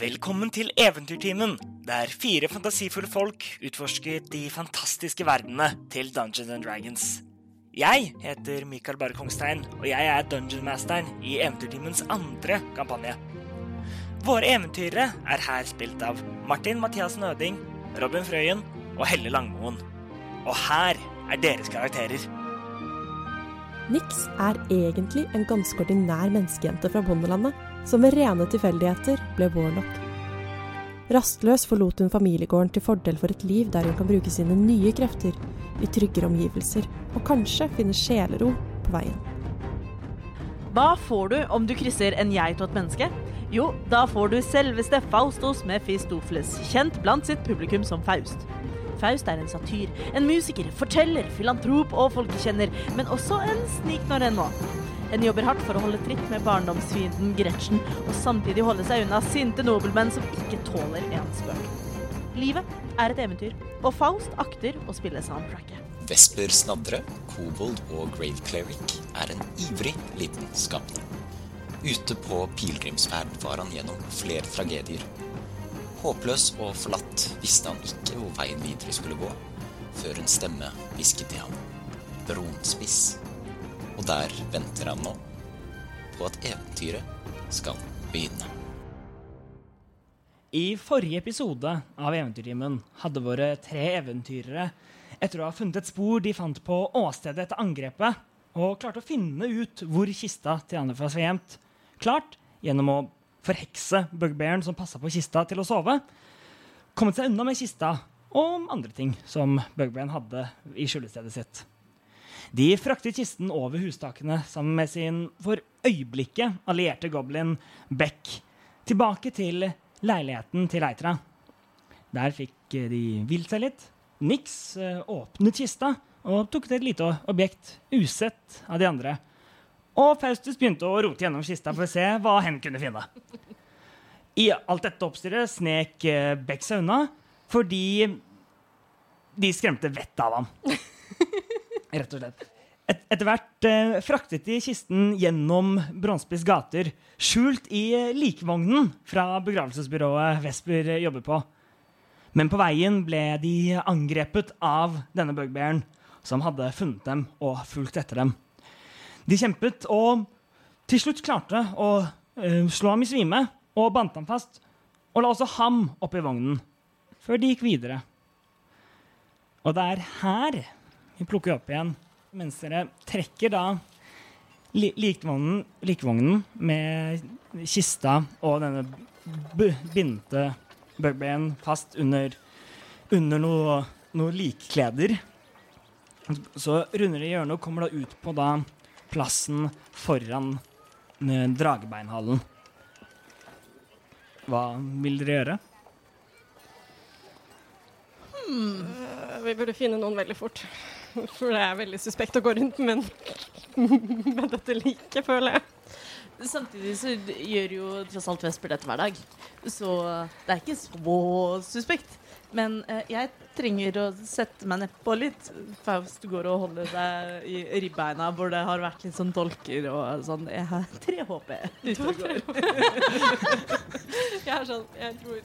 Velkommen til Eventyrtimen, der fire fantasifulle folk utforsker de fantastiske verdenene til Dungeons and Dragons. Jeg heter Mikael Bare Kongstein, og jeg er dungeonmasteren i Eventyrtimens andre kampanje. Våre eventyrere er her spilt av Martin Mathiassen Øding, Robin Frøyen og Helle Langmoen. Og her er deres karakterer. Nix er egentlig en ganske ordinær menneskejente fra bondelandet, som ved rene tilfeldigheter ble warlock. Rastløs forlot hun familiegården til fordel for et liv der hun kan bruke sine nye krefter i tryggere omgivelser, og kanskje finne sjelero på veien. Hva får du om du krysser en geit og et menneske? Jo, da får du selveste Faustos Mephistopheles, kjent blant sitt publikum som Faust. Faust er en satyr, en musiker, forteller, filantrop og folkekjenner, men også en sniknår ennå. En jobber hardt for å holde tritt med barndomsfienden Gretchen, og samtidig holde seg unna sinte nobelmenn som ikke tåler en spøk. Livet er et eventyr, og Faust akter å spille soundtracket. Vesper Snadre, kobold og grave cleric er en ivrig liten skapning. Ute på pilegrimsferd var han gjennom flere tragedier. Håpløs og forlatt visste han ikke hvor veien videre skulle gå, før en stemme hvisket til ham. Bronspiss. Og der venter han nå på at eventyret skal begynne. I forrige episode av Eventyrtimen hadde våre tre eventyrere, etter å ha funnet et spor de fant på åstedet etter angrepet, og klarte å finne ut hvor kista til Anifas var gjemt, klart gjennom å forhekse bugbearen som passa på kista, til å sove, kommet seg unna med kista og andre ting som bugbearen hadde i skjulestedet sitt. De fraktet kisten over hustakene sammen med sin for øyeblikket allierte goblin Beck tilbake til leiligheten til Eitra. Der fikk de hvilt seg litt. Nix eh, åpnet kista og tok til et lite objekt usett av de andre. Og Faustus begynte å rote gjennom kista for å se hva hen kunne finne. I alt dette oppstyret snek eh, Beck seg unna fordi de skremte vettet av ham. Rett og slett. Et, etter hvert eh, fraktet de kisten gjennom Brånspiss gater, skjult i likvognen fra begravelsesbyrået Vesper jobber på. Men på veien ble de angrepet av denne bugbearen, som hadde funnet dem og fulgt etter dem. De kjempet og til slutt klarte å eh, slå ham i svime og bandt ham fast. Og la også ham opp i vognen, før de gikk videre. Og det er her vi plukker opp igjen, mens dere trekker da likvognen, likvognen med kista og denne b bindte bugbearen fast under, under noe, noe likkleder. Så runder de hjørnet og kommer da ut på da plassen foran eh, dragebeinhallen. Hva vil dere gjøre? Hmm. Vi burde finne noen veldig fort. For det er veldig suspekt å gå rundt med, med dette liket, føler jeg. Samtidig så gjør jo tross alt Vesper dette hver dag, så det er ikke så suspekt. Men eh, jeg trenger å sette meg nedpå litt. Faust går og holder deg i ribbeina hvor det har vært litt sånn dolker og sånn. Jeg har tre HP ute og går. Jeg er sånn, jeg tror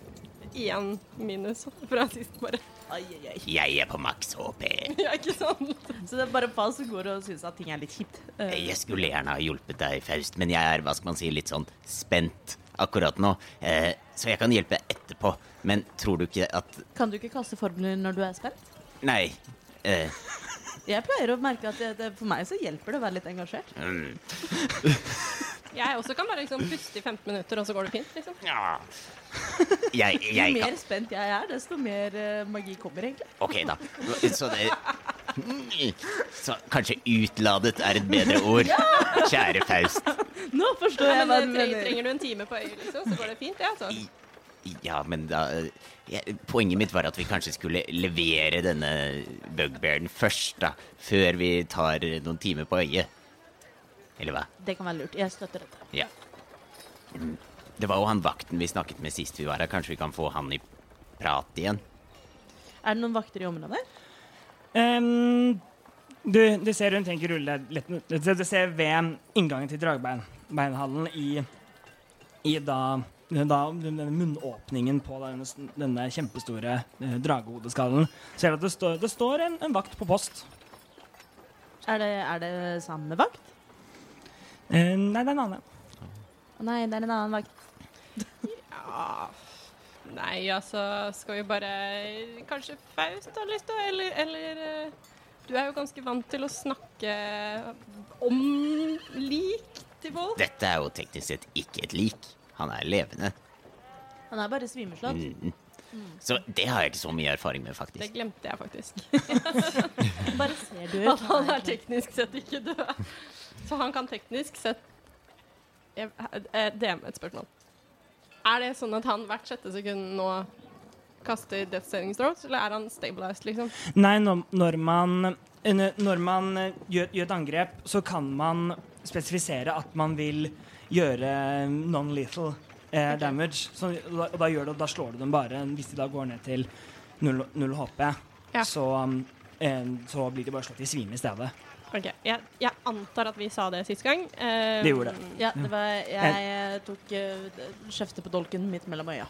én minus fra sist, bare. Ai, ai, ai. Jeg er på maks HP. Ja, ikke sant? Så det er bare Faust som går og syns at ting er litt kjipt. Eh, Jeg skulle gjerne ha hjulpet deg, Faust, men jeg er hva skal man si, litt sånn spent akkurat nå. Eh, så jeg kan hjelpe etterpå. Men tror du ikke at Kan du ikke kaste formler når du er spent? Nei. Eh, Jeg pleier å merke at det, det, for meg så hjelper det å være litt engasjert. mm, Jeg også kan bare liksom puste i 15 minutter, og så går det fint, liksom. ja. Jeg, Jo mer kan spent jeg er, desto mer eh, magi kommer, egentlig. OK, da. Så det Så kanskje utladet er et bedre ord. Kjære Faust. Nå forstår Ja, jeg men hva eh, du tre, mener. trenger du en time på øyet, liksom, så går det fint, Ja, altså. Ja, men da jeg, Poenget mitt var at vi kanskje skulle levere denne bugbearen først, da. Før vi tar noen timer på øyet. Eller hva? Det kan være lurt. Jeg støtter dette. Ja. Mm. Det var jo han vakten vi snakket med sist vi var her. Kanskje vi kan få han i prat igjen? Er det noen vakter i området? Um, du, du ser hun tenker rulle litt Du ser ved inngangen til dragbeinhallen i, i da da, denne munnåpningen på denne, denne kjempestore eh, dragehodeskallen, ser du at det, står- det står en, en vakt på post. Er det, er det samme vakt? Eh, nei, det er en annen. Å Nei, det er en annen vakt. Ja Nei, altså Skal vi bare Kanskje Faust har lyst til å Eller, eller eh, Du er jo ganske vant til å snakke om lik til folk. Dette er jo teknisk sett ikke et lik. Han er levende. Han er bare svimeslått. Mm. Så det har jeg ikke så mye erfaring med, faktisk. Det glemte jeg faktisk. Bare ser du At han er teknisk sett ikke død. Så han kan teknisk sett jeg, eh, er et spørsmål. Er det sånn at han hvert sjette sekund nå kaster death saving throws, eller er han stabilized, liksom? Nei, når, når man, eh, når man eh, gjør, gjør et angrep, så kan man spesifisere at man vil gjøre non-lethal eh, okay. damage. Så, da, da, gjør det, da slår du dem bare hvis de da går ned til null, null HP. Ja. Så, eh, så blir de bare slått i svime i stedet. Ok, jeg, jeg antar at vi sa det sist gang. Uh, Det gjorde det. Ja, det var Jeg eh, tok uh, skjeftet på dolken midt mellom øya.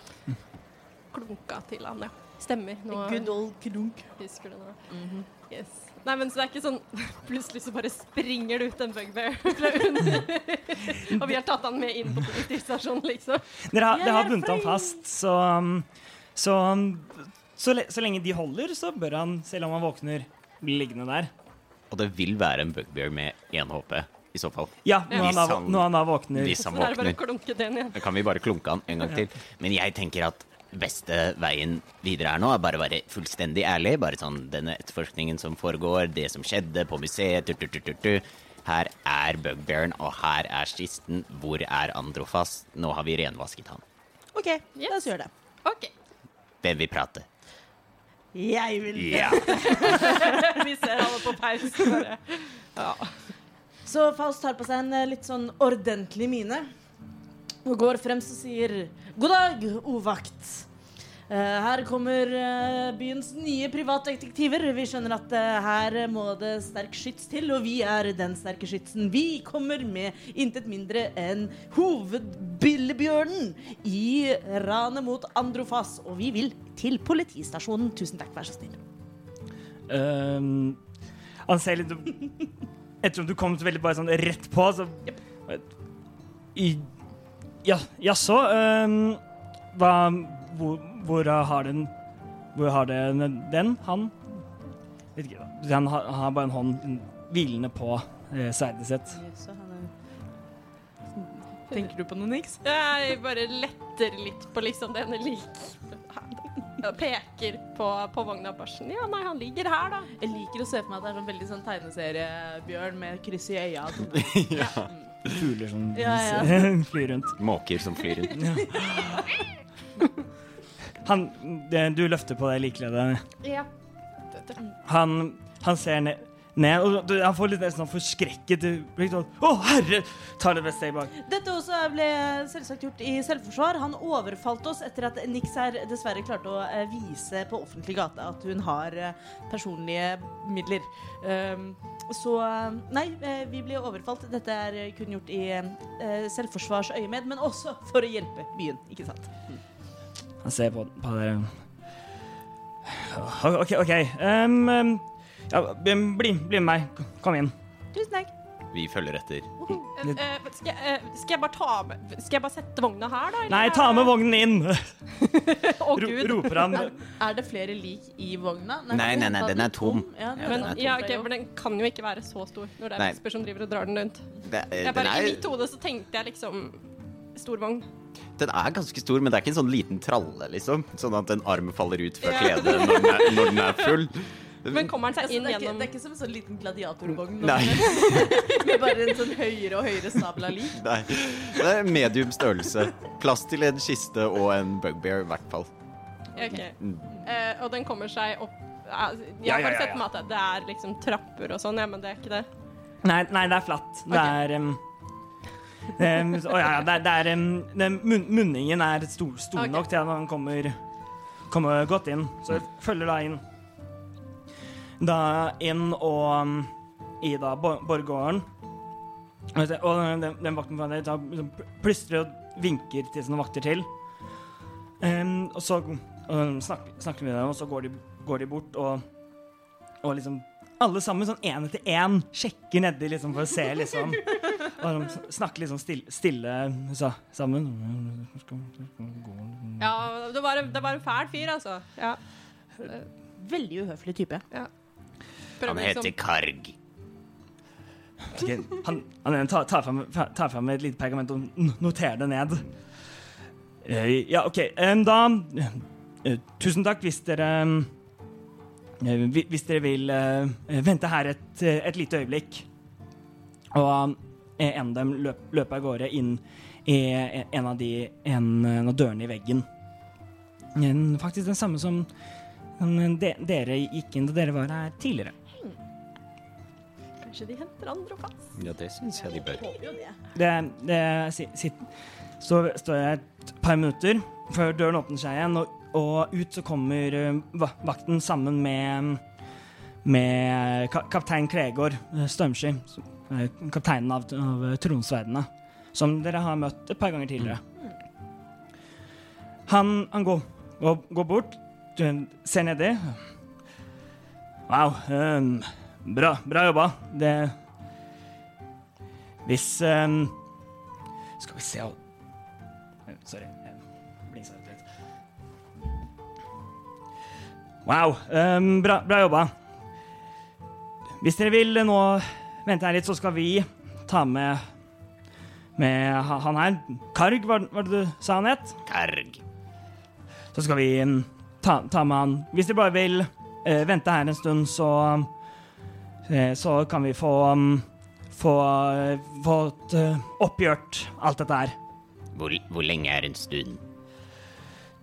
Klunka til han, ja. Stemmer. Nå Good old klunk. husker du det. Yes. Nei, men så det er ikke sånn Plutselig så bare springer det ut en bugbear fra under. Og vi har tatt han med inn på politistasjonen, liksom. Dere har, dere har bundet han fast, så så, så, så lenge de holder, så bør han, selv om han våkner, bli liggende der. Og det vil være en bugbear med én HP, i så fall. Ja, når, han, da, han- når han da våkner. Hvis han er bare våkner. den igjen. Da kan vi bare klunke han en gang til. Men jeg tenker at beste veien videre her nå er bare å være fullstendig ærlig. Bare sånn denne etterforskningen som foregår, det som skjedde på museet, tu, tu, tu, tu, tu. Her er bugbearen, og her er kisten. Hvor er Androfas? Nå har vi renvasket han. OK, la Yes. oss gjøre det. Okay. Hvem vil prate? Jeg vil Ja. Vi ser alle på pause. Ja. Så Faust tar på seg en eh, litt sånn ordentlig mine og går frem og sier God dag, o vakt. Eh, her kommer eh, byens nye privatdetektiver. Vi skjønner at eh, her må det sterk skyts til, og vi er den sterke skytsen. Vi kommer med intet mindre enn hovedbillebjørnen i ranet mot Androfas. Og vi vil til politistasjonen. Tusen takk, vær så snill. Um, Anseli, ser Ettersom du kom veldig bare sånn rett på, så I, Ja, jaså um, Hva Hvor, hvor har den Hvor har det den? Han? Vet ikke. Han har, han har bare en hånd hvilende på eh, sverdet sitt. Tenker du på noe, Nix? Jeg bare letter litt på liksom denne lik... Jeg peker på, på vogna og barsen. sånn Ja, nei, han ligger her, da. Jeg liker å se for meg at det er sånn veldig sånn tegneseriebjørn med kryss i øya. Fugler som Ja, ja. flyr rundt. Måker som flyr rundt. Han, du løfter på deg likeledet. Ja. Han, han ser ned, ned og du, han får litt sånn forskrekket sånn, Å, herre! Tar det beste i bak. Dette også ble selvsagt gjort i selvforsvar. Han overfalt oss etter at Nix her dessverre klarte å eh, vise på offentlig gate at hun har eh, personlige midler. Um, så nei, eh, vi ble overfalt. Dette er kun gjort i selvforsvarsøyemed, men også for å hjelpe byen, ikke sant? Han ser på, på dere. OK, OK. Um, um, ja, bli, bli med meg. Kom inn. Tusen takk. Vi følger etter. Uh, uh, skal, jeg, eh, skal jeg bare ta med Skal jeg bare sette vogna her, da? eller Nei, ta med vognen inn! oh, Ro, gud. roper han. Er, er det flere lik i vogna? Nei, nei, nei, den er tom. Ja, Ja, Men, den er tom. ja, ok, for den kan jo ikke være så stor når det er Nei. Vesper som driver og drar den rundt. Det, Jeg den, er... I mitt hode så tenkte jeg liksom stor vogn. Den er ganske stor, men det er ikke en sånn liten tralle, liksom. Sånn at en arm faller ut fra kledet når, den er- når den er full. Men kommer den Altså, seg inn det, er ikke, gjennom det er ikke som en sånn liten gladiatorvogn med bare en sånn høyere og høyere stabel av lik. Nei. Det er medium størrelse. Plass til en kiste og en bugbear, i hvert fall. Ok. Mm. Uh, Og den kommer seg opp eh, Jeg har bare sett for meg at det er liksom trapper og sånn, ja, men det er ikke det. Nei, nei, det er flatt. Det er um, um, så- Å ja, det det er um, den mun Munningen er stor, stor okay. nok til at han kommer, kommer godt inn. Så jeg følger da inn. Da inn og um, i da bor- borggården. Og og den, den vakten foran deg plystrer og vinker til sine vakter til. Og så um, snakker, snakker vi med dem, og så går de, går de bort og, og liksom alle sammen sånn én etter én sjekker nedi liksom, for å se, liksom. Og de snakker liksom stille, stille så, sammen. Ja, det var, en- det var en fæl fyr, altså. Ja. Veldig uhøflig type. Prøver Han heter liksom- Karg. Ok, Han, han tar, tar, frem, tar frem et lite pergament og noterer det ned. Eh, ja, OK. da eh, Tusen takk hvis dere eh, hvi- Hvis dere vil eh, vente her et, eh, et lite øyeblikk. Og eh, en av dem løp, løper av gårde inn i en av, de, en, en av dørene i veggen. En, faktisk den samme som de, dere gikk inn da dere var her tidligere. Kanskje de henter andre fast. Ja, det syns jeg de bør. Det. Det, det si- sitt, står, står jeg et par minutter før døren åpner seg igjen, og, og ut så kommer eh, vakten sammen med, med kaptein Kregård eh, er kapteinen av, av Tronsverdene, som dere har møtt et par ganger tidligere. Han, han går, går, går bort, ser nedi. Wow. Um, bra, bra jobba. Det Hvis um, Skal vi se Wow. Um, bra, bra jobba. Hvis dere vil nå vente her litt, så skal vi ta med med han her. Karg, var, var det du sa han het? Karg. Så skal vi mm, ta, ta med han. Hvis dere bare vil uh, vente her en stund, så uh, Så kan vi få um, få, eh, fått eh, oppgjort alt dette her. Hvor, hvor lenge er en stund?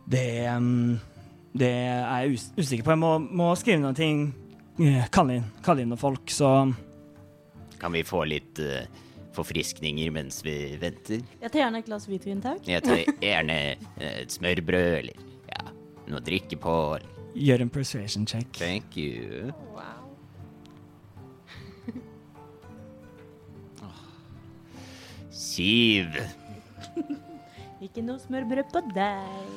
Det mm, Det er jeg usikker på. Jeg må, må skrive noen ting. eh, Kalle inn, kalle inn noen folk, så Kan vi få litt uh, forfriskninger mens vi venter? Jeg tar gjerne et glass hvitvin, takk. Jeg tar gjerne eh, et smørbrød eller ja, noe å drikke på. gjør en persuasion check. Thank you. Wow. Syv. Ikke noe smørbrød på deg.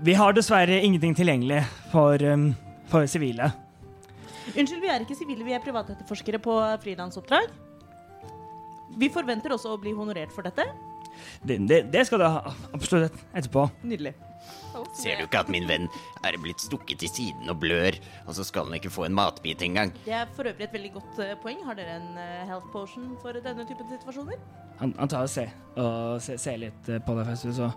Vi har dessverre ingenting tilgjengelig for um, for sivile. Unnskyld, vi er ikke sivile, vi er privatetterforskere på frilansoppdrag. Vi forventer også å bli honorert for dette. Det, det, det skal du ha absolutt etterpå. Nydelig. Ser du ikke at min venn er blitt stukket i siden og blør, og så skal han ikke få en matbit engang? Det er for øvrig et veldig godt eh, poeng. Har dere en eh, health potion for denne typen situasjoner? Han, han tar og ser, og ser, ser litt eh, på deg først, så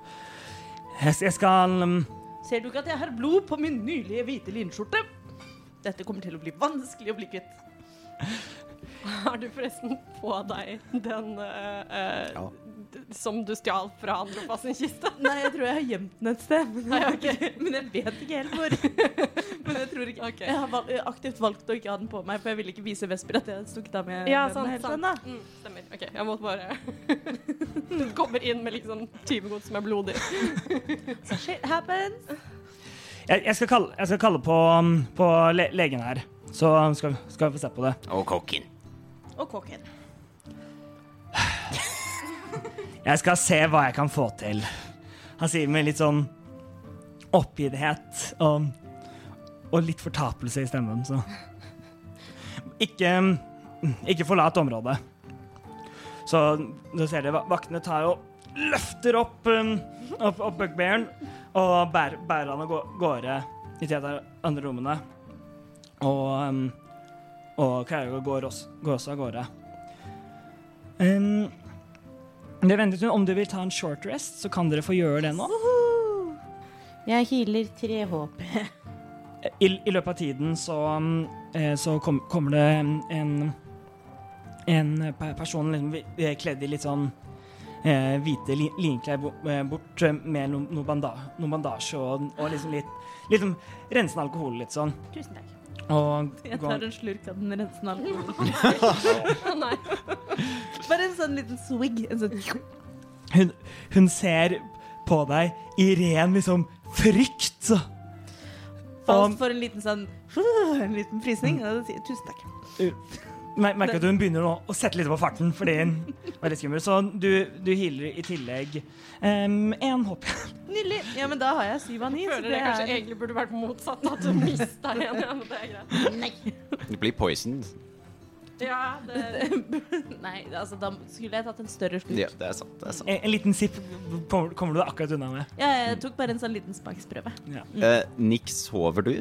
Jeg, jeg skal um, Ser du ikke at jeg har blod på min nylige hvite linskjorte? Dette kommer til å bli vanskelig å bli kvitt. Har du forresten på deg den uh, uh, Ja. Som du stjal fra Andropas sin kiste? Nei, jeg tror jeg har gjemt den et sted. Men Nei, jeg, men jeg vet ikke helt hvor. Men jeg tror ikke okay. Jeg har valg, aktivt valgt å ikke ha den på meg, for jeg ville ikke vise Vesper at jeg hadde stukket av med Ja, den sant, den. sant. ennå. Mm, stemmer. OK, jeg måtte bare Du kommer inn med liksom tyvegods som er blodig. so shit happens. jeg, jeg, skal kalle, jeg skal kalle på, um, på le legen her, så skal, skal vi få se på det. Og kokken. Og kokken. Jeg skal se hva jeg kan få til. Han sier med litt sånn oppgitthet og, og litt fortapelse i stemmen, så Ikke, ikke forlat området. Så du ser det, vaktene tar og løfter opp, um, opp, opp bugbearen og bærer, bærer han av gårde i de andre rommene. Og, um, og går, også- går også av gårde. Um, det ventet hun. om du vil ta en short rest, så kan dere få gjøre det nå. Jeg healer tre håp. I, i løpet av tiden så, um, eh, så kom, kommer det en, en person liksom, kledd i litt sånn eh, hvite li, linklær eh, bort eh, med noe no bandasje og, og liksom litt, litt sånn rensende alkohol litt sånn. Tusen takk. Og Jeg tar en slurk av den rensende alkoholen. Nei. Bare en sånn liten swig. En sånn hun, hun ser på deg i ren liksom frykt. Falt Og- for en liten sånn En liten frysning. Jeg tusen takk. Mer- merker at hun begynner å, å sette litt på farten fordi hun var litt skummel. Så du, du healer i tillegg én hopp. Nydelig. Ja, men da har jeg syv av ni. så Føler det det kanskje er- egentlig burde vært motsatt, at du mista en. Ja, men det er greit. Du blir poisoned. Ja, det, Nei, altså da skulle jeg tatt en større slurk. Ja, det er sant. det er sant. En, en liten sipp kommer, kommer du akkurat unna med. Ja, jeg tok bare en sånn liten smaksprøve. Ja. Mm. Uh, Nick, sover du?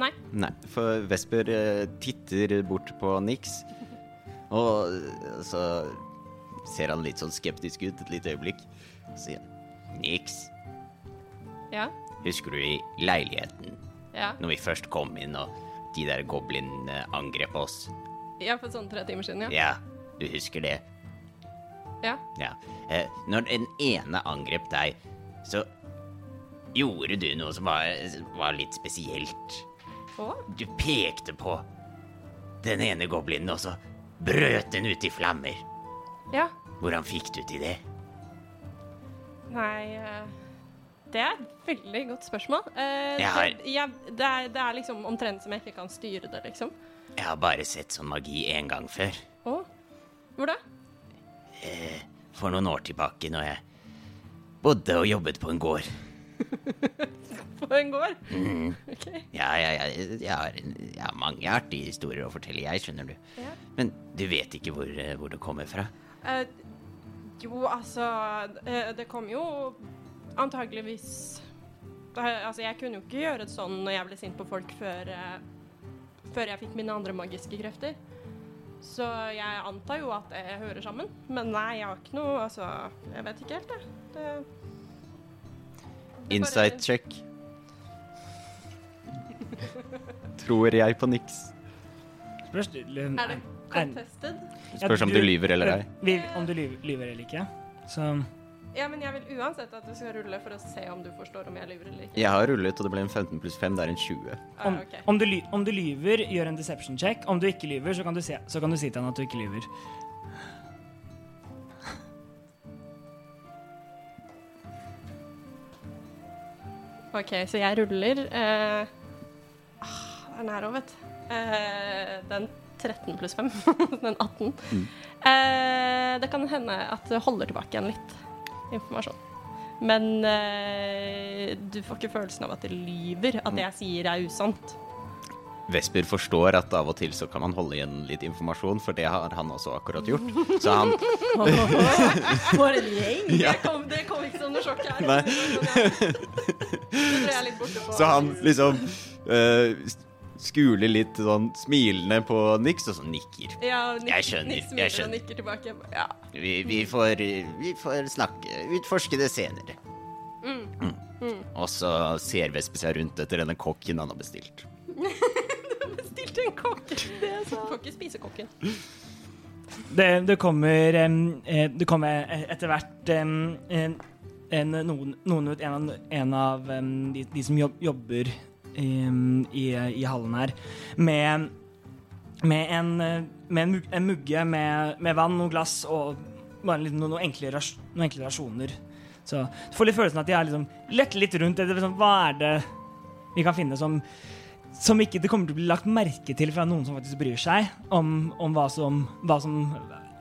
Nei. Nei, for Vesper eh, titter bort på Nix, og eh, så ser han litt sånn skeptisk ut et lite øyeblikk. Så sier han Nix, ja, husker du i leiligheten ja. når vi først kom inn og de der goblinene angrep oss? ja, for sånn tre timer siden, ja. Ja, du husker det? ja. Ja. Eh, når den ene angrep deg, så gjorde du noe som var, var litt spesielt. Du pekte på den ene goblinen, og så brøt den ut i flammer. ja. Hvordan fikk du til det? Nei eh, Det er et veldig godt spørsmål. Eh, Jeg har- det, jeg, det, er, det er liksom omtrent som jeg ikke kan styre det, liksom. Jeg har bare sett sånn magi én gang før. Å, hvor da? For noen år tilbake, når jeg bodde og jobbet på en gård. På en gård? Ok. Ja, ja, ja, jeg, har, jeg har mange artige historier å fortelle, jeg, skjønner du. Ja. Men du vet ikke hvor, eh, hvor det kommer fra? Eh, jo, altså Det kom jo antageligvis Altså, jeg kunne jo ikke gjøre det sånn når jeg ble sint på folk før eh, Før jeg fikk mine andre magiske krefter. Så jeg antar jo at det hører sammen. Men nei, jeg har ikke noe Altså, jeg vet ikke helt, jeg. Det, det Insight check. Tror jeg på niks. Spørs, Er det contested? Spørs om du lyver eller ei. Om du lyver, lyver eller ikke. Så Ja, men jeg vil uansett at du skal rulle for å se om du forstår om jeg lyver eller ikke. Jeg har rullet, og det ble en 15 pluss 5. Det er en 20. Ah, om, om, du, om du lyver, gjør en deception check. Om du ikke lyver, så kan du, se, så kan du si til han at du ikke lyver. OK, så jeg ruller eh, Den Det er nær òg, vet du. Eh, den 13 pluss 5. den 18. Eh, det kan hende at det holder tilbake igjen litt informasjon. Men eh, du får ikke følelsen av at det lyver. At det jeg sier, er usant. Vesper forstår at av og til så kan man holde igjen litt informasjon, for det har han også akkurat gjort. Så han For en gjeng! Det, kom, ikke som noe sjokk her. Nei. Så han liksom uh, skuler litt sånn smilende på Nix, og så nikker. ja, Nick, Jeg skjønner, Nick jeg skjønner. og nikker tilbake. Ja. Vi, vi, får, vi får snakke, utforske det senere. Mm. Og så ser Vesper seg rundt etter denne kokken han har bestilt. Stilte en kokk. Det er så. Får ikke spise kokken. Det, det kommer eh, Det kommer etter hvert en, en, noen, noen ut, en, av- en av de, de som jobber i, i hallen her, med, med, en, med en, en mugge med, med vann og glass og bare litt, noen, noen, enkle ras, noen enkle rasjoner. Så du får litt følelsen at de har liksom lett litt rundt det. det liksom, hva er det vi kan finne som som ikke det kommer til å bli lagt merke til fra noen som faktisk bryr seg om, om hva, som, hva som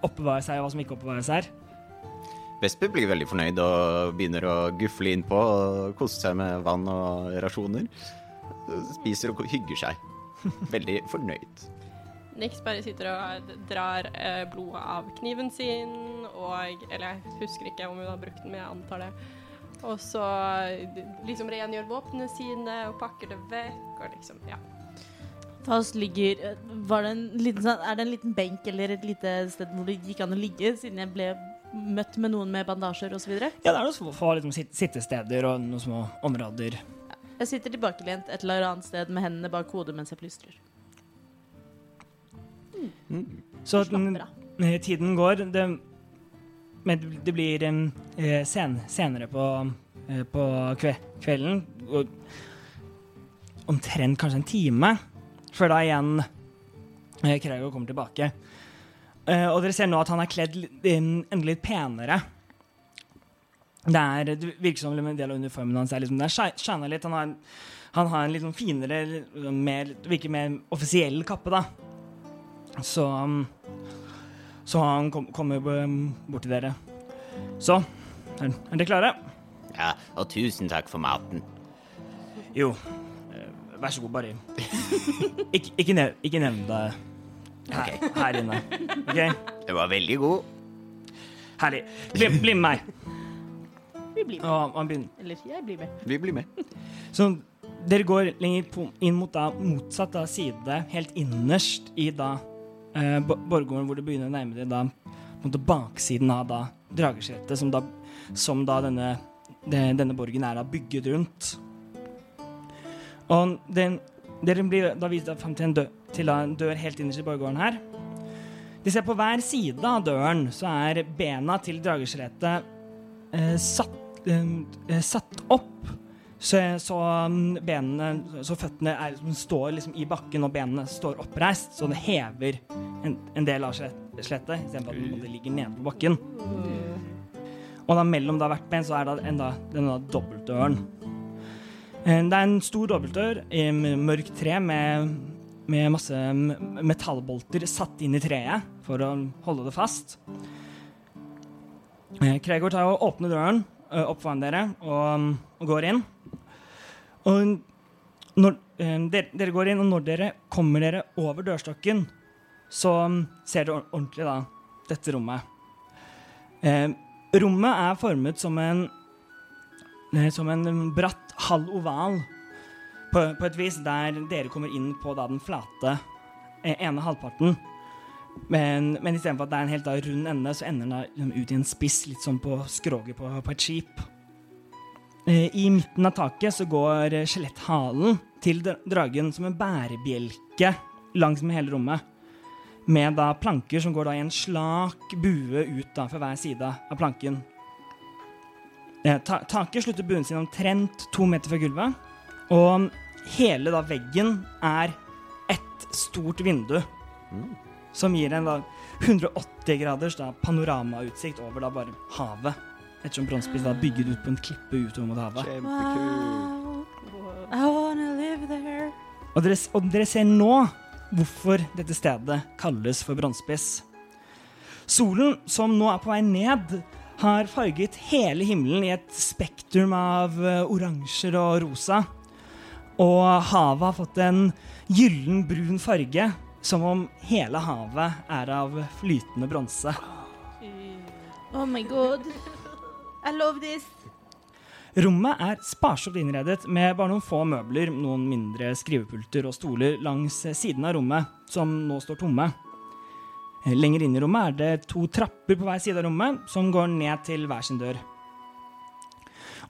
oppbevares her, og hva som ikke oppbevares her. Vesper blir veldig fornøyd og begynner å gufle innpå og kose seg med vann og rasjoner. Spiser og hygger seg. Veldig fornøyd. Nix bare sitter og drar eh, blodet av kniven sin, og Eller jeg husker ikke om hun har brukt den, men jeg antar det. Og så liksom rengjør våpnene sine og pakker det vekk, og liksom Ja. Fast ligger var det en liten, sånn- Er det en liten benk eller et lite sted hvor det gikk an å ligge, siden jeg ble møtt med noen med bandasjer osv.? Ja, det er noen få liksom, sittesteder og noen små områder. Jeg sitter tilbakelent et eller annet sted med hendene bak hodet mens jeg plystrer. Så Slapper av. eh, tiden går. Det, men det blir eh, sen, senere på, eh, på kve, kvelden, omtrent kanskje en time, før da igjen eh, Kraugo kommer tilbake. Eh, og dere ser nå at han er kledd enda litt penere. Det, er, det virker som en del av uniformen hans er liksom, det er shi- shina litt. Han har, han har en litt sånn finere, mer, virker mer offisiell kappe, da. Så Så han kom, kommer um, bort til dere. Så, er, er dere klare? Ja, og tusen takk for maten. Jo. eh, Vær så god, bare Ikke, ikke, nev, ikke nevn det her, her inne. OK? Det var veldig god. Herlig. Bli, bli med meg. Vi blir med. Og han begynner Eller jeg blir med. Vi blir med. Så dere går lenger på, inn mot da, motsatt da, side, helt innerst i da eh, borggården, hvor det begynner å nærme deg da måte baksiden av da Drageslettet, som da, som da denne, de, denne borgen er da bygget rundt. Og den, dere blir da vist fram til en, dø, til en dør helt innerst i borggården her. De ser på hver side av døren, så er bena til drageskjelettet eh, satt, eh, satt opp så, så um, benene, så føttene er, liksom- står liksom i bakken, og benene står oppreist, så det hever en, en del av skjelet- skjelettet, istedenfor at den måte ligger nede på bakken. Og da mellom da hvert ben så er det en da, denne da dobbeltdøren. Eh, Det er en stor dobbeltdør i mørkt tre med, med masse metallbolter satt inn i treet for å holde det fast. Eh, Kregor tar og åpner døren eh, opp foran dere og, og går inn. Og når eh, dere, dere går inn, og når dere kommer dere over dørstokken, så mm, ser dere ordentlig da dette rommet. Eh, rommet er formet som en eh, som en mm, bratt halv oval på, på et vis, der dere kommer inn på da den flate ene halvparten. Men, men istedenfor at det er en helt da rund ende, så ender den da liksom ut i en spiss, litt sånn på skroget på, på et skip. Eh, I midten av taket så går skjeletthalen til dragen som en bærebjelke langs med hele rommet. Med da planker som går da i en slak bue ut da fra hver side av planken. Eh, ta taket slutter buen sin omtrent to meter fra gulvet. Og hele da veggen er ett stort vindu. Som gir en da 180 graders da panoramautsikt over da bare havet. Ettersom Bronsespiss er bygget ut på en klippe utover mot havet. Wow. I wanna live there. Og dere, og dere ser nå hvorfor dette stedet kalles for Bronsespiss. Solen, som nå er på vei ned, har farget hele himmelen i et spektrum av eh, oransjer og rosa. Og havet har fått en gyllen brun farge, som om hele havet er av flytende bronse. Oh my god. I love this. Rommet er sparsomt innredet med bare noen få møbler, noen mindre skrivepulter og stoler langs siden av rommet, som nå står tomme. Lenger inn i rommet er det to trapper på hver side av rommet, som går ned til hver sin dør.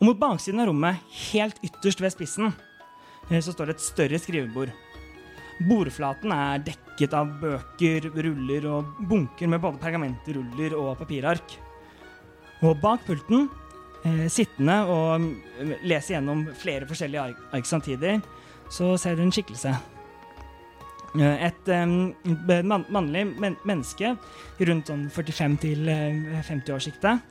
Og mot baksiden av rommet, helt ytterst ved spissen, eh, så står det et større skrivebord. Bordflaten er dekket av bøker, ruller og bunker med både pergamentruller og papirark. Og bak pulten eh, sittende og mm, lese gjennom flere forskjellige ark, samtidig, så ser du en skikkelse. Eh, Et eh, man, mannlig men, menneske rundt sånn 45 til eh, 50-årssjiktet,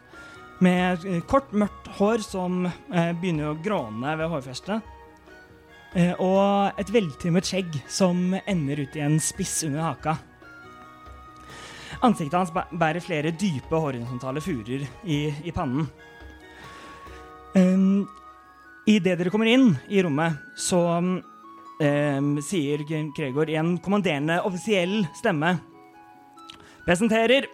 med eh, kort, mørkt hår som eh, begynner å gråne ved hårfestet, eh, og et veltrimmet skjegg som ender ut i en spiss under haka. Ansiktet hans bærer flere dype horisontale furer i, i pannen. Um, Idet dere kommer inn i rommet, så um, sier Gregor i en kommanderende offisiell stemme Presenterer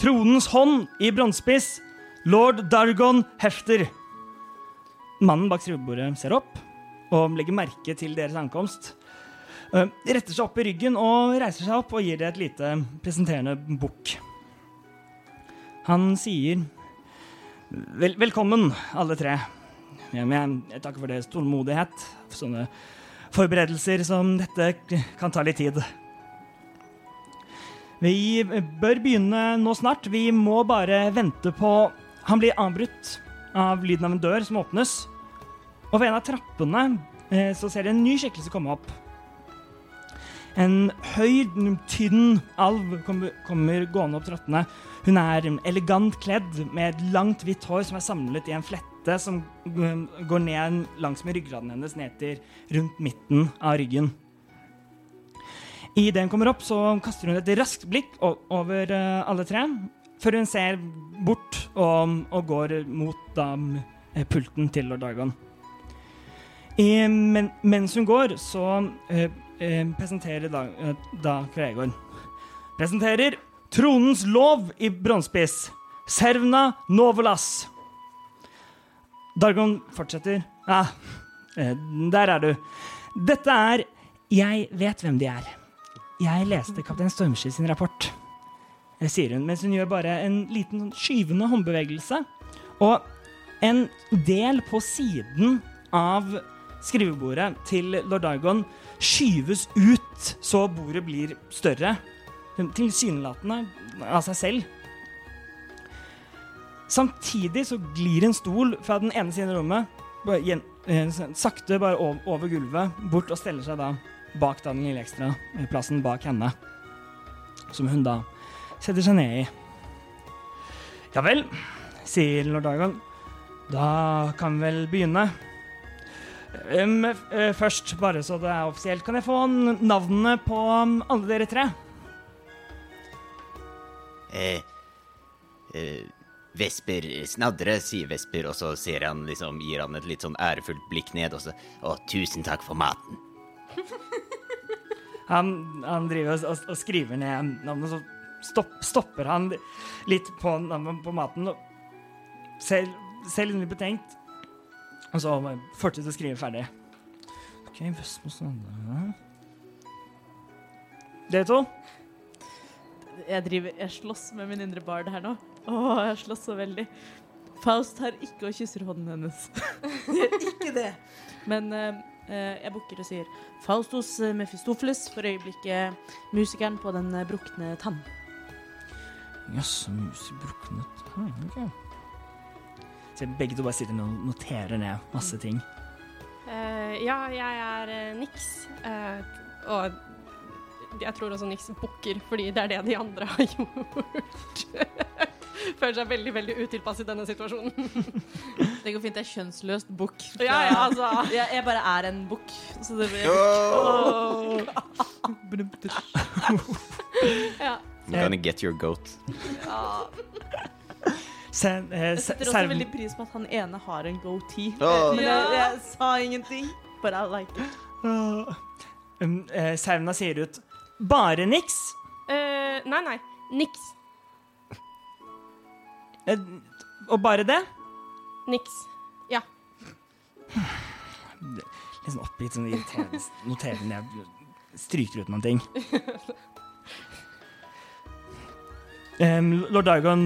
tronens hånd i bronsespiss, lord Dargon Hefter. Mannen bak skrivebordet ser opp og legger merke til deres ankomst. De retter seg opp i ryggen og reiser seg opp og gir det et lite presenterende bukk. Han sier Vel, velkommen, alle tre. Jeg, jeg, jeg takker for deres tålmodighet. For sånne forberedelser som dette kan ta litt tid. Vi bør begynne nå snart. Vi må bare vente på Han blir avbrutt av lyden av en dør som åpnes. Og ved en av trappene eh, så ser de en ny skikkelse komme opp. En høy, tynn alv kommer, kommer gående opp trappene. Hun er elegant kledd med et langt, hvitt hår som er samlet i en flette som går ned langs med ryggraden hennes ned til rundt midten av ryggen. Idet hun kommer opp, så kaster hun et raskt blikk over eh, alle tre, før hun ser bort og, og går mot da, pulten til lord Dargon. I, men, mens hun går, så eh, eh, presenterer da, eh, da Gregor Presenterer tronens lov i bronsespiss. Servna Novolas. Dargon fortsetter. Ja, eh, der er du. Dette er Jeg vet hvem de er. Jeg leste kaptein Stormsky sin rapport, eh, sier hun, mens hun gjør bare en liten sånn skyvende håndbevegelse. Og en del på siden av skrivebordet til lord Digon skyves ut, så bordet blir større. Tilsynelatende av seg selv. Samtidig så glir en stol fra den ene siden av rommet bare eh, sakte bare over, over gulvet bort og steller seg da bak da den lille ekstra eh, bak henne. Som hun da setter seg ned i. Ja vel, sier lord Dagon. Da kan vi vel begynne. Um, eh, først, bare så det er offisielt, kan jeg få navnene på um, alle dere tre? Eh, eh, Vesper snadre, sier Vesper, og så ser han liksom, gir han et litt sånn ærefullt blikk ned, og så Å, tusen takk for maten. Han, han driver og, og, og skriver ned navnet, så stopp, stopper han litt på på maten og ser, ser litt betenkt. Og så fortsette å skrive ferdig. OK, Vestmo sånn Dere to? Jeg driver, jeg slåss med min indre bard her nå. Åh, jeg slåss så veldig. Faust tar ikke og kysser hånden hennes. Gjør ikke det. Men eh, eh, jeg bukker og sier Faustos eh, Mephistopheles, for øyeblikket musikeren på den brukne tann. Jaså, mus i brukne Hm, ok. Så begge to bare sitter og noterer ned masse ting. Uh, ja, jeg er uh, Nix. uh, og jeg tror også Nix bukker, fordi det er det de andre har gjort. Føler seg veldig veldig utilpass i denne situasjonen. Det går fint, det er kjønnsløst bukk. Ja, ja, altså. Jeg, jeg bare er en bukk. Så det blir Ja. I'm gonna get your goat. Se, eh, Jeg se, setter også serv- veldig pris på at han ene har en goatee. Åh. Men jeg, jeg sa ingenting. But I like it. Åh. Um, eh, Sauna sier ut Bare niks? Eh, nei, nei. Niks. Eh, og bare det? Niks. Ja. Litt sånn oppgitt, sånn irriterende noterer ned Stryker ut noen ting. Um, Lord Dargon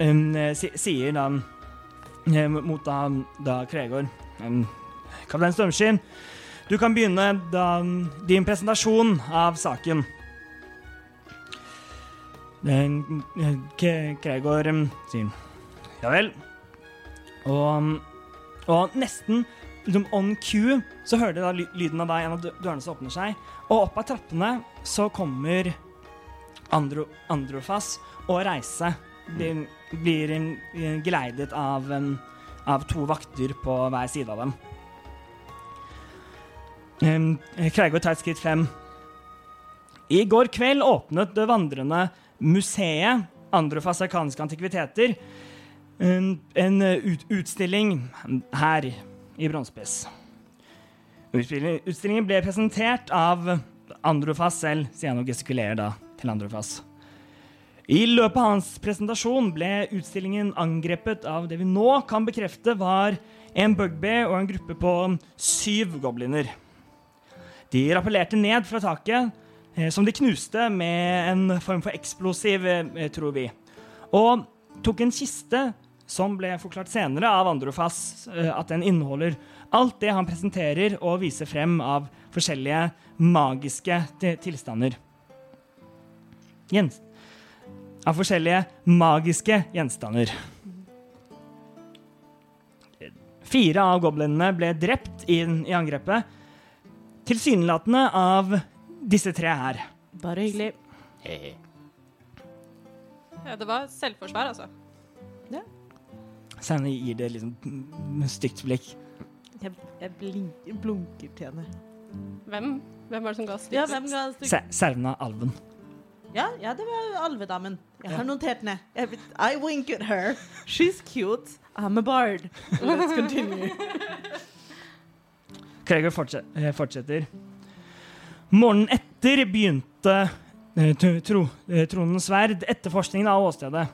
um, eh, sier da um, mot da, da Kregor um, Kaptein Strømskinn, du kan begynne da din presentasjon av saken. Kregor um, sier ja vel. Og, og nesten liksom on cue så hører du da lyden av da en av dørene som åpner seg, og opp av trappene så kommer Andro, Androfas og Reise. Blir, blir geleidet av, av to vakter på hver side av dem. Um, Kreigård tar et skritt frem. I går kveld åpnet det vandrende museet Androfas arkanske antikviteter en, en ut, utstilling her i Bronsepiss. Utstillingen ble presentert av Androfas selv, sier han og gestikulerer da til Androfas. I løpet av hans presentasjon ble utstillingen angrepet av det vi nå kan bekrefte var en bugby og en gruppe på syv gobliner. De rappellerte ned fra taket, eh, som de knuste med en form for eksplosiv, eh, tror vi. Og tok en kiste som ble forklart senere av Androfas eh, at den inneholder alt det han presenterer og viser frem av forskjellige magiske tilstander. Gjens av forskjellige magiske gjenstander. Fire av goblinene ble drept i, i angrepet, tilsynelatende av disse tre her. Bare hyggelig. Ja, det var selvforsvar, altså. Sanne gir det liksom et stygt blikk. Jeg, jeg blink, blunker til henne. Hvem? Hvem var det som ga Ja, stygt? hvem ga alven. Ja, ja, det var alvedamen. Jeg har notert ned. I wink at her. She's cute. I'm a bard. Let's continue. Fortset, eh, fortsetter. Morgenen etter begynte eh, tro, eh, Tronens sverd etterforskningen av åstedet.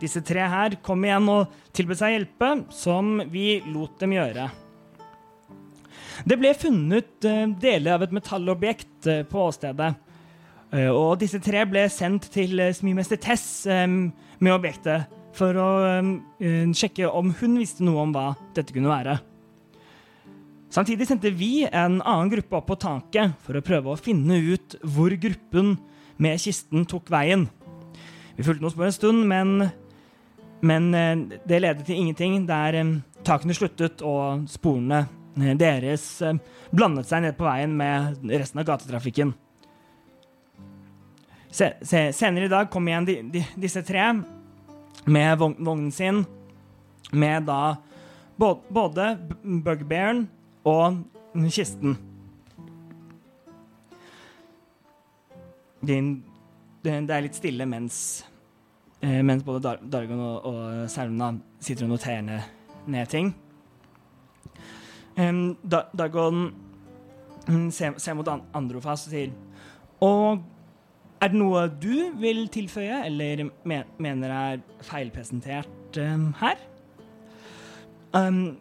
Disse tre her kom igjen og tilbød seg hjelpe, som vi lot dem gjøre. Det ble funnet deler av et metallobjekt på åstedet. Eh, og disse tre ble sendt til eh, smimester Tess eh, med objektet for å sjekke om hun visste noe om hva dette kunne være. Samtidig sendte vi en annen gruppe opp på taket for å prøve å finne ut hvor gruppen med kisten tok veien. Vi fulgte oss på en stund, men, men det ledet til ingenting der takene sluttet og sporene deres blandet seg ned på veien med resten av gatetrafikken. Se, se, senere i dag kom igjen de, de, disse tre med vogn, vognen sin, med da både, både Bugbearen og kisten. Det, det, er litt stille mens, eh, mens både Dar Dargon og, og Selma sitter og noterer ned, ned ting. Um, da Dargon mm, ser, ser mot An Androfas og sier Og er det noe du vil tilføye, eller me mener er feilpresentert em, her? Um,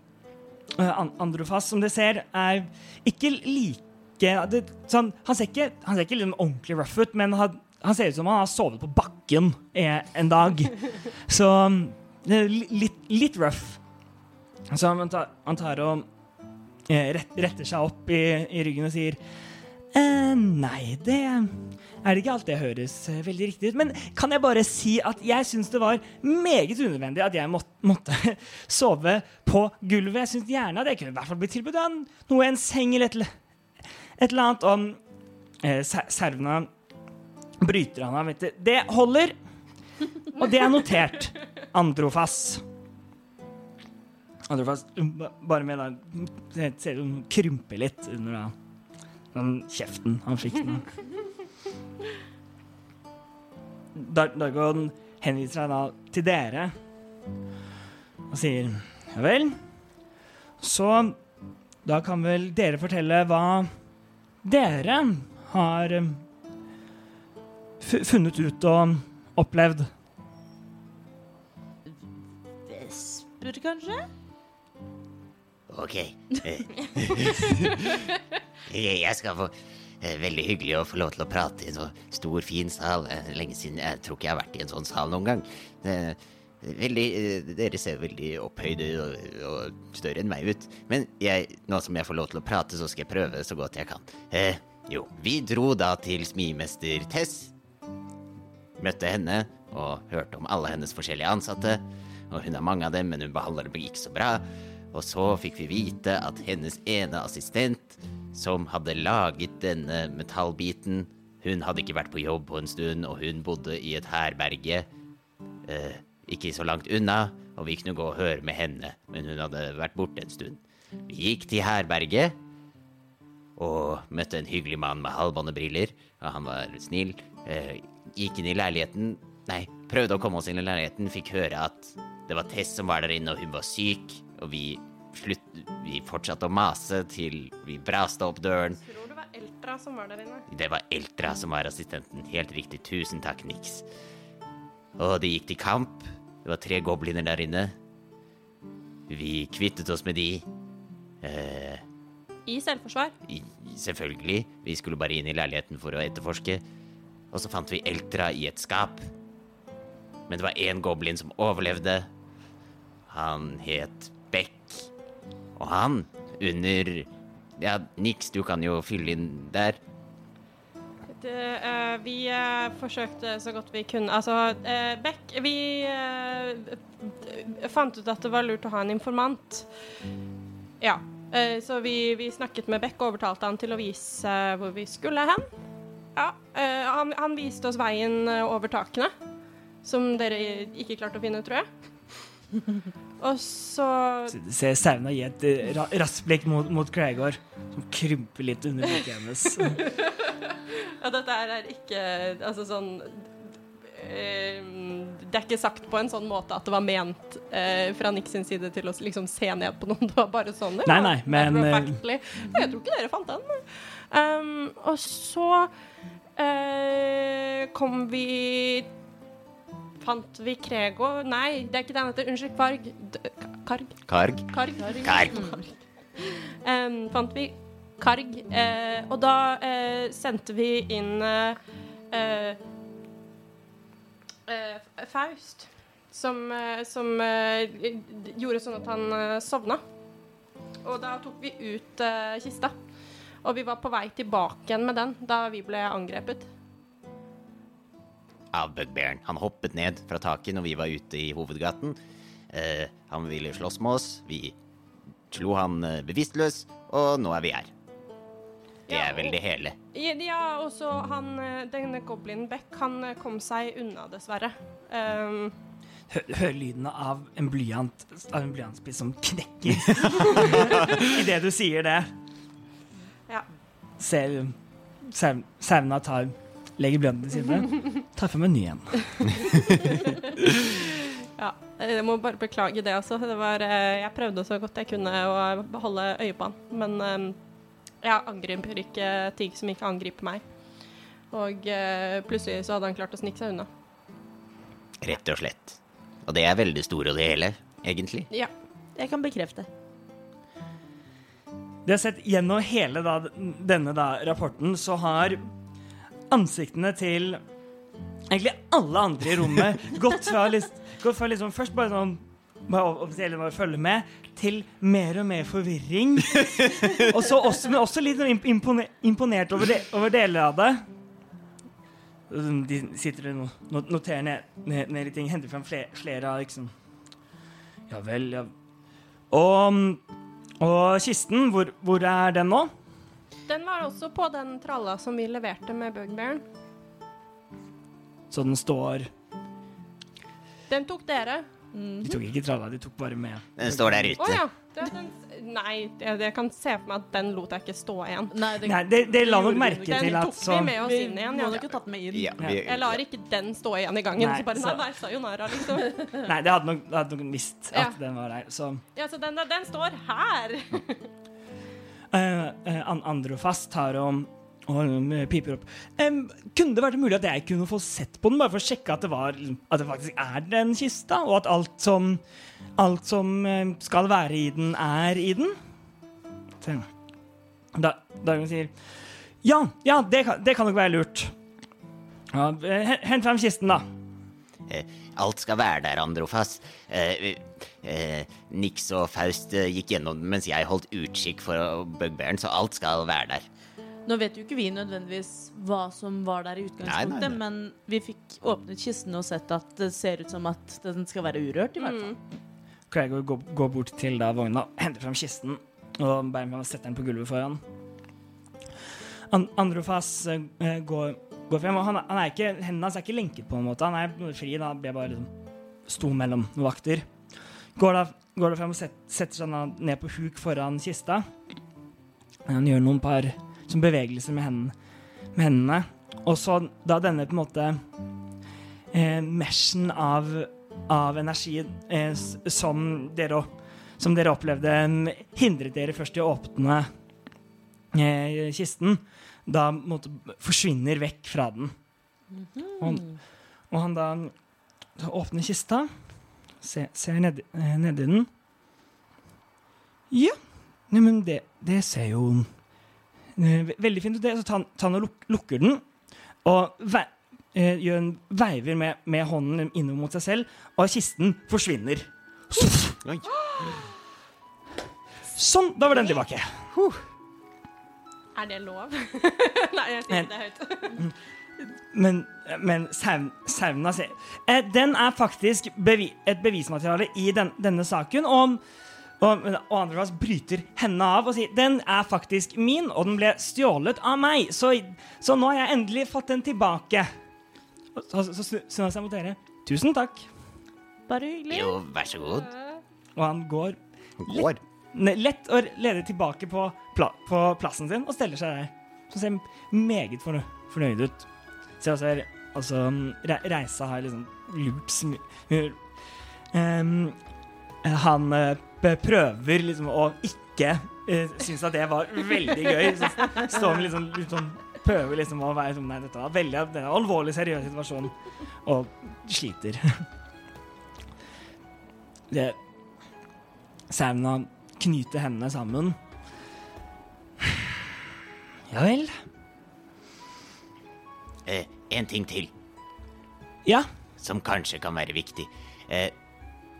Uh, Androfas, som dere ser, er ikke like det, sånn, han, ser ikke, han ser ikke liksom ordentlig rough ut, men han, han ser ut som han har sovet på bakken eh, en dag. Så um, litt, litt rough. Så han tar, han tar og eh, retter seg opp i, i ryggen og sier eh, Nei, det er det ikke alt det høres eh, veldig riktig ut. Men kan jeg bare si at jeg syns det var meget unødvendig at jeg måtte, sove på gulvet. Jeg syns gjerne at jeg kunne i hvert fall blitt tilbudt noe, en seng eller et, eller- et eller annet. Og eh, ser- servene bryter han av. Det holder, og det er notert. Androfas. Androfas bare med da Ser hun krymper litt under da den kjeften han fikk. nå. Dar Dargon henviser seg da til dere og sier ja vel. Så da kan vel dere fortelle hva dere har eh, funnet ut og opplevd. Vesper, kanskje? Ok. Jeg skal få Veldig hyggelig å få lov til å prate i en så stor, fin sal. Eh, Lenge siden jeg tror ikke jeg har vært i en sånn sal noen gang. Eh, Veldig, eh, dere ser veldig opphøyde og, og større enn meg ut. Men jeg, nå som jeg får lov til å prate, så skal jeg prøve så godt jeg kan. Eh, jo, vi dro da til smimester Tess. Møtte henne og hørte om alle hennes forskjellige ansatte. Og hun har mange av dem, men hun behandler dem ikke så bra. Og så fikk vi vite at hennes ene assistent, som hadde laget denne metallbiten, hun hadde ikke vært på jobb på en stund, og hun bodde i et herberge eh, ikke så langt unna, og vi kunne gå og høre med henne, men hun hadde vært borte en stund. Vi gikk til herberget og møtte en hyggelig mann med halvbåndebriller, og han var snill. Eh, gikk inn i leiligheten Nei, prøvde å komme oss inn i leiligheten, fikk høre at det var Tess som var der inne, og hun var syk, og vi slutt, vi fortsatte å mase til vi braste opp døren. Tror det var Eltra som var der inne. Det var Eltra som var assistenten. Helt riktig. Tusen takk, Nix. Og det gikk til kamp. Det var tre gobliner der inne. Vi kvittet oss med de. Eh, I selvforsvar. i, selvfølgelig. Vi skulle bare inn i leiligheten for å etterforske. Og så fant vi Eltra i et skap. Men det var én goblin som overlevde. Han het. Og han, under Ja, Nix, du kan jo fylle inn der. Det, uh, vi uh, forsøkte så godt vi kunne. Altså, uh, Beck Vi eh, fant ut at det var lurt å ha en informant. Ja. så vi, vi snakket med Beck og overtalte han til å vise hvor vi skulle hen. Ja. han, han viste oss veien over takene, som dere ikke klarte å finne, tror jeg. Og så Så ser Sauna gi et eh, raskt blikk mot, mot Gregor, som krymper litt under blikket hennes. Ja, dette her er ikke Altså sånn eh, Det er ikke sagt på en sånn måte at det var ment eh, fra Nick sin side til å liksom se ned på noen. Det var bare sånn. Nei, nei, men, eh. Jeg tror ikke dere fant den. Um, og så eh, kom vi Fant vi Krego Nei, det er ikke den heter. Unnskyld, Kvarg. D Karg? Karg. Karg. Karg. Em, fant vi Karg, Uh, og da uh, sendte vi inn uh, Faust, som, som gjorde sånn at han sovna. Og da tok vi ut kista. Og vi var på vei tilbake igjen med den da vi ble angrepet. Av bugbearen. Han hoppet ned fra taket når vi var ute i hovedgaten. Eh, han ville slåss med oss. Vi slo han eh, bevisstløs, og nå er vi her. Det er vel det hele. Ja, ja og så han eh, denne goblinen Beck, han eh, kom seg unna, dessverre. Um, Hø hør lyden av en blyant Av en blyantspiss som knekker idet du sier det. ja. Selv Sauna tar Legger blyanten til side. Tar frem en ny en. Ja, jeg må bare beklage det også. Det var, eh, jeg prøvde så godt jeg kunne å holde øye på han. Men eh, jeg angriper ikke ting som ikke angriper meg. Og eh, plutselig så hadde han klart å snike seg unna. Rett og slett. Og det er veldig store og det hele, egentlig. Ja. Jeg kan bekrefte. De har sett gjennom hele da, denne da, rapporten, så har ansiktene til egentlig alle andre i rommet gått fra, liksom, gått fra liksom først bare sånn bare offisielt bare følge med, til mer og mer forvirring. og så også, men også litt sånn impone- imponert over, de, over deler av det. De sitter og no- no- noterer ned, ned, ned litt ting, henter frem flere, flere av liksom Ja vel, ja Og, og kisten, hvor, hvor er den nå? Den var også på den tralla som vi leverte med bugbearen. Så den står Den tok dere. De tok ikke tralla, de tok bare med. Den står der ute. ute. ja. Den, nei, jeg, jeg kan se for meg at den lot jeg ikke stå igjen. Nei, det, Nei, det, det la nok merke vi Den til at tok vi med oss inn igjen. Ja. Ikke tatt med inn. Ja, vi, Jeg lar ikke den stå igjen i gangen. Nei, så bare, så- nei, nei, sayonara, liksom. Nei, det hadde nok, det hadde nok visst at Ja. den var der. Så Ja, så den, den står her. uh, uh, Androfast tar og, og eh, piper opp. Um, kunne det vært mulig at jeg kunne få sett på den, bare for å sjekke at det, var, at det faktisk er den kista, og at alt som, alt som eh, skal være i den, er i den? Da, Dagen sier Ja, ja, det kan, det kan nok være lurt. Ja, eh, Hent frem kisten, da. eh, alt skal være der, Androfas. Eh, eh, Nix og Faust eh, gikk gjennom den mens jeg holdt utkikk for bugbearen, så alt skal være der. Nå vet jo ikke vi nødvendigvis hva som var der i utgangspunktet, Nei, nei, nei. men vi fikk åpnet kisten og sett at det ser ut som at den skal være urørt, i hvert fall. Gregor går, går bort til da vogna, henter frem kisten og bare setter den på gulvet foran. And Androfas uh, går, går frem, og han, han er ikke, hendene hans er ikke lenket på en måte. Han er fri, da blir bare liksom sto mellom vakter. Går da, går da frem og set, setter seg ned på huk foran kista. Han gjør noen par som bevegelser med hendene, med hendene. Og så da denne på en måte eh, meshen av av energi eh, som, dere, som dere opplevde hindret dere først i å åpne eh, kisten, da måtte, forsvinner vekk fra den. Og, og han da åpner kista, se, ser nedi ned nedi den. Ja, nei, men det, det ser jo eh, veldig fint ut. det. Så ta den og luk, lukker den, og ve eh, gjør en veiver med, med hånden innover mot seg selv, og kisten forsvinner. Sånn, da var den tilbake. Er det lov? Nei, jeg sier det høyt. Men, men sauna eh, Den er faktisk bevi, et bevismateriale i den, denne saken. Og, og, og Andreas bryter henne av og sier den er faktisk min, og den ble stjålet av meg. Så, så nå har jeg endelig fått den tilbake. Og Så, så, så snur han seg mot dere. Tusen takk. Bare hyggelig. Jo, vær så god. Og og han går Går. Lett, lett og leder tilbake på, pla på plassen sin og steller seg der. Så ser meget fornøyd ut. Ser jeg ser altså re Reisa har liksom lurt sm- Ehm, Han eh, prøver liksom å ikke uh, synes at det var veldig gøy. Så står han liksom, sånn Prøver liksom å være sånn Nei, dette var veldig det er en alvorlig, seriøs situasjon. Og sliter. Det Sauna knyter hendene sammen. Ja vel. Eh, en ting til Ja. som kanskje kan være viktig. Eh,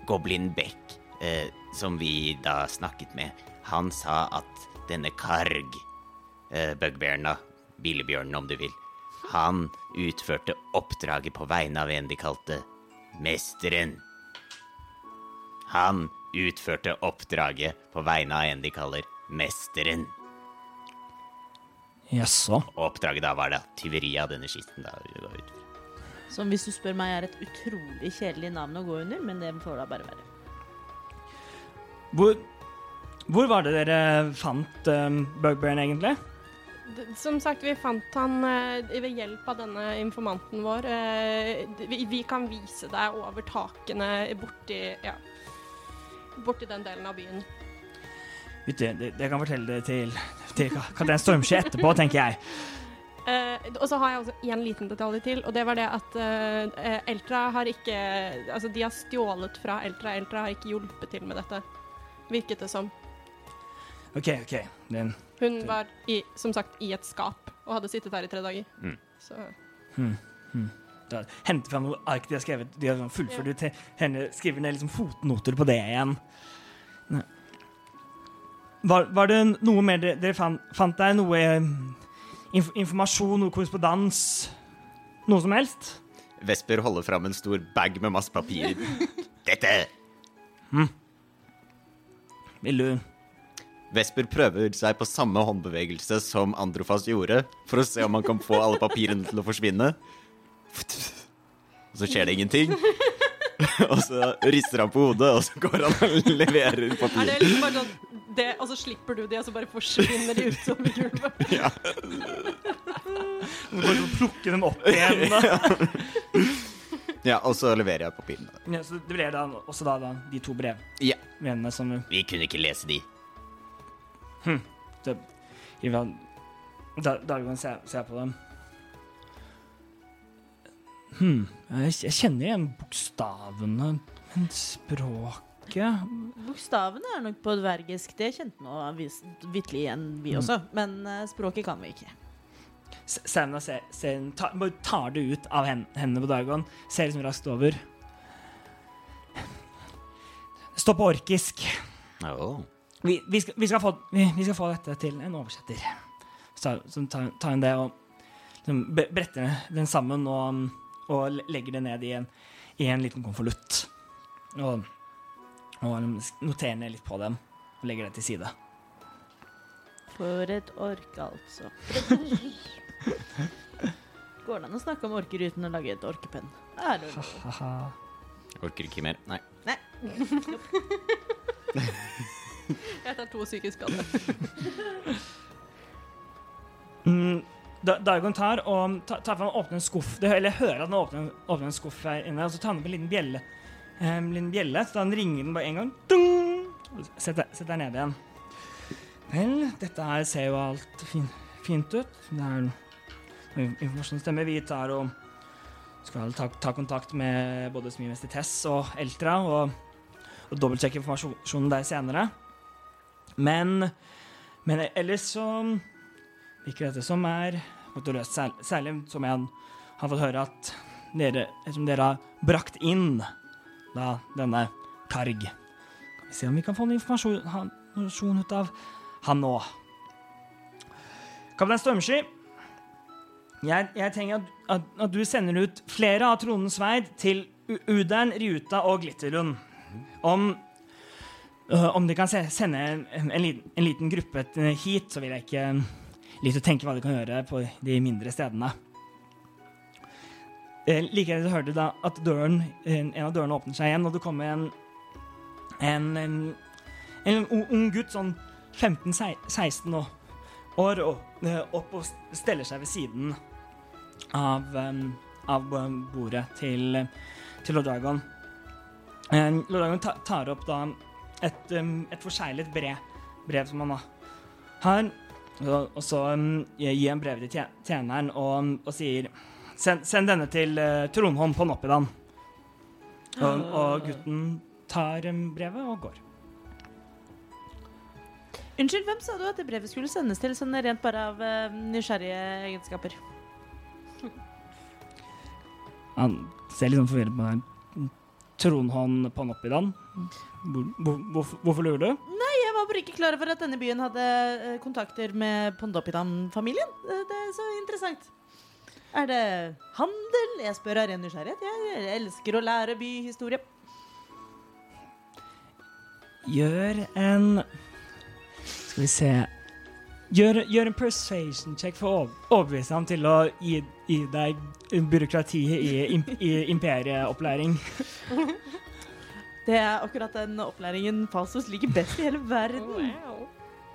Goblin Beck, eh, som vi da snakket med, han sa at denne Karg, eh, bugbearen da, bilebjørnen om du vil, han utførte oppdraget på vegne av en de kalte Mesteren. Han utførte oppdraget på vegne av en de kaller Mesteren. Jaså. Og oppdraget da var det tyveri av denne skitten. da. Som hvis du spør meg er et utrolig kjedelig navn å gå under, men det får da bare være. Hvor, hvor var det dere fant um, Bugbearen, egentlig? Som sagt, vi fant han eh, ved hjelp av denne informanten vår. Eh, vi, vi kan vise deg over takene borti Ja. Borti den delen av byen. Vet du, det, det kan fortelle det til, til Kaptein Stormskje etterpå, tenker jeg. Uh, og så har jeg også en liten detalj til, og det var det at uh, Eltra har ikke Altså, de har stjålet fra Eltra. Eltra har ikke hjulpet til med dette, virket det som. OK, OK. Den, Hun var, i, som sagt, i et skap og hadde sittet her i tre dager. Mm. Så da, hente fram noe ark de har skrevet. De har fullført til henne, skriver ned liksom fotnoter på det igjen. Nei. Var, var det noe mer dere, dere fant, fant der? Noe eh, inf informasjon, noe korrespondans? Noe som helst? Vesper holder fram en stor bag med masse papir. Dette! Vil du Vesper prøver seg på samme håndbevegelse som Androfas gjorde, for å se om han kan få alle papirene til å forsvinne. Og så skjer det ingenting. Og så rister han på hodet, og så går han og leverer er papir. det liksom bare sånn det, Og så slipper du de, og så bare forsvinner de ut som gulvet. Ja. Må bare plukke dem opp igjen? Da. Ja, og så leverer jeg papirene. Ja, så det leverer da også da, da de to brev, Ja. som Vi kunne ikke lese de. det, Ivan, da, Dagon ser, ser på dem. Hm, jeg, jeg kjenner igjen bokstavene, men språket Bokstavene er nok på dvergisk. Det kjente nå vitterlig igjen, vi også. Men eh, språket kan vi ikke. Sauna ser, ser, tar, bare tar det ut av hendene på Dagon, ser liksom raskt over. Stå på orkisk. Oh. Vi, vi, skal, vi, skal få, vi, vi skal få dette til en oversetter. Så, som tar, tar inn det og liksom, bretter den sammen og, og legger det ned i en, i en liten konvolutt. Og, og noterer ned litt på dem og legger det til side. For et ork, altså. Går det an å snakke om orker uten å lage et orkepenn? Er det? Orker ikke mer. Nei. Jeg tar to psykisk skade. Mm, Da- Dagon tar og tar, tar fram og åpner en skuff. Det, eller hører at han åpner, åpner en skuff her inne, og så tar han opp en liten bjelle. En liten bjelle, så han ringer den bare en gang. Dung! Setter, setter den ned igjen. Vel, dette her ser jo alt fin, fint ut. Det er informasjon stemmer. Vi tar og skal ta, ta kontakt med både smimester Tess og Eltra og, og dobbeltsjekke informasjonen der senere. Men, men ellers så virker dette som er løst, særlig som jeg har fått høre at dere, som dere har brakt inn da, denne Karg. Kan vi se om vi kan få noe informasjon, han- ut av han nå. Kaptein Stormsky, jeg, jeg trenger at, at, at du sender ut flere av tronens sverd til Udern, Riuta og Glitterlund. Om Øh, om de kan se, sende en, en, liten, en liten gruppe hit, så vil jeg ikke litt å tenke hva de kan gjøre på de mindre stedene. Eh, etter hørte du da at døren, en en av dørene åpner seg igjen, og det kommer en, en, en, en ung, gutt, sånn 15-16 år, eh, opp og steller seg ved siden av, av bordet til, til Lodragon. Dragon. Eh, Lord Dragon ta, tar opp da et, et forseglet brev, brev som han har, og så gir han brevet til tjeneren og, og sier Send, send denne til uh, Trondholm på Noppidan. Og, og gutten tar em, brevet og går. Unnskyld, hvem sa du at det brevet skulle sendes til, sånn rent bare av uh, nysgjerrige egenskaper? Han ser litt sånn forvirret på meg. Trondholm på Noppidan? Hvor, hvor, hvorfor, hvorfor lurer du? Nei, Jeg var bare ikke klar over at denne byen hadde eh, kontakter med Pondopidan-familien. Eh, Det er så interessant. Er det handel? Jeg spør av ren nysgjerrighet. Jeg elsker å lære byhistorie. Gjør en Skal vi se Gjør, gjør en persuasion check for å overbevise ham til å gi, gi deg byråkratiet i, imp, i imperieopplæring. Det er akkurat den opplæringen Fasos liker best i hele verden. Wow.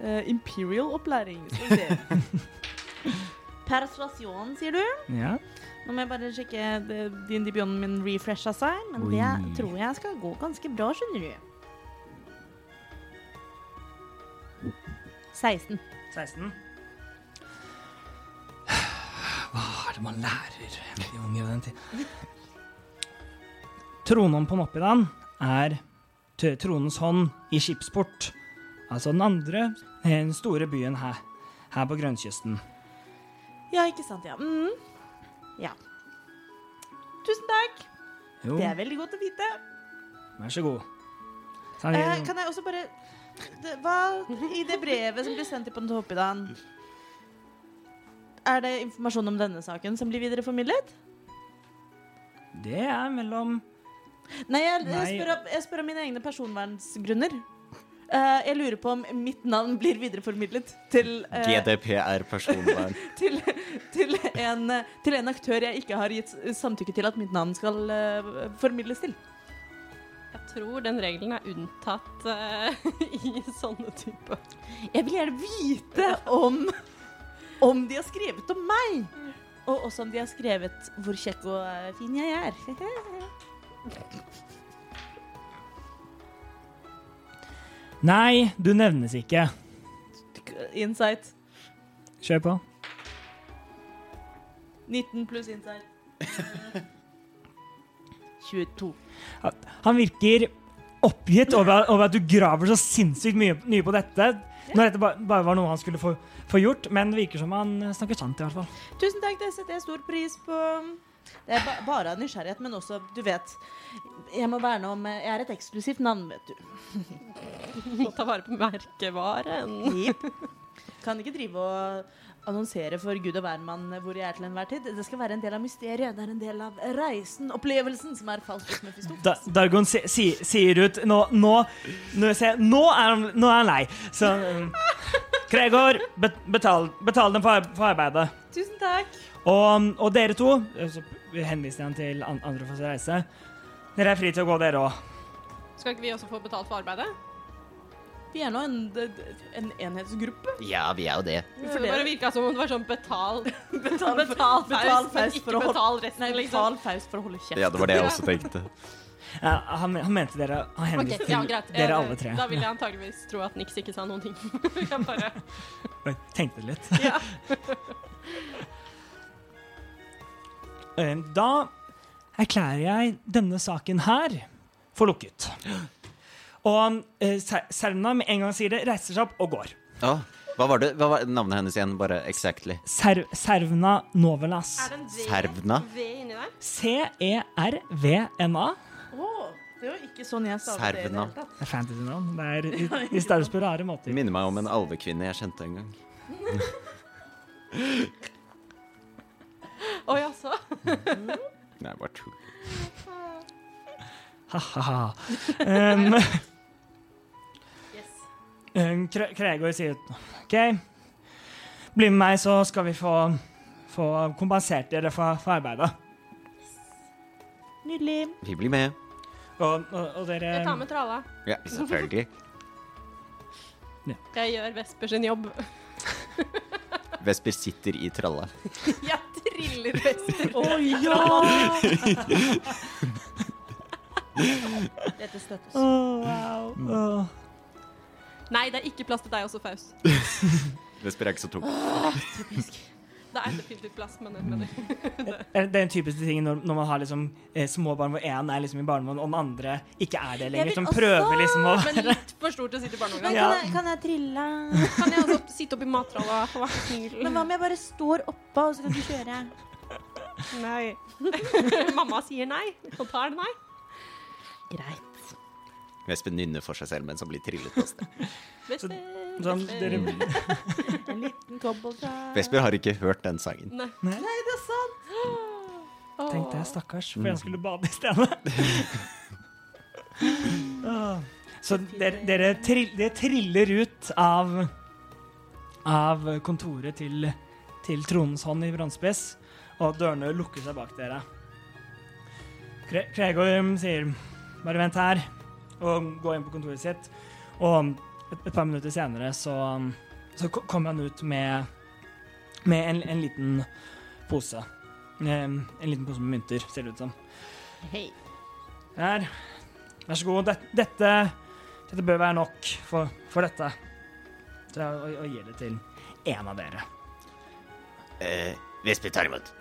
uh, imperial opplæring. Skal vi se. Persuasjon, sier du? Ja. Nå må jeg bare sjekke din debuten min refresha seg, men Oi. det tror jeg skal gå ganske bra, skjønner du. 16. 16. Hva er det man lærer de unge i den tid? Tronen på Noppidan er tronens hånd i skipsport. Altså den andre, den store byen her, her på grønnkysten. Ja, ikke sant, ja. Mm. Ja. Tusen takk. Jo, Det er veldig godt å vite. vær så god. Sånn, Eh, kan jeg også bare det, Hva i det brevet som blir sendt til Pontoppidan Er det informasjon om denne saken som blir videreformidlet? det er mellom Nei, jeg, jeg, spør, jeg spør om mine egne personvernsgrunner. Eh, jeg lurer på om mitt navn blir videreformidlet til, eh, GDPR-personvern. til, til, en, til en aktør jeg ikke har gitt samtykke til at mitt navn skal eh, formidles til. Jeg tror den regelen er unntatt uh, i sånne typer. Jeg vil gjerne vite om Om de har skrevet om meg. Og også om de har skrevet hvor kjekk og fin jeg er. Nei, du nevnes ikke. Insight. Kjør på. 19 pluss insight. 22. Han virker oppgitt over, over at du graver så sinnssykt mye, mye på dette. Når dette ba- bare var noe han skulle få, få gjort, men det virker som han snakker sant. i hvert fall. Tusen takk, det setter jeg stor pris på. Det er ba bare av nysgjerrighet, men også, du vet Jeg må verne om Jeg er et eksklusivt navn, vet du. Må ta vare på merkevaren. Jepp. Kan ikke drive og annonsere for gud og hvermann hvor jeg er til enhver tid. Det skal være en del av mysteriet. Det er en del av reisen, opplevelsen, som er hos. Da, Dargon si, si, sier ut Nå, nå, nå, ser nå, er, han, nå er han lei. Så um, Gregor, betal, betal dem for, for arbeidet. Tusen takk. Og, og dere to Så henviser han til andre for å reise. Dere er fri til å gå, dere òg. Skal ikke vi også få betalt for arbeidet? Vi er nå en, en enhetsgruppe. Ja, vi er jo det. Det For det- bare virka som om det var sånn betal Betal, Betal betal faust, men ikke betal resten, Nei, liksom. betal faust for å holde kjeft. Ja, det var det jeg også tenkte. Ja, han, han mente dere Han henviste ja, til greit. dere Eh, alle tre. Da vil jeg antageligvis tro at Nix ikke sa noen ting. jeg bare tenkte litt. Ja. Da erklærer jeg denne saken her for lukket. Og eh, Ser- Servna med en gang sier det, reiser seg opp og går. Ja. hva var det? Hva var navnet hennes igjen? Bare exactly. Serv, Servna Novelas. Er det en V, Servna? v inni der? C-E-R-V-N-A. Oh, det var ikke sånn jeg sa det Servna. Det er fantasy-navn. Det er de- De staves på rare måter. Minner meg om en alvekvinne jeg kjente en gang. Å jaså? Nei, bare tull. Ha-ha-ha. Um, um, Kre- Kregor sier OK, bli med meg, så skal vi få, få kompensert dere for, for arbeidet. Nydelig. Vi blir med. Og, og, og dere Jeg tar med tralla. Ja, selvfølgelig. Jeg gjør Vesper sin jobb. Vesper sitter i tralla. Jeg triller Vesper. Å ja! Dette støttes. Oh, wow. Oh. Nei, det er ikke plass til deg også, Faust. Vesper er ikke så tung. Det er definitivt plass, men jeg Det er det er den typiske tingen når, når man har liksom, eh, små barn hvor én er liksom i barnevogn, og den andre ikke er det lenger. Som også- prøver liksom å Men litt for stor til å sitte i barnevogn. Ja. kan, kan jeg trille? Kan jeg også sitte oppi mattralla? Vær så snill. Men hva om jeg bare står oppå, og så kan du kjøre? Nei. Mamma sier nei, og da er det nei. Greit. Vespen nynner for seg selv mens han blir trillet på sted. Sånn, dere, En liten fra Vesper har ikke hørt den sangen. Nei. Nei, det er sant! Oh. Tenkte jeg, stakkars, for jeg skulle bade i stedet. Så dere, dere, dere triller ut av, av kontoret til, til tronens hånd i bronsespiss, og dørene lukker seg bak dere. Kre- Kregor sier bare vent her, og gå inn på kontoret sitt. Og et, et par minutter senere så, så kom kommer han ut med, med en, en liten pose. Eh, En liten pose med mynter, ser det ut som. Hei. Her. Vær så god. Dette, dette, dette bør være nok for, for dette. Så jeg, og, og gir det til en av dere. Eh, Vespe tar imot.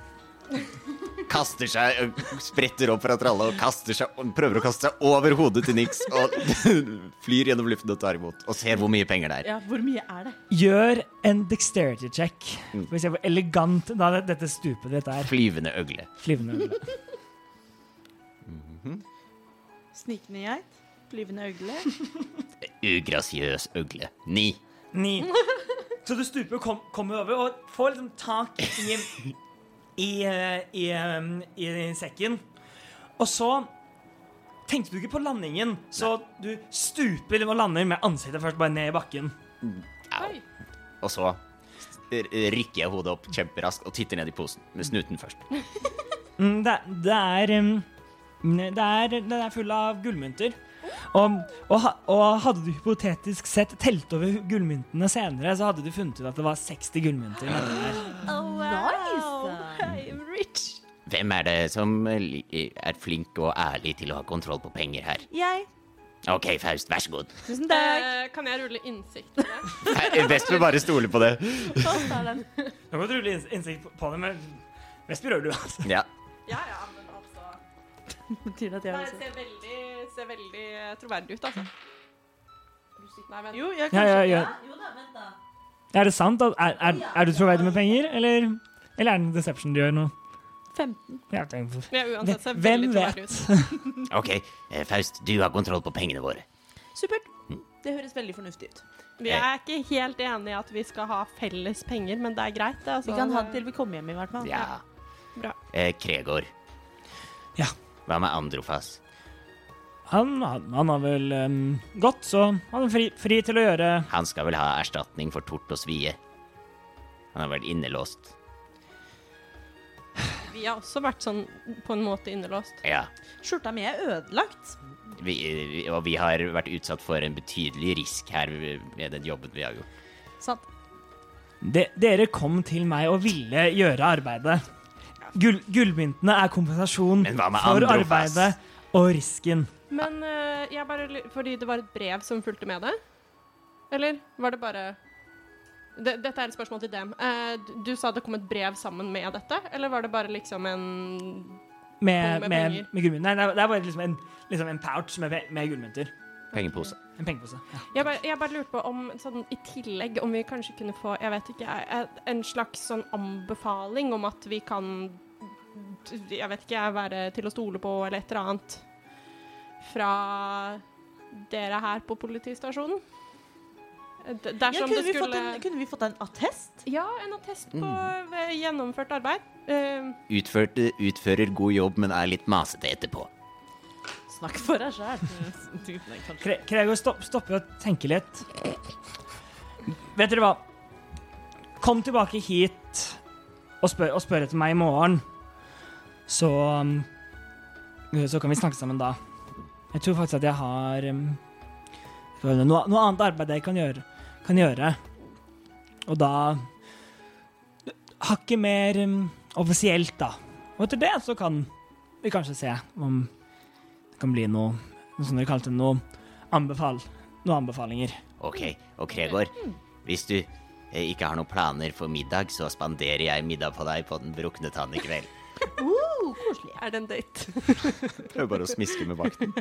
Kaster seg, spretter opp fra tralla og kaster seg, prøver å kaste seg over hodet til Nix og flyr gjennom luften og tar imot. Og ser hvor mye penger det er. Ja, hvor mye er det? Gjør en dexterity check. Mm. Vi se hvor elegant da dette stupet ditt er. Flyvende øgle. Flyvende øgle. Snikende geit? Flyvende øgle? Ugrasiøs øgle. Ni. Ni. Så du stuper, kom, kommer over og får liksom tak i, i, i, i, eh, i sekken. Og så tenkte du ikke på landingen, så du stuper og lander med ansiktet først bare ned i bakken. Au. Oi. Og så rykker jeg hodet opp kjemperaskt og titter ned i posen. Med snuten først. Mm, det, det er det er, det er full av gullmynter. Og, og, og hadde du hypotetisk sett telt over gullmyntene senere, så hadde du funnet ut at det var 60 gullmynter. Oh, der. Oh, Nice. I'm. Hvem er det som er flink og ærlig til å ha kontroll på penger her? Jeg. OK, Faust, vær så god. Tusen takk. Eh, kan jeg rulle innsikt på det? Vesper bare stoler på det. Nå kan du rulle innsikt på- det, men Vesper gjør du, altså. Ja. Ja, ja, men altså Betyr det at jeg også Det ser veldig, ser veldig troverdig ut, altså. Nei, vent. Jo, jeg Ja, ja, ja. Jo da, vent da. Er det sant? Er, er, er du troverdig med penger, eller, eller er det en deception du gjør nå? 15. Ja, uansett ser Hvem veldig troverdig ut. OK, eh, Faust, du har kontroll på pengene våre. Supert. Det høres veldig fornuftig ut. Vi er ikke helt enige i at vi skal ha felles penger, men det er greit. Det, altså. Vi kan ha det til vi kommer hjem, i hvert fall. Ja. Bra. Eh, Kregor. Ja. Hva med Androfas? han, han, han har vel um, gått, så han er fri, fri til å gjøre Han skal vel ha erstatning for tort og svie. Han har vært innelåst. Vi har også vært sånn på en måte innelåst. Ja. Skjorta mi er ødelagt. Vi, vi, og vi har vært utsatt for en betydelig risk her med den jobben vi har gjort. Sant. de, Dere kom til meg og ville gjøre arbeidet. Gull, gullmyntene er kompensasjon Men hva med for arbeidet og risken. Men uh, jeg bare Fordi det var et brev som fulgte med det? Eller var det bare Dette er et spørsmål til dem. Eh, du, sa det kom et brev sammen med dette, eller var det bare liksom en Med, Med med, med, gullmynter. Nei, det er- er bare liksom en, liksom en pouch med, med gullmynter. Pengepose. En pengepose. Ja. jeg bare, jeg bare lurte på om sånn i tillegg om vi kanskje kunne få Jeg vet ikke, en slags sånn anbefaling om at vi kan Jeg vet ikke, være til å stole på eller et eller annet fra dere her på politistasjonen. D- Ja, kunne, det vi fått skulle en, kunne vi fått en attest? Ja, en attest på mm. gjennomført arbeid. Uh, Utført, utfører god jobb, men er litt masete etterpå. Snakk for deg sjæl. Kre Gregor stopp, stopper og tenker litt. Vet dere hva? Kom tilbake hit og spør, og spør etter meg i morgen. Så um, Så kan vi snakke sammen da. Jeg tror faktisk at jeg har um, noe, noe annet arbeid jeg kan gjøre, kan gjøre. Og da hakket mer um, offisielt, da. Og etter det så kan vi kanskje se om det kan bli noe, noe som dere kalte noe, anbefal, noen anbefalinger. Ok, og Kregor, hvis du eh, ikke har noen planer for middag, så spanderer jeg middag på deg på Den brukne tann i kveld. Uh, koselig. Er det en date? Prøver bare å smiske med vakten.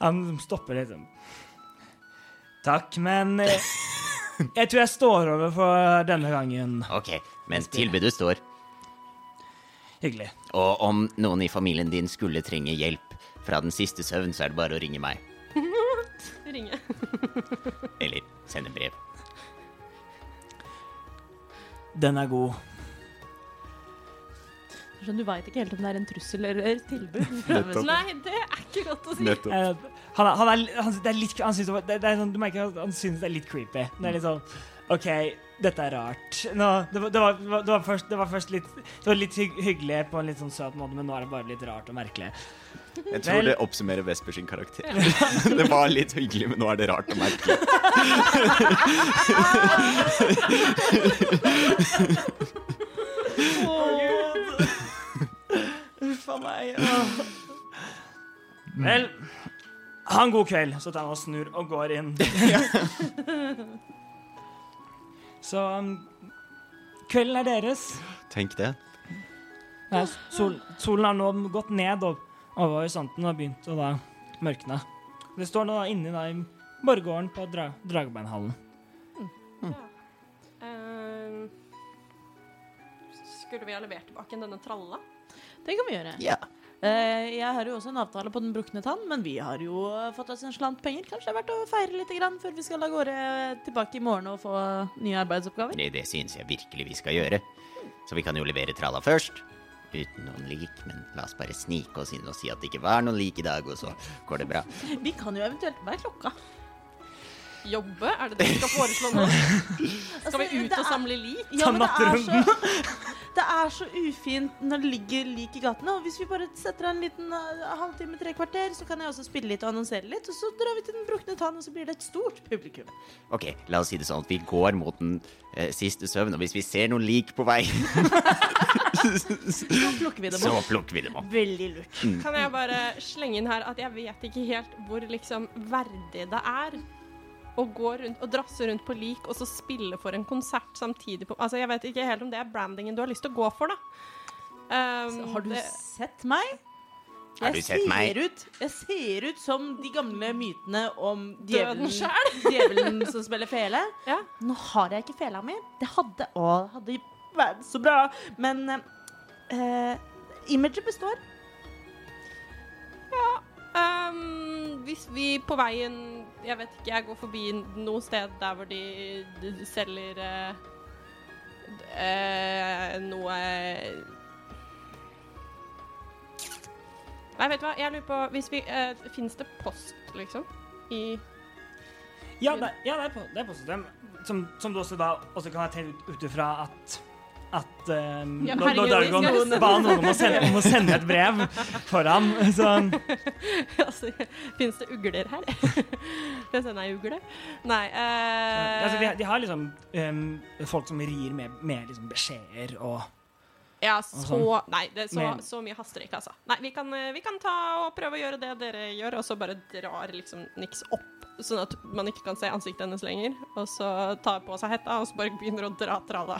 Han stopper litt. Takk, men eh, jeg tror jeg står over for denne gangen. Ok, men tilbudet står. Hyggelig. Og om noen i familien din skulle trenge hjelp fra den siste søvn, så er det bare å ringe meg. Ringe. Eller sende brev. Den er god. Så du veit ikke helt om det er en trussel eller et tilbud. Nettopp. Nei, det er ikke godt å si. Nettopp. Eh, han, er, han, er, han, det er litt, han synes det, det, er sånn, Du merker at han synes det er litt creepy. Det er litt sånn OK, dette er rart. Nå, det, var, det, var, det, var først, det var først litt Det var litt hygg, hyggelig på en litt sånn søt måte, men nå er det bare litt rart og merkelig. Jeg tror Vel- det oppsummerer Vesper sin karakter. det var litt hyggelig, men nå er det rart og merkelig. Vel, ha en god kveld. Så tar han og snur og går inn. Så um, kvelden er deres. Tenk det. Nei, sol, solen har nå gått ned og over horisonten og begynt å da mørkne. Det står nå da inni da i borggården på dra Dragbeinhallen. Uh, skulle vi ha levert tilbake denne tralla? Det kan vi gjøre. Ja. Eh, jeg har jo også en avtale på Den brukne tann, men vi har jo fått oss en slant penger. Kanskje det er verdt å feire litt før vi skal av gårde tilbake i morgen og få nye arbeidsoppgaver? Det, det synes jeg virkelig vi skal gjøre. Så vi kan jo levere tralla først. Uten noen lik, men la oss bare snike oss inn og si at det ikke var noen lik i dag, og så går det bra. Vi kan jo eventuelt er klokka? Jobbe? Er det det vi skal foreslå nå? Skal vi Altså, ut og samle lik? Ja, men det er, natterunden. så, det er så ufint når det ligger lik i gatene. Og hvis vi bare setter av en liten uh, halvtime, tre kvarter, så kan jeg også spille litt og annonsere litt. Og så drar vi til Den brukne tann, og så blir det et stort publikum. Ok, la oss si det sånn at vi går mot den eh, siste søvn, og hvis vi ser noen lik på vei, Så plukker vi dem så opp. plukker vi dem opp. Veldig lurt. Kan jeg bare slenge inn her at jeg vet ikke helt hvor liksom verdig det er å gå rundt og drasse rundt på lik og så spille for en konsert samtidig på Altså, jeg vet ikke helt om det er brandingen du har lyst til å gå for, da. Um, Har du det, sett meg? Har du sett meg? Ser ut, jeg ser ut som de gamle mytene om djevelen, djevelen som spiller fele. Ja. Nå har jeg ikke fela mi. Det hadde Å, det hadde vært så bra. Men uh, imaget består. Um, hvis vi på veien Jeg vet ikke, jeg går forbi noe sted der hvor de, de selger uh, eh, noe Nei, vet du hva, jeg lurer på Hvis vi uh, Fins det post, liksom? I Ja, det, ja, det er på, det er postsystem. Som, som du også da også kan ha tenkt ut ifra at at um, Ja, vi skal- ba noen om å, sende, om å sende et brev for ham. Så Altså, fins det ugler her? Skal jeg sende ei ugle? Nei eh, altså, de, de har liksom um, folk som rir med, med liksom beskjeder og Ja, så sånn. Nei, det, så, så mye haster ikke, altså. Nei, vi kan, eh, vi kan ta og prøve å gjøre det dere gjør, og så bare drar liksom niks opp, sånn at man ikke kan se ansiktet hennes lenger. Og så tar på seg hetta, og så bare begynner å dra tralla.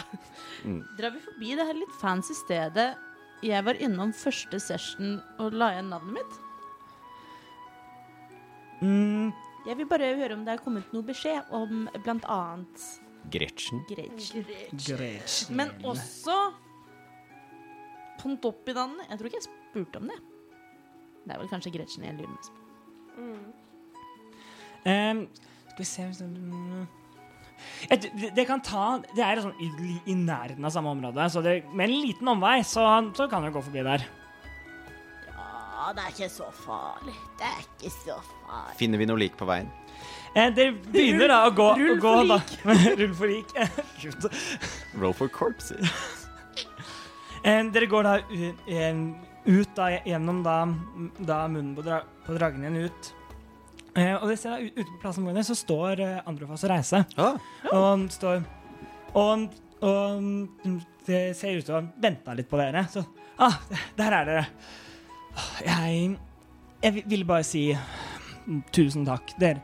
Drar vi forbi det her litt fancy stedet jeg var innom første session og la igjen navnet mitt? mm, Jeg vil bare høre om det er kommet noe beskjed om blant annet Gretchen. Gretchen. Greit. Men også Pontoppidanene. Jeg tror ikke jeg spurte om det. Det er vel kanskje Gretchen jeg lurer mest på. Um, skal vi se hvis det, det, kan ta Det er liksom i, i nærheten av samme område, så det, med en liten omvei så, så kan du gå forbi der. Ja, det er ikke så farlig. Det er ikke så farlig. Finner vi noe lik på veien? Eh, dere begynner da å gå Rull for da. Rull for lik. Gud. Roll for corpses. Eh, dere går da ut, eh, ut da, gjennom da, da munnen på, dra, på dragen igjen ut. Eh, og det ser jeg ute på plassen vår, så står eh, Androfas og Reise. Ah, Og han står Og, og det ser ut til å ha venta litt på dere. Så ah, der er dere. Jeg Jeg vil- ville bare si tusen takk. Dere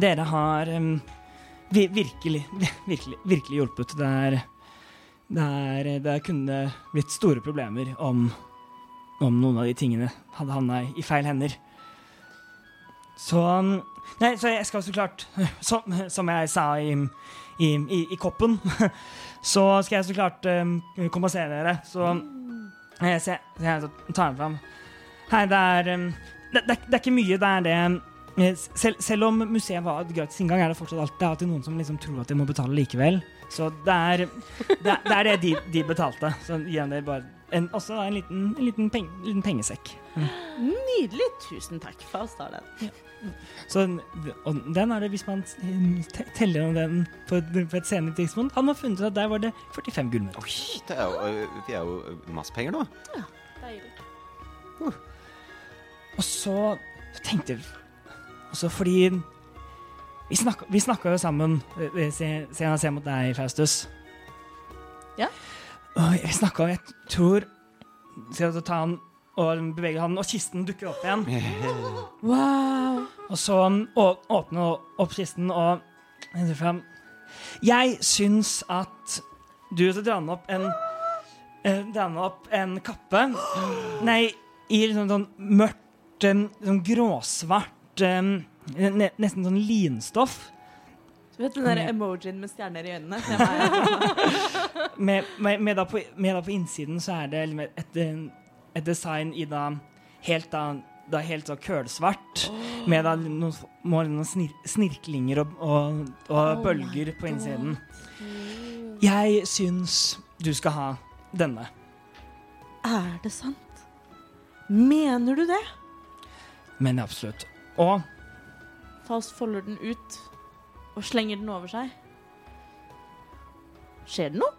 Dere har um, vi- virkelig, virkelig, virkelig hjulpet. Det er det, er, det kunne blitt store problemer om, om noen av de tingene hadde havna i feil hender. Så Nei, så jeg skal så klart Som, som jeg sa i, i, i, i koppen, så skal jeg så klart um, kompensere dere. Så jeg, så jeg, så jeg tar den fram. Hei, det er um, det, det, det er ikke mye, det er det eh, selv, selv om museet var gratis inngang, er det fortsatt alltid, det alltid noen som liksom tror at de må betale likevel. Så det er det, er- det, er det de, de betalte. Så gi dere bare en, også en liten, en liten, peng, liten pengesekk. Nydelig. Tusen takk. Faust har den. Så og den er det, hvis man teller om den på, på et senere tidspunkt Han har funnet ut at der var det 45 gullmynt. oi, det er jo, vi er jo masse penger nå. Deilig. Og så, så tenkte jeg også fordi Vi snakka, vi snakka jo sammen eh, eh, se- Sen jeg ser mot deg, Faustus. Ja. Og vi snakka, og jeg tror Se å ta han og beveger han, og kisten dukker opp igjen. Wow. Og så å- åpne opp kisten og henter fram Jeg syns at du skal dra opp en eh, Dra opp en kappe. Nei, i liksom sånn mørkt, eh, sånn gråsvart eh, ne, Nesten sånn linstoff. Du vet den der emojien med stjerner i øynene? Med, med, med, da på, med da på innsiden så er det et, et design i da helt da da helt så kølsvart, med da noen, noen snir, snirklinger og, og, og Oh bølger på innsiden. Jeg syns du skal ha denne. Er det sant? Mener du det? Men absolutt. Og Faust folder den ut og slenger den over seg. Skjer det noe?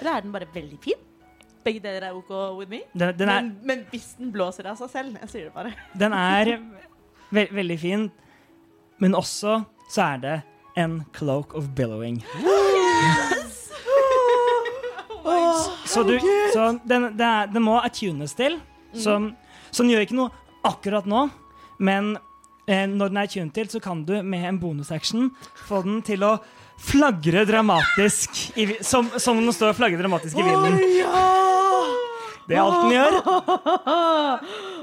Eller er den bare veldig fin? Begge deler er OK with me? den, den er, men, men hvis den blåser av seg selv Jeg sier det bare. den er ve veldig fin, men også så er det en cloak of billowing. Yes! Så, du, så den, det er, den må attunes til. Så, som den gjør ikke noe akkurat nå, men når den er attuned til, så kan du med en bonusaction få den til å flagre dramatisk, i, som, som den står og flagrer dramatisk i vinden. Det er alt den gjør,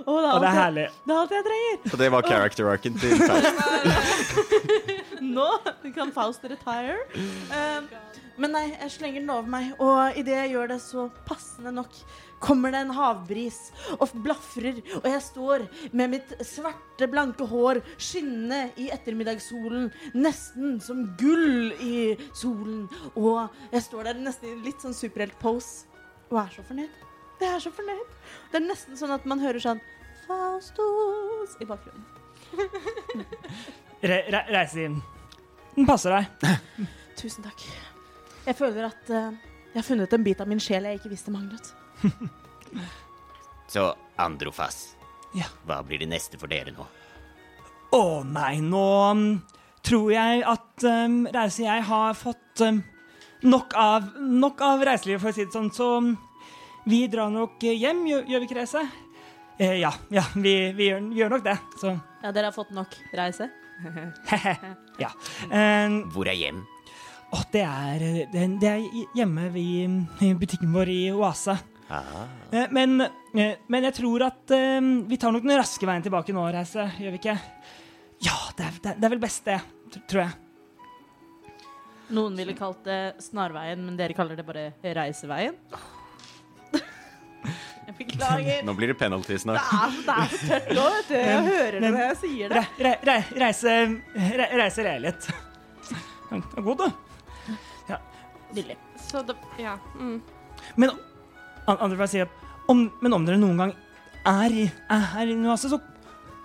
Oh, det, og det er jeg, herlig. det er alt jeg trenger. Og det var character-arken til Faust. Nå kan Faust retire. Um, men nei, jeg slenger den over meg, og idet jeg gjør det så passende nok, kommer det en havbris og blafrer, og jeg står med mitt svarte, blanke hår skinnende i ettermiddagssolen, nesten som gull i solen, og jeg står der nesten i litt sånn superhelt-pose, og er så fornøyd. Jeg er så fornøyd. Det er nesten sånn at man hører sånn Faustos i bakgrunnen. Re re reise inn. Den passer deg. Tusen takk. Jeg føler at uh, jeg har funnet en bit av min sjel jeg ikke visste manglet. Så Androfas, Ja. hva blir det neste for dere nå? Å nei, nå um, tror jeg at um, Reise jeg har fått um, nok, av, nok av reiselivet, for å si det sånn. Så um, vi drar nok hjem, gjør, gjør vi ikke Reise? Eh, ja, ja vi, vi, gjør, gjør nok det. Så Ja, dere har fått nok reise? ja. Um, Hvor er hjem? å, det, er, det, det er hjemme ved i butikken vår i Oase. Eh, Men, eh, men jeg tror at eh, vi tar nok den raske veien tilbake nå, Reise. Gjør vi ikke? Ja, det er, det er- vel best, det. Tror jeg. Noen ville kalt det Snarveien, men dere kaller det bare Reiseveien? Jeg beklager. Nå blir det penalty Det snart. er, det er så tørt nå, vet du. Jeg hører det når jeg sier det. Re, re, re, reise re, Reise leilighet. Den er god, du. Nydelig. Så det Ja. Mm. Men andre får si at om, men om dere noen gang er, i- er her i Oase, så,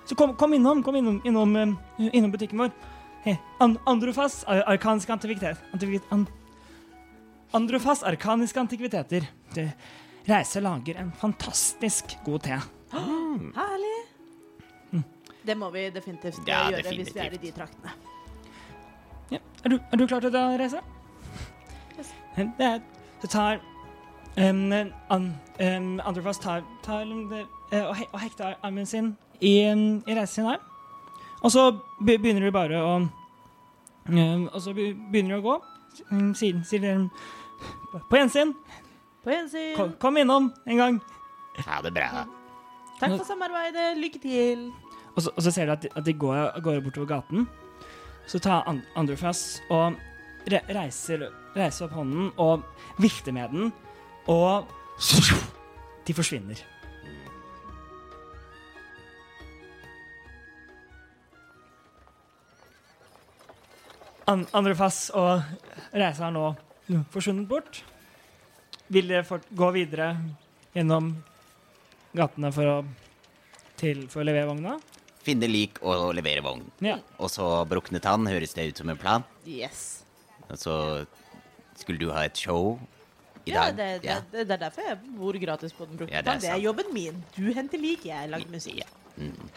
så kom, kom innom. Kom innom, innom, eh, innom butikken vår. Hey, an, Androfas, ar, arkaniske antikviteter. Antikvit, an, Androfas, arkaniske antikviteter. Det, Reise lager en fantastisk god te. Herlig. Det må vi definitivt Ja, gjøre hvis vi er i de traktene. Ja. Er, du, er du klar til å reise? Det, er, det tar um, an, um, Andrefoss tar, tar um, det, eh, og, he, og hekter armen sin i, um, i reisen sin her. Og så begynner du bare å um, Og så begynner du å gå. Sier sier dere På gjensyn. På gjensyn. Kom, kom innom en gang. Ha det bra. Takk for samarbeidet. Lykke til. Og så, og så ser du at de, at de går, går bortover gaten. Så tar An Andrefoss og re reiser, reiser opp hånden og vifter med den, og de forsvinner. An Andrefoss og reiser har nå forsvunnet bort. Vil dere fort gå videre gjennom gatene for å, til, for å levere vogna? Finne lik og levere vogn. Ja. Og så brukne tann, høres det ut som en plan? Yes. Og så skulle du ha et show i Ja, det, det, det, det er derfor jeg bor gratis på den brukne Ja, det er det er jobben min. Du henter lik, jeg lager musikk. Ja. Mm.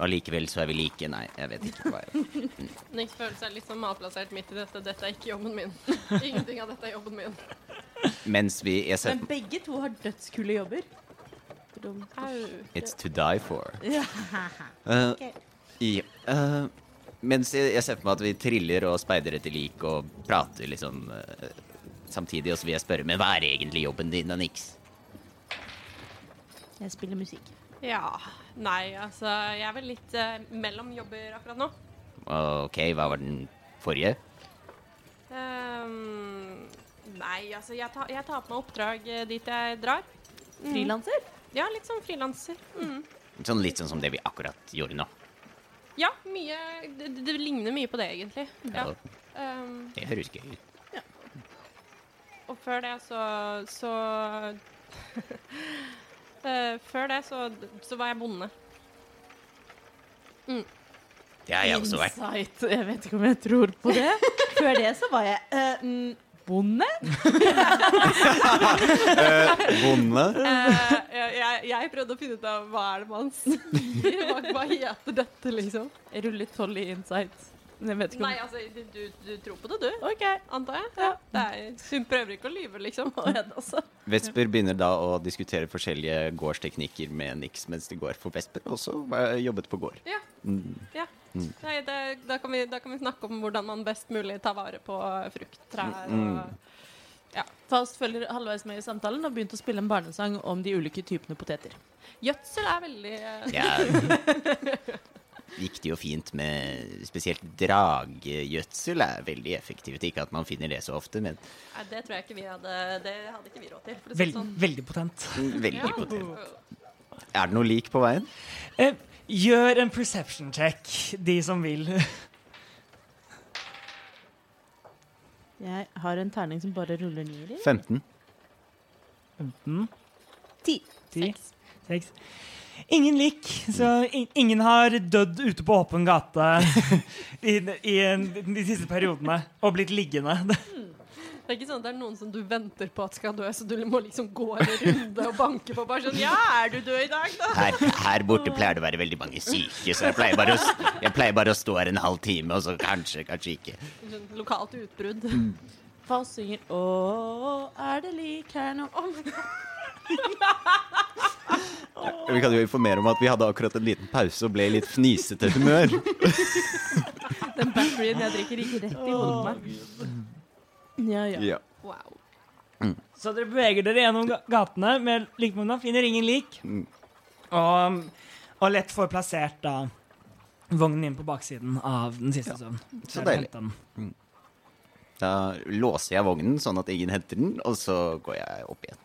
Og likevel så er vi like. Nei, jeg vet ikke hva jeg mm. Niks følelse er litt sånn malplassert midt i dette. Dette er ikke jobben min. Ingenting av dette er jobben min. Mens vi ser, Men begge to har dødskule jobber. It's to die for. Uh, ja, uh, mens jeg, jeg ser for meg at vi triller og speider etter lik og prater liksom uh, samtidig, og så vil jeg spørre, men hva er egentlig jobben din, Nix? Jeg spiller musikk. Ja. Nei, altså Jeg er vel litt eh, mellom jobber akkurat nå. OK, hva var den forrige? Ehm, nei, altså jeg tar, jeg tar på meg oppdrag eh, dit jeg drar. Frilanser? Ja, litt sånn frilanser. Mm. Sånn litt sånn som det vi akkurat gjorde nå. Ja, mye det, det ligner mye på det, egentlig. Ja. Ja. Ehm, Det høres gøy ut. Og før det så Så Eh, Før det så, så var jeg bonde. Det har jeg også vært. Insight. Jeg vet ikke om jeg tror på det. Før det så var jeg uh, mm, bonde. Bonde? Eh, jeg, jeg, jeg prøvde å finne ut av hva er det man sier. Hva, hva heter dette, liksom? Jeg ruller tolv i insight. Jeg vet ikke om Nei, altså, du, du, tror på det, du? OK. Antar jeg? Ja. Det er, hun prøver ikke å lyve, liksom. Også. Vesper begynner da å diskutere forskjellige gårdsteknikker med Nix mens det går, for Vesper også jobbet på gård. Ja. Mm. ja. Nei, det, da, kan vi, da kan vi snakke om hvordan man best mulig tar vare på frukttrær og Faust følger halvveis med i samtalen og begynte å spille en barnesang om de ulike typene poteter. Gjødsel er veldig eh, Det er viktig og fint med spesielt draggjødsel er veldig effektivt. Ikke at man finner det så ofte, men Nei, det tror jeg ikke vi hadde Det hadde ikke vi råd til. For Vel, sånn. veldig potent. veldig Ja. potent. Er det noe lik på veien? Eh, gjør en perception check, de som vil. Jeg har en terning som bare ruller nier i. 15. 15, 10. 10, 6 Ingen lik, så in ingen har dødd ute på åpen gate i, i de siste periodene og blitt liggende. Det er ikke sånn at det er noen som du venter på at skal dø, så du må liksom gå en runde og banke på bare sånn Ja, er du død i dag, da? Her, her borte pleier det å være veldig mange syke, så jeg pleier, bare å, jeg pleier bare å stå her en halv time, og så kanskje, kanskje ikke. Sånn lokalt utbrudd. Faust synger Å, er det lik her nå? Oh my God. Vi kan jo informere om at vi hadde akkurat en liten pause og ble i litt fnisete humør. Den batterien jeg drikker, gikk rett i hodet på meg. Ja, ja. Ja. Wow. Så dere beveger dere gjennom gatene med likvogna, finner ingen lik. Mm. Og, og lett får plassert da vognen inn på baksiden av den siste søvnen. så deilig. Mm. Da låser jeg vognen sånn at ingen henter den, og så går jeg opp igjen.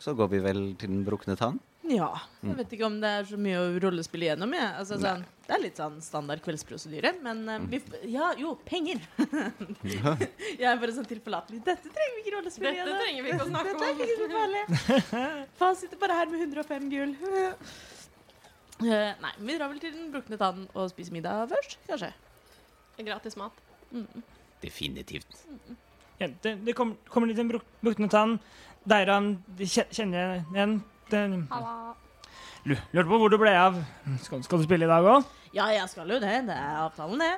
Mm. Så går vi vel til den brukne tann. ja. Jeg vet ikke om det er så mye å rollespille igjennom. Jeg. Altså, sånn, det er litt sånn standard kveldsprosedyre. Men uh, vi, f- ja, jo, penger! jeg er bare sånn tilforlatelig. Dette trenger vi ikke rollespille Dette trenger vi ikke å snakke om. Dette er ikke så farlig. Faen sitter bare her med 105 gull. uh, nei, vi drar vel til den brukne tann og spiser middag først, kanskje. Gratis mat. Definitivt. jente. Det det kommer litt en bruk- brukne tann. Deiran kjenner jeg igjen. Den, lurte på hvor du ble av. Skal, skal du spille i dag òg? Ja, jeg skal jo det. Det er avtalen, det.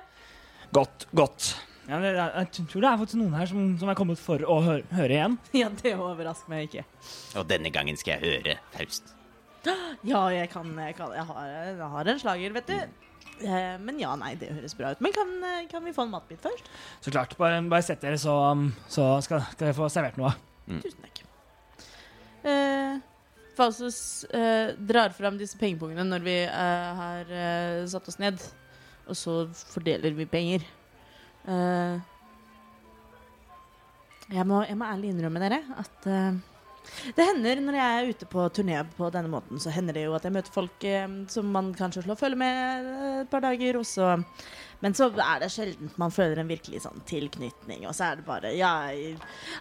Godt. Godt. Ja, jeg, jeg tror det er faktisk noen her som, som er kommet for å høre, høre igjen. Ja, det overrasker meg ikke. Og denne gangen skal jeg høre Faust. Ja, jeg kan, jeg, kan jeg, har, jeg har en slager, vet du. Eh, men ja, nei, det høres bra ut. Men kan, kan vi få en matbit først? Så klart. Bare, bare sett dere, så, så skal, skal dere få servert noe. Tusen takk. Eh, Faustus eh, drar fram disse pengepungene når vi eh, har eh, satt oss ned. Og så fordeler vi penger. Eh, jeg, må, jeg må ærlig innrømme dere at eh, det hender når jeg er ute på turné på denne måten, så hender det jo at jeg møter folk som man kanskje slår følge med et par dager, og så Men så er det sjelden man føler en virkelig sånn tilknytning, og så er det bare ja,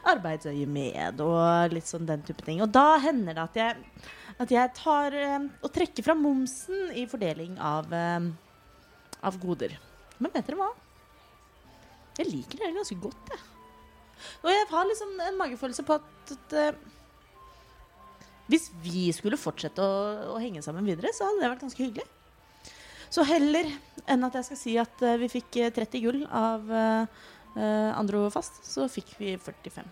arbeidsøyemed og litt sånn den type ting. Og da hender det at jeg, at jeg tar eh, og trekker fra momsen i fordeling av, eh, av goder. Men vet dere hva? Jeg liker det ganske godt, jeg. Og jeg har liksom en magefølelse på at, at eh, hvis vi skulle fortsette å, å henge sammen videre, så hadde det vært ganske hyggelig. Så heller enn at jeg skal si at eh, vi fikk eh, 30 gull av uh, Andro Fast, så fikk vi 45.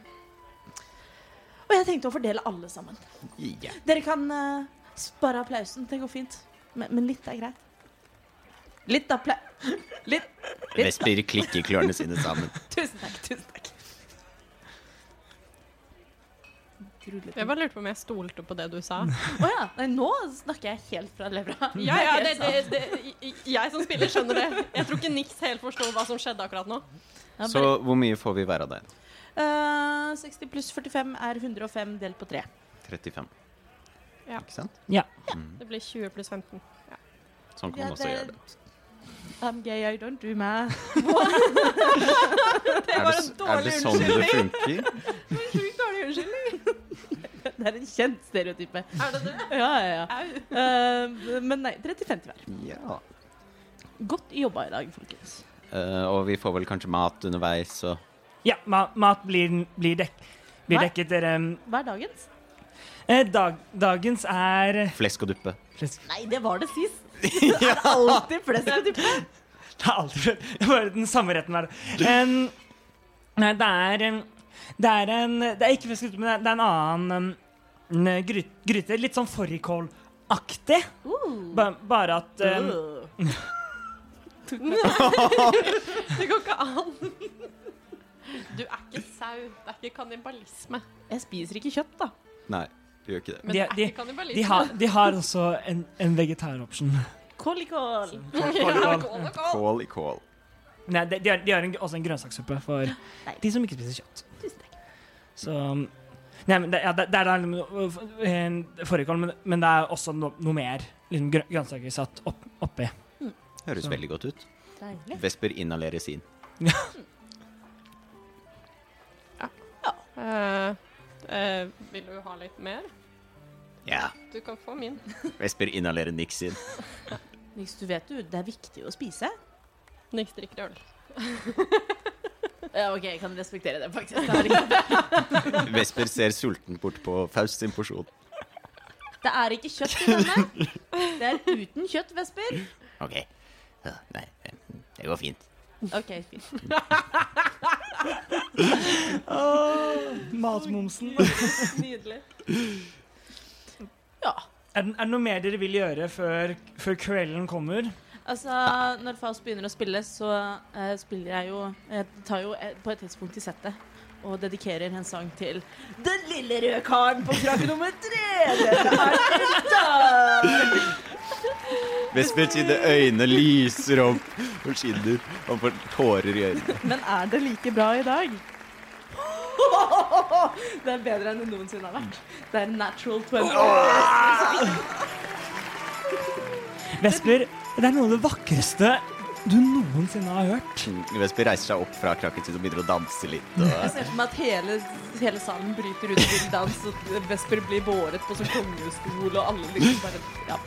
Og jeg tenkte å fordele alle sammen. Yeah. Dere kan uh, spare applausen, det går fint. Men, men litt er greit. Litt applaus Litt. litt. Vesper klikker klørne sine sammen. Tusen takk. tusen takk. Utrolig. Jeg bare lurte på om jeg stolte på det du sa. Å ja. Nei, nå snakker jeg helt fra levra. Ja, ja, det, det, det, jeg som spiller skjønner det. Jeg tror ikke Nix helt forsto hva som skjedde akkurat nå. Ja, Så hvor mye får vi hver av deg? Uh, 60 pluss 45 er 105 delt på 3. 35. Ja. Ikke sant? Ja, Det blir 20 pluss 15. Sånn kan man også gjøre det. I'm gay, I don't do math. Det var en dårlig unnskyldning. er det sånn det funker? Sjukt dårlig unnskyldning. Det er en kjent stereotype. Er det det? Ja, ja, ja. Au. Eh, men nei, 35 til hver. Ja. Godt jobba i dag, folkens. Uh, og vi får vel kanskje mat underveis og Ja, ma mat blir, blir, dek blir dekket. Dere, Hva er dagens? eh, dag dagens er flesk og duppe. flesk. Nei, det var det sist. Det er alltid flesk og duppe. Det er alltid bare den samme retten hver dag. En, nei, det er Det er en Det er ikke flesk, og duppe, men det er en annen um, gry, gryte. Litt sånn fårikålaktig. Uh. Ba, bare at um, Uh. Det går ikke an. Du er ikke sau. Det er ikke kannibalisme. Jeg spiser ikke kjøtt, da. Nei, du gjør ikke det. Men De- det er de- ikke kannibalisme. de, har, de har også en, en vegetaroption. Kål i kål. Kål i kål. Nei, de, de har, de har en, også en grønnsakssuppe for Nei. de som ikke spiser kjøtt. Tusen takk. Så um, Nei, men det, ja, det, det er da fårikål, men, men det er også no, noe mer liksom, grø- grønnsaker satt opp, oppi. Høres Så. veldig godt ut. Deilig. Vesper inhalerer sin. Eh, eh, vil du ha litt mer? Ja. Du kan få min. Vesper inhalerer Nix sin. Nix, du vet jo, det er viktig å spise. Nix drikker øl. Ja, OK, jeg kan respektere det, faktisk. Det er, ikke, Vesper ser sulten bort på Faust sin porsjon. det er ikke kjøtt i denne. Det er uten kjøtt, Vesper. OK. Ja, Nei, det går fint. OK, fint. Matmomsen. Nydelig. Ja. Er, det- er det noe mer dere vil gjøre før, før kvelden kommer? Altså, når Faust begynner å spille, så eh, spiller jeg jo Jeg tar jo eh, på et tidspunkt i settet og dedikerer en sang til Den lille røde karen på krakk nummer tre! Den er ute! Vesper sine øyne lyser opp og skinner. Han får tårer i øynene. Men er det like bra i dag? Det er bedre enn det noensinne har vært. Det er natural 20. Vesper, det er noe av det vakreste du noensinne har hørt. Vesper reiser seg opp fra krakken sin og begynner å danse litt. Og Jeg ser for meg at hele, hele salen bryter ut i vill dans, og Vesper blir båret på sånn kongestol, og alle liksom bare Ja.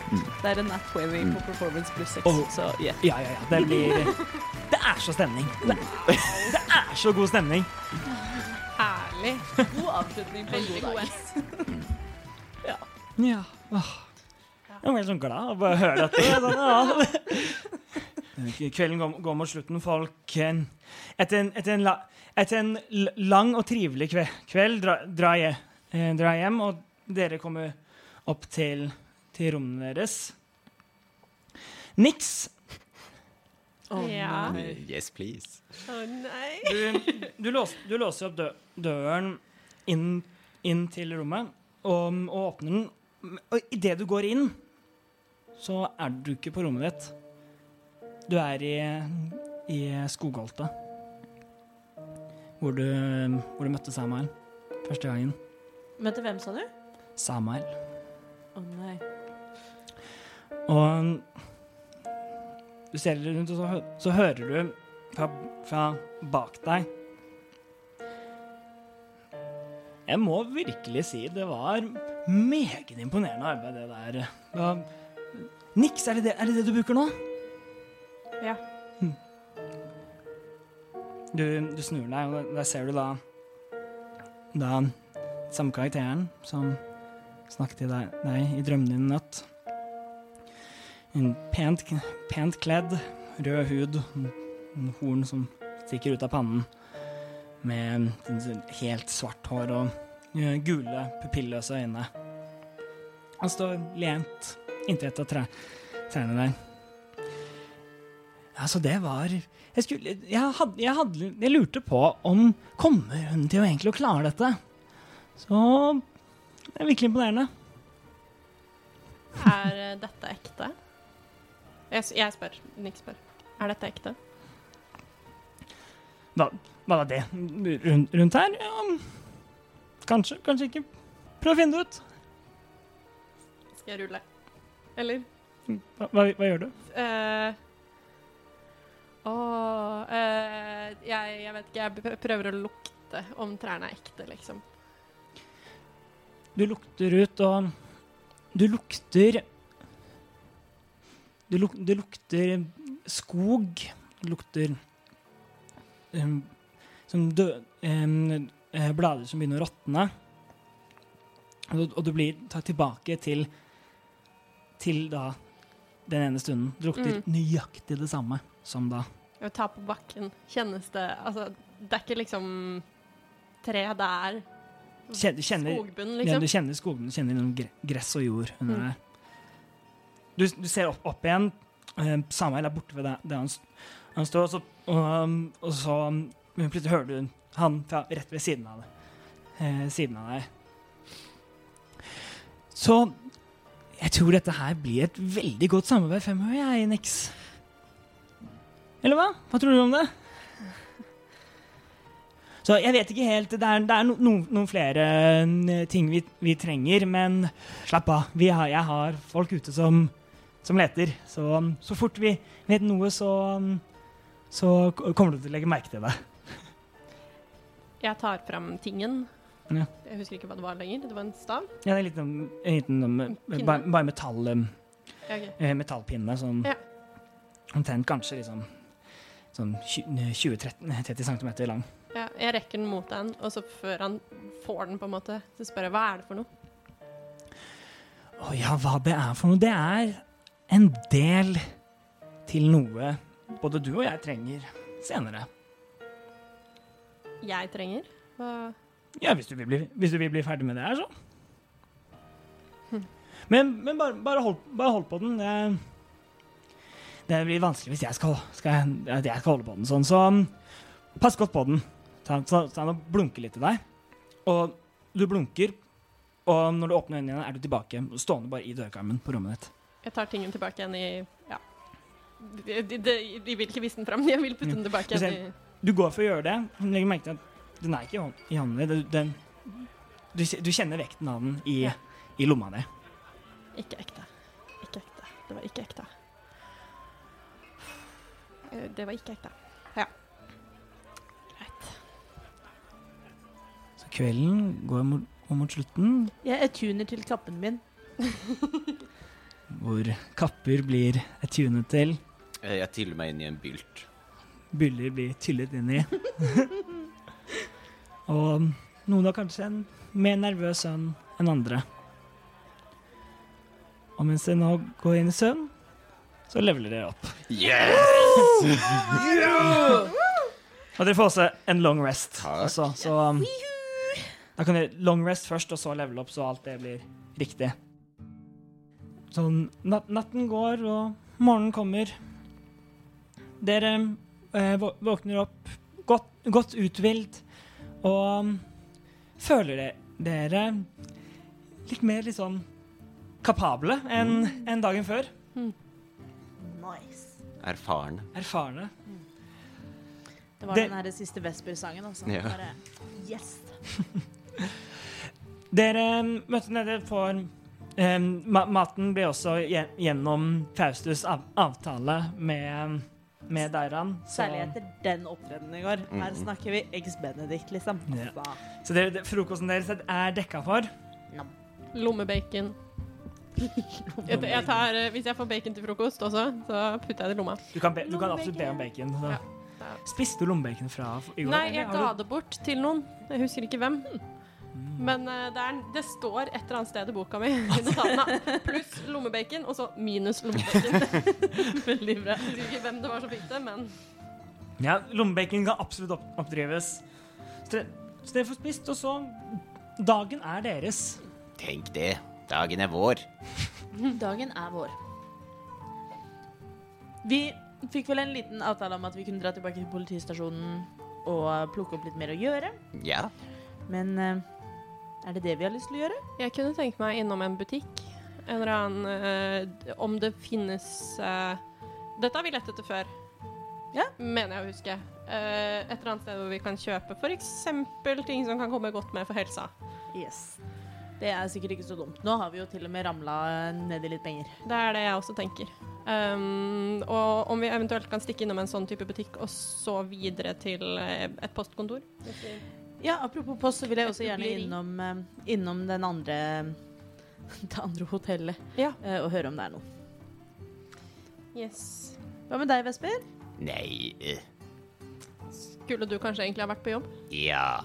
Det er en nat 20 på performance pluss 6, Oh. så yeah. Ja, ja, ja. Det blir Det er så stemning. Det, det er så god stemning. Herlig. God avslutning på en god dag. ja. Ja. Jeg ble sånn glad av å høre dette. Sånn, ja. Kvelden går, går mot slutten. Folk eh, Etter en, etter en, la, etter en lang og trivelig kveld, kveld drar dra, je- eh, dra hjem, og dere kommer opp til, til rommene deres. Niks. Ja. Yes, please. Å nei. Du, du, lås, du låser opp dø, døren inn, inn til rommet og, og åpner den. Og idet du går inn, så er du ikke på rommet ditt. Du er i, i skogholtet. Hvor du, hvor du møtte Samuel første gangen. Møtte hvem, sa du? Samuel. Å nei. Og du ser deg rundt, og så, så hører du fra, fra bak deg Jeg må virkelig si det var meget imponerende arbeid, det der. Ja, Niks, er det det, er det det du bruker nå? Ja. Du, du snur deg, og der ser du da Da samme karakteren som snakket til deg, deg i drømmene dine i natt. En pent, pent kledd, rød hud, en horn som stikker ut av pannen, med sånn helt svart hår og eh, gule, pupilløse øyne. Han står lent inntil et av tre, trærne der. Altså, det var Jeg skulle jeg, had, jeg, had, jeg lurte på om Kommer hun til å egentlig klare dette? Så det er virkelig imponerende. Er eh, dette ekte? Jeg, jeg spør. Nick spør. Er dette ekte? Hva, hva var det? Rundt, rundt her? Ja, kanskje, kanskje ikke. Prøv å finne det ut. Skal jeg rulle? Eller? Hva, hva, hva gjør du? Uh, eh, jeg, jeg vet ikke. Jeg prøver å lukte om trærne er ekte, liksom. Du lukter ut, og du lukter Du, luk, lukter skog. Du lukter um, som dø, um, blader som begynner å råtne. Og, og du blir tatt tilbake til til da den ene stunden. Det lukter Mm. nøyaktig det samme som da. Å ta på bakken. Kjennes det Altså, det er ikke liksom tre, det er kjenner, skogbunn, Ja, liksom. du kjenner skogen, du kjenner noen gre- gress og jord under Mm. der. Du, du ser opp, opp igjen. Eh, Samuel er borte ved der, der han, s- han står, og så, og, um, og så um, plutselig hører du han fra rett ved siden av, deg, eh, siden av deg. Så jeg tror dette her blir et veldig godt samarbeid fremover, jeg, Nix. Eller hva? Hva tror du om det? Så jeg vet ikke helt. Det er, det er no, no, noen flere eh, ting vi, vi trenger, men slapp av. Har, jeg har folk ute som, som leter. Så, så fort vi vet noe, så, så kommer du til å legge merke til det. Jeg tar fram tingen. Ja. Jeg husker ikke hva det var lenger. Det var en stav. Ja, det er en liten, en liten um, Pinne. bare, bare metall, um, Ja, ok. eh, metallpinne som Ja. omtrent kanskje liksom sånn 20-30 cm lang. Ja, jeg rekker den mot den, og så før han får den, på en måte, så spør jeg hva er det for noe. Å ja, hva det er for noe? Det er en del til noe både du og jeg trenger senere. Jeg trenger. Hva Ja, hvis du vil bli, hvis du vil bli ferdig med det her, så. Men, men bare, bare, hold, bare hold på den. Det, det blir vanskelig hvis jeg skal, skal, jeg, jeg skal holde på den sånn. Så um, pass godt på den. Ta, ta, ta den og blunke litt til deg. Og du blunker, og når du åpner øynene igjen, er du tilbake stående bare i dørkarmen på rommet ditt. Jeg tar tingen tilbake igjen i Ja. De, de, de, de vil ikke vise den fram, jeg vil putte den tilbake igjen i Du går for å gjøre det, legger merke til at den er ikke i hånd- i hånden din. Den, du, du kjenner vekten av den i, Ja. i lomma di. Ikke ekte. Ikke ekte. Det var ikke ekte. Eh, Det var ikke ekte. Ja. Greit. Så kvelden går mot, mot slutten, Jeg attuner til kappen min. hvor kapper blir tunet til, Jeg tyller meg inn i en bylt. byller blir tyllet inn i. og noen har kanskje en mer nervøs sønn enn andre. Og mens jeg nå går inn i søvn, så leveler dere opp. yes Og dere får også en long rest. Også, så um, da kan dere long rest først, og så level opp, så alt det blir riktig. Sånn nat natten går, og morgenen kommer. Dere eh, våkner opp godt, uthvilt og um, føler dere litt mer litt sånn kapable enn en dagen før. Nice. Erfarne. Erfarne. Det var Det- den her siste Vesper-sangen, altså. Ja. Bare, yes. Dere møtte nede for um, ma Maten ble også gjennom Faustus' av avtale med, med Deiran. så- Særlig etter den opptredenen i går. Her snakker vi Eggs Benedict, liksom. Ja. Så det, det, frokosten deres er dekka for. Lommebacon. Jeg, jeg tar, eh, hvis jeg får bacon til frokost også, så putter jeg det i lomma. Du kan, be, du kan absolutt be om bacon. Ja. Spiste du lommebacon fra i går? Nei, jeg ga det bort til noen. Jeg husker ikke hvem. Men eh, det, er, det står et eller annet sted i boka mi. Pluss lommebacon, og så minus lommebacon. Veldig bra. Jeg husker ikke hvem det var som fikk det, men Ja, lommebacon kan absolutt opp, oppdrives. Så dere, får spist, og så Dagen er deres. Tenk det. Dagen er vår. Dagen er vår. Vi fikk vel en liten avtale om at vi kunne dra tilbake til politistasjonen og plukke opp litt mer å gjøre. Ja. Men eh, er det det vi har lyst til å gjøre? jeg kunne tenkt meg innom en butikk. En eller annen eh, Om det finnes eh, Dette har vi lett etter før. Ja. Mener jeg å huske. Eh, et eller annet sted hvor vi kan kjøpe f.eks. ting som kan komme godt med for helsa. Yes. Det er sikkert ikke så dumt. Nå har vi jo til og med ramla ned i litt penger. Det er det jeg også tenker. Um, og om vi eventuelt kan stikke innom en sånn type butikk, og så videre til eh, et postkontor. Ja, apropos post, så vil jeg også gjerne innom, eh, innom den andre det andre hotellet Ja. eh, og høre om det er noe. Yes. Hva med deg, Vesper? Nei eh, Skulle du kanskje egentlig ha vært på jobb? Ja.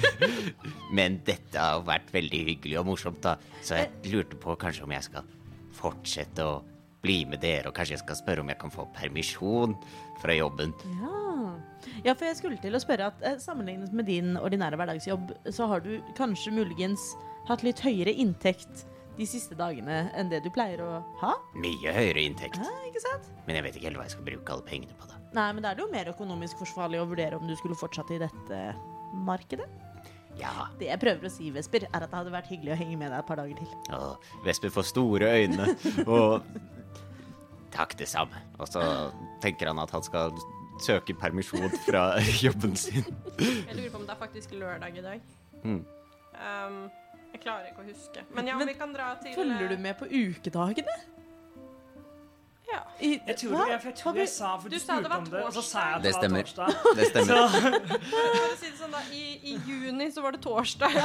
Men dette har vært veldig hyggelig og morsomt, da. Så jeg lurte på kanskje om jeg skal fortsette å bli med dere, og kanskje jeg skal spørre om jeg kan få permisjon fra jobben. Ja. ja, for jeg skulle til å spørre at eh, sammenlignet med din ordinære hverdagsjobb, så har du kanskje muligens hatt litt høyere inntekt de siste dagene enn det du pleier å ha? Mye høyere inntekt. Ja, ikke sant? Men jeg vet ikke helt hva jeg skal bruke alle pengene på, da. Nei, men da er det jo mer økonomisk forsvarlig å vurdere om du skulle fortsatt i dette markedet. Ja. Det jeg prøver å si, Vesper, er at det hadde vært hyggelig å henge med deg et par dager til. Ja, Vesper får store øyne, og takk det samme. Og så tenker han at han skal søke permisjon fra jobben sin. Jeg lurer på om det er faktisk lørdag i dag. Mm. Um, jeg klarer ikke å huske. Men ja, Men vi kan dra til Følger du med på ukedagene? Ja. I, Jeg tror, jeg, jeg, tror jeg sa for Du du sa det spurte var om det, og så sa jeg at Det det, var torsdag. Det stemmer. Si det sånn da, i, I juni så var det torsdag.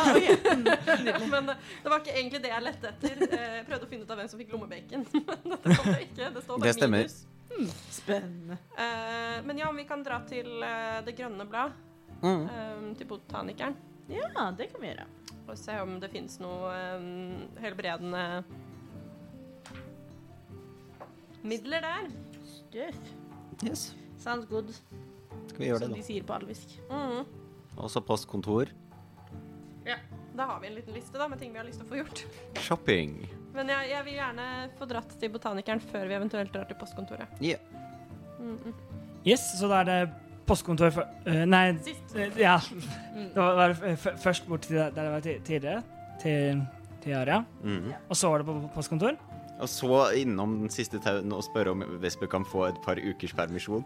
Men eh, det var ikke egentlig det jeg lette etter. Eh, Jeg prøvde å finne ut av hvem som fikk lommebacon. Men det kom ikke. Det står bare Det stemmer. minus. Spennende. Uh, men ja, om vi kan dra til uh, Det grønne blad. Mm. eh, til botanikeren. Ja, det kan vi gjøre. Og se om det fins noe eh, helbredende midler der. Stuff. Yes, Sounds good, skal vi gjøre som det, de sier på alvisk. Mm. da. Også postkontor. Ja. Da har vi en liten liste da, med ting vi har lyst til å få gjort. Shopping. Men jeg, jeg vil gjerne få dratt til botanikeren før vi eventuelt drar til postkontoret. Ja. Mm, yes, så da er det postkontor for, uh, Nei, Sist. Uh, ja. Det var, var først bort til der det var tidligere, til, til Aria. Mhm. Og så var det på postkontor. Og så innom den siste tauen og spørre om Vesper kan få et par ukers permisjon.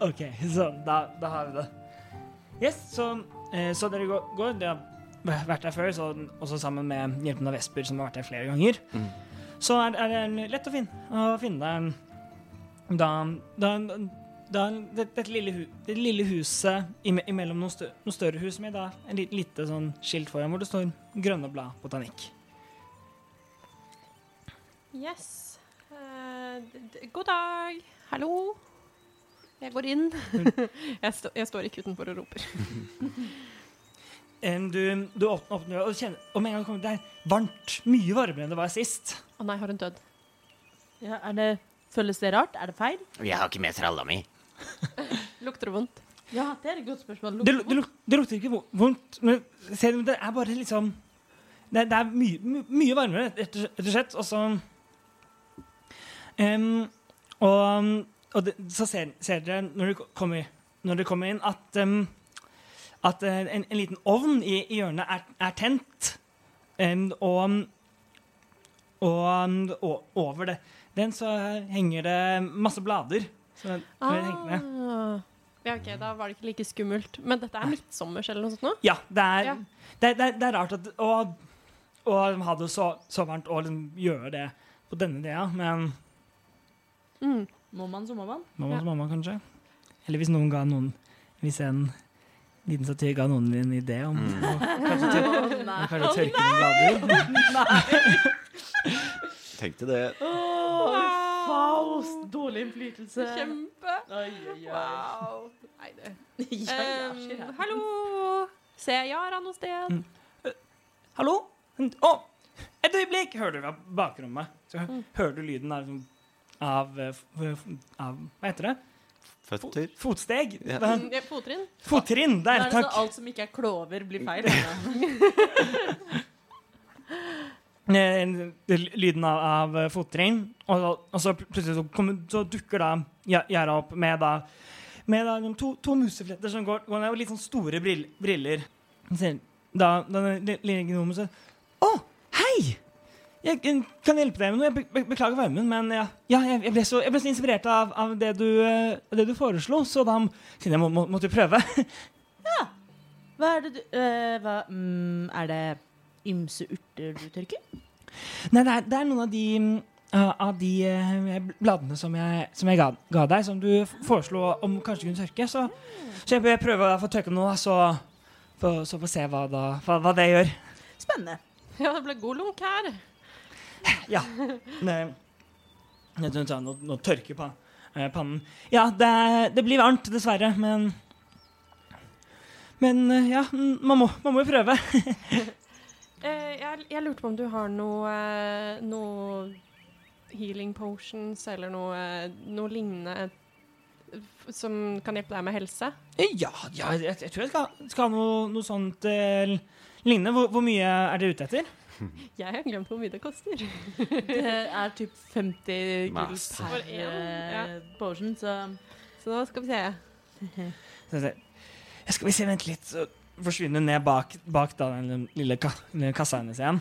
OK, så da, da har vi det. Yes, så, eh, så dere går, går Dere har vært der før, så, også sammen med hjelpen av Vesper, som har vært der flere ganger. Mm. Så er, er det lett å finne, å finne da, da, da det, dette lille, hu, det lille huset imellom noen større hus med da, en lite, lite sånn skilt foran hvor det står 'Grønne blad botanikk'. Yes. Eh, god dag. Hallo. Jeg går inn. jeg, st jeg står ikke utenfor og roper. um, du, du åpner, åpner og kjenner Om en gang kommer det er varmt. Mye varmere enn det var sist. Å nei, har hun dødd? Ja, er det, føles det rart? Er det feil? Jeg har ikke med tralla mi. Lukter det vondt? Ja, det er et godt spørsmål. Det, det, luk- det lukter ikke vondt, men se, det er bare liksom Det, det er mye, mye varmere, rett og slett. Og så em, Og, og det, så ser, ser dere når dere kommer, når kommer inn, at um, at eh, en, en liten ovn i, i hjørnet er, er tent. Um, og, og, og over det, den så henger det masse blader. Så, som er hengt med. Ah. Ja, ok, Da var det ikke like skummelt. Men dette er midtsommers eller noe sånt nå? Ja, det er, Ja. Det, det, det er rart at, å, å ha det så, så varmt og liksom gjøre det på denne tida, men Mm. Må man, så må man. Må man, Ja. må man kanskje. Eller hvis noen ga noen Hvis en liten satyr ga noen en idé om Mm. å kanskje, tør, kanskje tørke noen blader. Tenkte det. Faust! Dårlig innflytelse. Kjempe. Oi, oi, oi. Wow. Nei, det. Ja, ja, Ehm, hallo! Ser jeg Yara noe sted? Mm. Hallo? Å! Et øyeblikk! Hører du fra bakrommet. Så Mm. hører du lyden av, av, eh, av Hva heter det? Føtter. Fotsteg? Ja. Mm, ja, Fottrinn? Fottrinn! Nå Der, takk. alt som ikke er klover, blir feil. Eh, lyden av, av eh, fottrinn. Og, og så plutselig så, kommer, så dukker da gjerdet opp med da med da to, to musefletter som går, går ned, og litt sånn store brill, briller. Så Da da den li- lille gnomen sier Å, hei! Jeg kan hjelpe deg med noe. Jeg be be beklager varmen, men ja, ja jeg, ble så, jeg ble så inspirert av, av det, du, eh, det du foreslo, så da siden jeg må, må, måtte prøve. Hva er det du øh, hva, mm, Er det ymse urter du tørker? Nei, det er, det er noen av de, mm, uh, av de uh, bladene som jeg, som jeg ga, ga deg, som du foreslo om kanskje kunne tørke. Så, så jeg bør prøve å få tørke noe, så, for, så får vi se hva, da, hva, hva det gjør. Spennende. Ja, det ble god lunk her. Ja. Det, nå, nå tørker eh, pannen. Ja, det, det blir varmt, dessverre, men Men eh, ja, man må, man må jo prøve. Eh, jeg, jeg lurte på om du har noe, eh, noe healing potions eller noe, noe lignende som kan hjelpe deg med helse? Ja, ja jeg, jeg tror jeg skal, skal ha noe, noe sånt eh, lignende. Hvor, hvor mye er dere ute etter? Jeg har glemt hvor mye det koster. Det er typ 50 gull per ja. portion, så Så nå skal vi se. Jeg skal vi se, vent litt, så forsvinner hun ned bak, bak da, den lille, ka, lille kassa hennes igjen.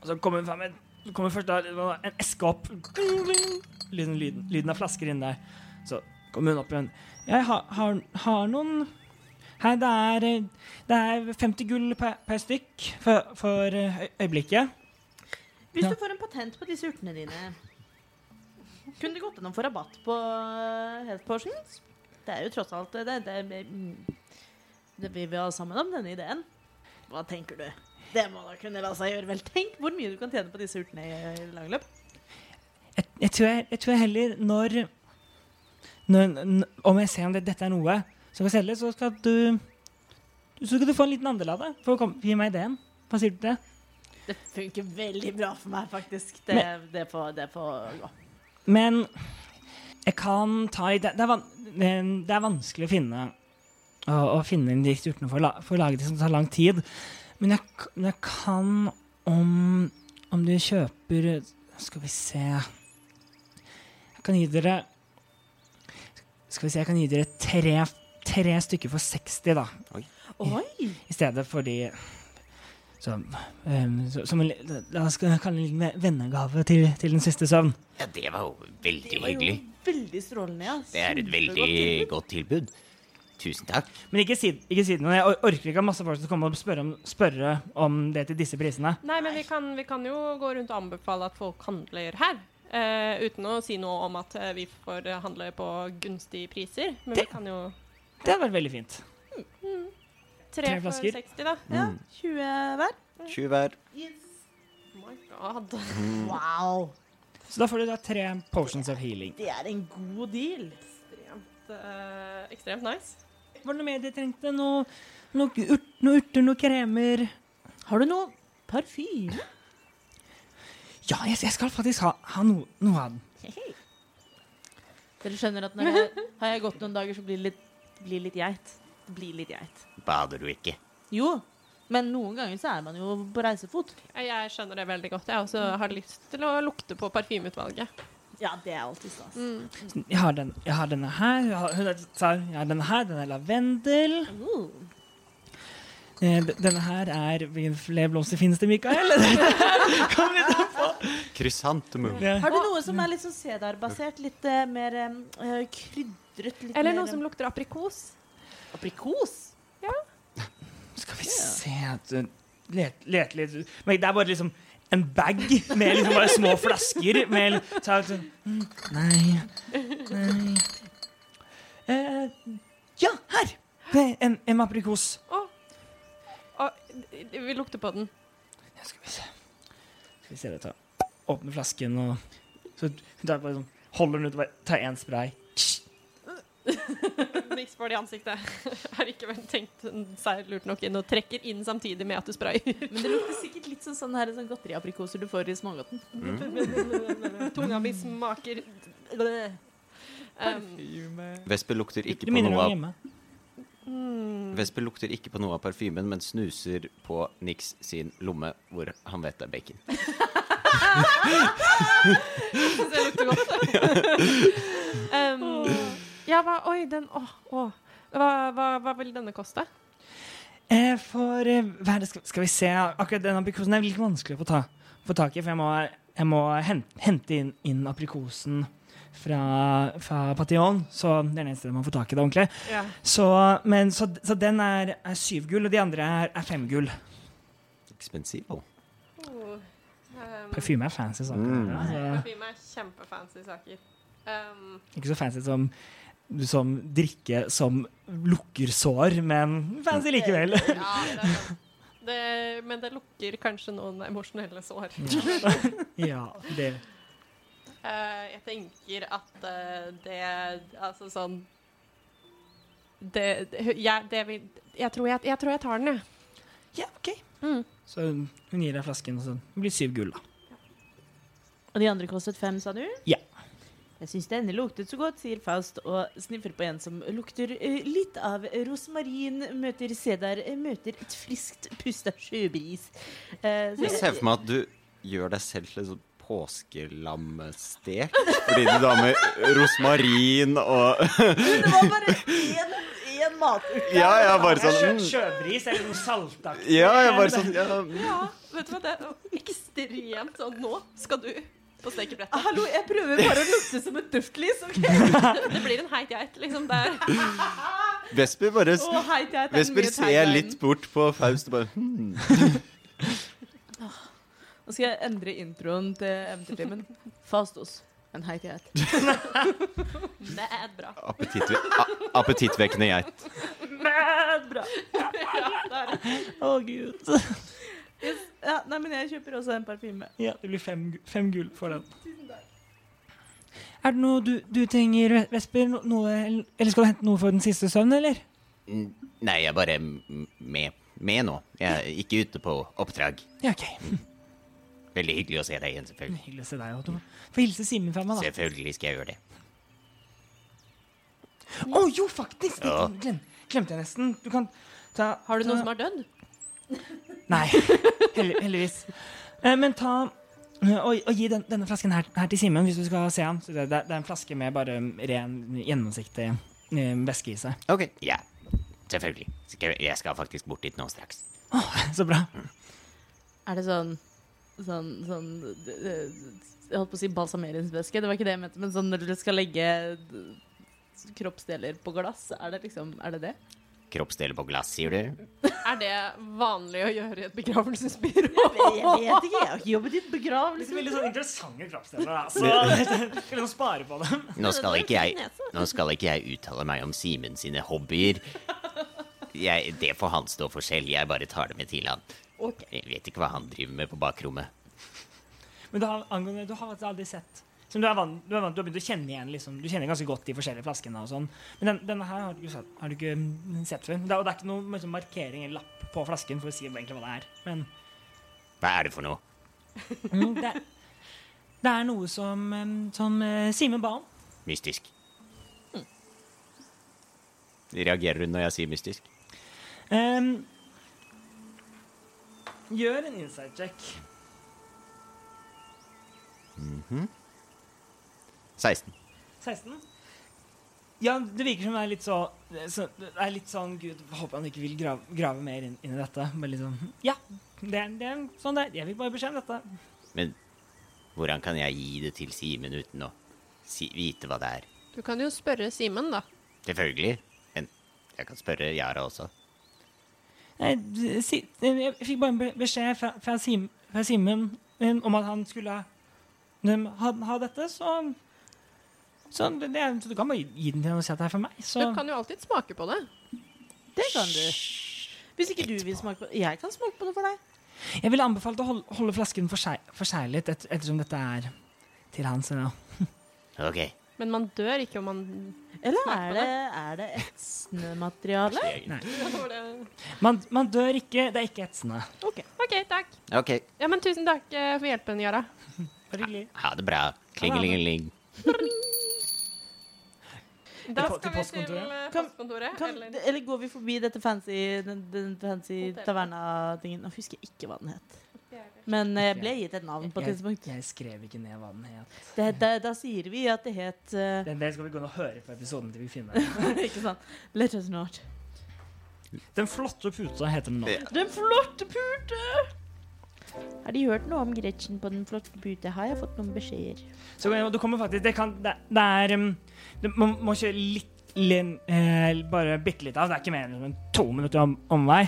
Og så kommer hun fram med kommer først da en eske opp. Lyden, lyden, lyden av flasker inn der. Så kommer hun opp igjen. Jeg har, har, har noen Her, det er, det er 50 gull per, per stykk for, for øyeblikket. Hvis Ja. du får en patent på disse urtene dine, kunne det gått an å få rabatt på health portions? Det er jo tross alt det, det, det, mm, det Vi ha sammen om denne ideen. Hva tenker du? Det må da kunne la seg gjøre, vel. Tenk hvor mye du kan tjene på disse urtene i langløp. jeg, jeg, tror jeg, jeg tror heller når, når Om jeg ser om det, dette er noe som kan så skal du Så skal du få en liten andel av det for å komme, gi meg ideen. Hva sier du til det? Det funker veldig bra for meg, faktisk. Det, det, får, det får gå. Men jeg kan ta i Det, det, er, van, det, det er vanskelig å finne å, å finne en dikt urtene for, å la- for å lage det som tar lang tid. Men jeg, men jeg kan om Om du kjøper Skal vi se Jeg kan gi dere Skal vi se, jeg kan gi dere tre, tre stykker for 60, da. Oi! I stedet for de som, um, så- som en, La oss kalle det en vennegave til, til den siste søvn. Ja, det var jo veldig Det var jo hyggelig. veldig strålende, ja. Det er et veldig tilbud. godt tilbud. Tusen takk. Men ikke si, ikke si det noe. Jeg orker ikke at masse folk skal komme og spørre om, spørre om det til disse prisene. Nei, men vi kan, vi kan jo gå rundt og anbefale at folk handler her. Uh, uten å si noe om at eh, vi får eh, handle på gunstige priser. Men vi kan jo Det hadde vært veldig fint. Tre, Tre for flasker. 60, da. Ja, Mm. 20 hver. 20 hver. Oh my god. Wow! Så da får du da tre potions of healing. Det er en god deal. Ekstremt, eh, ekstremt nice. var det noe mer de trengte? Noe, noe, urt, noe urter, noe kremer? Har du noe parfyme? Ja, jeg, jeg skal faktisk ha, ha no, noe av den. Dere skjønner at når jeg, har jeg gått noen dager, så blir det litt, blir litt geit. Det blir litt geit. Bader du ikke? Jo, men noen ganger så er man jo på reisefot. Jeg skjønner det veldig godt. Jeg også har lyst til å lukte på parfymeutvalget. Ja, det er alltid stas. Jeg har, den, jeg har denne her. Jeg har, jeg denne her. Den er lavendel. Uh. Eh, denne her er Hvilken flere blomster finnes det, Mikael? Kom litt opp. Krysantemum. Ja. Har du noe som er litt sånn sedarbasert? Litt uh, mer uh, krydret? Litt Eller mer, noe som lukter aprikos. Aprikos? Ja. Skal vi se at du let, Lete litt Men det er bare liksom en bag med liksom bare små flasker med så sånn mm, Nei. Nei. Uh, ja, her! Det er en, en aprikos. Og vi lukter på den. Ja, skal vi se Skal vi se det, ta Åpne flasken og Så hun tar bare sånn Holder den ut og bare tar én spray. Niks får det i ansiktet. Har ikke vært tenkt seg lurt nok inn og trekker inn samtidig med at du sprayer. Men det lukter sikkert litt sånn, sånn sånn godteriaprikoser du får i smågodten. Tunga mi smaker um, Vespe lukter ikke på noe av hjemme. Vesper lukter ikke på noe av parfymen, men snuser på Nix sin lomme, hvor han vet det er bacon. Det lukter godt. um, ja, hva Oi, den Å. å. Hva, hva, hva vil denne koste? Eh, for eh, hva er det skal, skal vi se Akkurat den aprikosen er litt vanskelig å få, ta, få tak i, for jeg må, jeg må hente, hente inn, inn aprikosen fra, fra Patillon. Så det er den eneste man får tak i det ordentlig. Ja. Så, men, så, så den er, er syv gull, og de andre er, er fem gull. Expensive. Oh, um, Parfyme er fancy saker. Mm. ja, Parfyme er kjempefancy saker. Um, ikke så fancy som, som drikke som lukker sår, men fancy likevel. ja, det er sant. Det, men det lukker kanskje noen emosjonelle sår. ja, det jeg tenker at eh, det Altså sånn Det, det, jeg, det vil, jeg, tror jeg, jeg tror jeg tar den, jeg. Ja, OK. Mm. Så hun gir deg flasken, og så det blir syv gull, da. Og de andre kostet fem, sa du? Ja. Jeg syns denne luktet så godt, sier Faust og sniffer på en som lukter eh, litt av rosmarin, møter sedar, eh, møter et friskt pust av sjøbris. Uh, så- Jeg ser for meg at du gjør deg selv til en påskelammestek. Fordi du da med rosmarin og det var bare én, maturt. Ja, ja, bare sånn Sjø, mm. sjøbris eller noe saltaktig. Ja, jeg bare sånn ja, Ja, vet du hva, det er ekstremt sånn Nå skal du på stekebrettet. Hallo, jeg prøver bare å lukte som et duftlys. ok? Det blir en heit geit, liksom. Der. Vesper bare jeg den Vesper ser litt bort på Faust og bare hmm. Nå skal jeg endre introen til Eventyrtimen. Fastos. En heit geit. Det er bra. Appetittve Appetittvekkende geit. Bra. Ja, det er. Å, gud. Yes. Ja, nei, men jeg kjøper også en parfyme. Ja, det blir fem, fem gull for den. Er det noe du, du trenger, Vesper? Noe, eller skal du hente noe for den siste søvnen, eller? Nei, jeg er bare med, med nå. Jeg er ikke ute på oppdrag. Ja, OK. Veldig hyggelig å se deg igjen, selvfølgelig. Hyggelig å se deg. Og Få hilse Simen fra meg, da. Selvfølgelig skal jeg gjøre det. Å jo, faktisk! Det Ja. glem, glemte jeg nesten. Du kan ta Har du noen som har dødd? Nei, hell- heldigvis. Eh, men ta eh, og, og gi den, denne flasken her, her til Simen hvis du skal se han. Så det, det er en flaske med bare ren, gjennomsiktig eh, væske i seg. Ok, ja. Selvfølgelig. Skal, jeg skal faktisk bort dit nå straks. Så bra. Er det sånn Sånn, sånn Jeg holdt på å si balsameringsvæske, det var ikke det jeg mente. Men sånn når du skal legge kroppsdeler på glass, er det liksom Er det det? Kroppsdeler på glass, sier du? Er det vanlig å gjøre i et begravelsesbyrå? Jeg vet ikke, jeg har ikke jobbet i et begravelse. veldig sånn interessante kroppsdeler, Altså. Skal liksom spare på dem. Nå skal ikke jeg, nå skal ikke jeg uttale meg om Simen sine hobbyer. Jeg, det får han stå for selv. Jeg bare tar det med til han. Ok. Jeg vet ikke hva han driver med på bakrommet. Men du har, angående, du har aldri sett som du er vant, du er vant, du har begynt å kjenne igjen liksom, Du kjenner ganske godt de forskjellige flaskene. og sånn Men den, denne her har du har du ikke mm, sett før. Det er, det er ikke noe liksom, markering eller lapp på flasken for å si egentlig hva det er. Men Hva er det for noe? mm, det, er, det er noe som, mm, som eh, Simen ba om. Mystisk. Reagerer hun når jeg sier mystisk? Ehm, gjør en inside check. 16. 16. Ja, det virker som det er litt så, så Det er litt sånn Gud, håper han ikke vil grave, grave mer inn, inn i dette. Bare litt sånn Ja, det, er- det er sånn det er. Jeg fikk bare beskjed om dette. Men hvordan kan jeg gi det til Simen uten å si, vite hva det er? Du kan jo spørre Simen, da. Selvfølgelig. Men jeg kan spørre Yara også. Jeg fikk bare en beskjed fra, fra, Sim, fra Simen om at han skulle ha, ha dette, så så, det, det, så du kan bare gi den til han og si at det er for meg. Så Du kan jo alltid smake på det. Det kan du. Hvis ikke du vil smake på det. Jeg kan smake på det for deg. jeg ville anbefalt å holde, holde flasken for seg, for seg litt, et, ettersom dette er til hans. Ja. Ok. Men man dør ikke om man Eller er det, er det etsende materiale? Nei. Man, man dør ikke, det er ikke etsende. Ok. OK, takk. Okay. Ja, men tusen takk eh, for hjelpen, Yara. Ha det bra. Klingelingeling. Da skal vi til postkontoret? eh, Kan- Kan, eller eller går vi forbi dette fancy, den, den fancy taverna-tingen? Nå husker jeg ikke hva den het. Men jeg ble gitt et navn på et tidspunkt. jeg skrev ikke ned hva den het. Det, da, da sier vi at det het uh, Det, det skal vi gå inn og høre på episoden til vi finner. Ikke sant? Let us not. Den flotte puta heter den nå. Den flotte pute! Har de hørt noe om Gretchen på den flotte pute? Har jeg fått noen beskjeder? Så eh, du kommer faktisk Det, kan, det, det er um, det, Man må ikke litt lin, eh, Bare bitte litt av. Det er ikke mer enn to minutter om, omvei.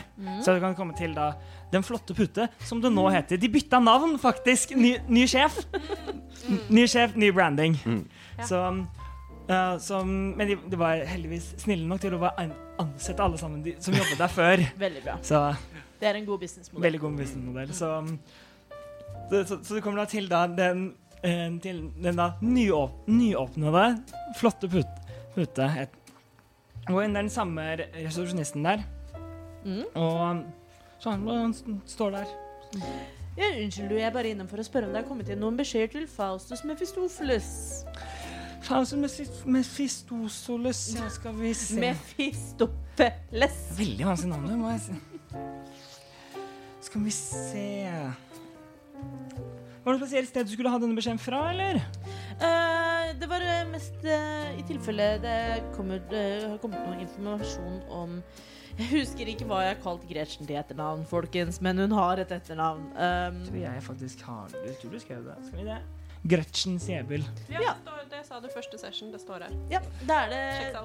Så du kan komme til da Den flotte pute, som det nå heter. De bytta navn, faktisk. Ny, ny sjef. Ny sjef, ny branding. Ja. Så, uh, så Men de, de var heldigvis snille nok til å ansette alle sammen de, som jobbet der før. Veldig bra. Så Det er en god businessmodell. Veldig god businessmodell. Så, så, så, så du kommer da til da den, eh, til den da nyåp nyåpnede, flotte put, pute. Et, og det er den samme re- resepsjonisten der. Mm. Og um, så han står der. Ja, unnskyld, du, jeg er bare innom for å spørre om det har kommet inn noen beskjeder til Faustus Mephistopheles. Faustus Mefistosoles, ja, skal vi se Mephistopheles. Veldig vanskelig navn, må jeg si. Skal vi se Var det et spesielt sted du skulle ha denne beskjeden fra, eller? Uh, det var eh, mest uh, i tilfelle det kommer, det har kommet noe informasjon om Jeg husker ikke hva jeg har kalt Gretchen til etternavn, folkens, men hun har et etternavn. Um, tror jeg faktisk har det. Tror du skrev det. Skal vi det? Gretchen Siebel. Ja. Det, står, det sa du første session. Det står her. ja, det er det,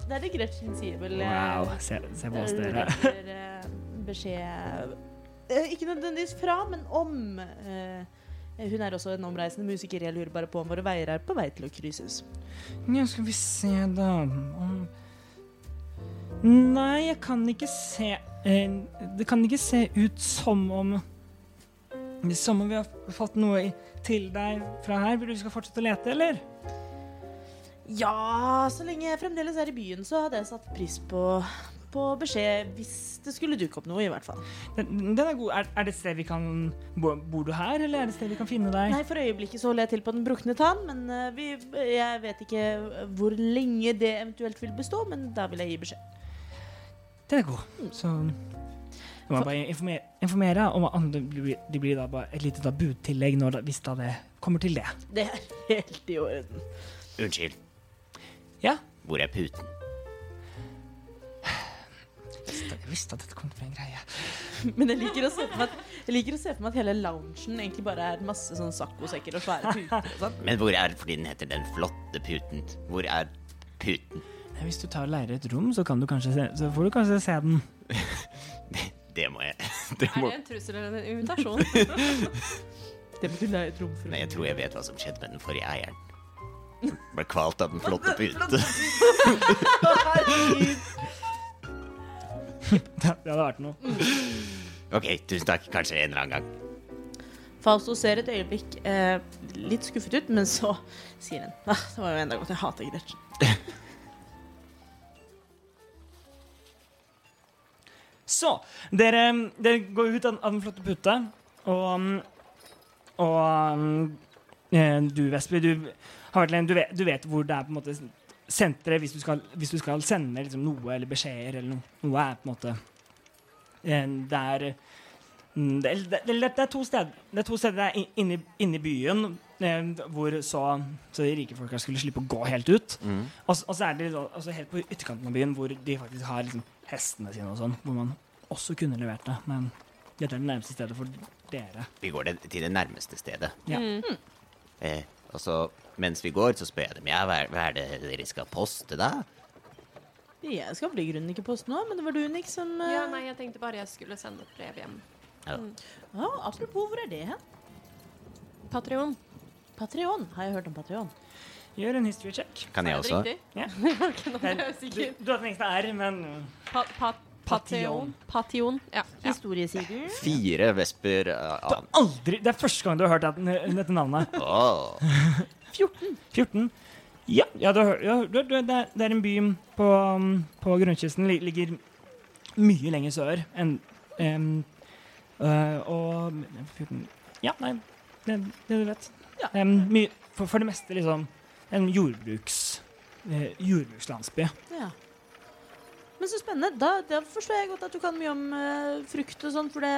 det er det Gretchen Siebel. eh, Wow, se, se på oss, dere. du retter, eh, beskjed eh, Ikke nødvendigvis fra, men om. eh, hun er også en omreisende musiker. Jeg lurer bare på om våre veier er på vei til å krysses. Ja, skal vi se, da om Nei, jeg kan ikke se eh, Det kan ikke se ut som om Som om vi har fått noe til deg fra her. Vil du vi skal fortsette å lete, eller? Ja, så lenge jeg fremdeles er i byen, så hadde jeg satt pris på, på beskjed hvis det skulle dukke opp noe, i hvert fall. Den, den er god. Er, er det et sted vi kan Bor, bor du her, eller er det et sted vi kan finne deg? Nei, for øyeblikket så holder jeg til på den brukne tann, men eh, vi, jeg vet ikke hvor lenge det eventuelt vil bestå, men da vil jeg gi beskjed. Den er god. Så jeg må bare informere, informere om at det blir, det blir da bare et lite da budtillegg når, hvis da det kommer til det. Det er helt i orden. Unnskyld. Ja? Hvor er puten? Jeg visste at dette kom til å bli en greie. Men jeg liker, å se for meg at, jeg liker å se for meg at hele loungen egentlig bare er masse sånn saccosekker og svære puter og sånn. Men hvor er fordi den heter Den flotte puten? Hvor er puten? Hvis du tar og leier et rom, så, kan du kanskje se, så får du kanskje se den. Det må jeg det Er må, det en trussel eller en invitasjon? Det må du leie et rom for. Nei, jeg tror jeg vet hva som skjedde med den forrige eieren. Ble kvalt av den flotte pute. Det hadde vært noe. Ok, tusen takk. Kanskje en eller annen gang. Fausto ser et øyeblikk eh, litt skuffet ut, men så sier den ah, Det var jo enda godt jeg hater Gretchen. Så dere, dere går ut av, av den flotte puta, og, og eh, du, Vesper, du, du, vet, du vet hvor det er på en måte senteret hvis, hvis du skal sende liksom, noe eller beskjeder eller noe. Noe er på en måte eh, Det er mm, det, er- det, er- det er to steder Det er to steder der in- inni, inni byen eh, hvor så, så de rike folka skulle slippe å gå helt ut. Mm. Og, og så er det altså helt på ytterkanten av byen hvor de faktisk har liksom hestene sine og sånn. Hvor man også kunne levert det. Men dette er det nærmeste stedet for dere. Vi går det, til det nærmeste stedet. Ja. Eh, og så mens vi går, så spør jeg dem ja, hva, hva er det dere skal poste, da? Jeg skal vel i grunnen ikke poste noe, men det var du, Nick, som eh, Ja, nei, jeg tenkte bare jeg skulle sende et brev hjem. Ja. Ja, Apropos, hvor er det hen? Patrion. Patrion. Har jeg hørt om Patrion? Gjør en history check. Kan jeg også? Ja. Nå Du, du har den eneste R, men Pa, pa, Pateon. Pation. Ja. Historiesiden. Fire vesper uh, har aldri, Det er første gang du har hørt dette navnet. Åh. 14. 14. Ja, ja, du har ja du, du, det, er, det er en by på, um, på grunnkysten. Ligger mye lenger sør enn um, uh, Og 14 Ja, nei, det, det du vet. Ja. Um, mye, for, for det meste liksom en jordbruks, uh, jordbrukslandsby. Ja. Men så spennende. Da, da forstår jeg godt at du kan mye om uh, frukt og sånn. For det,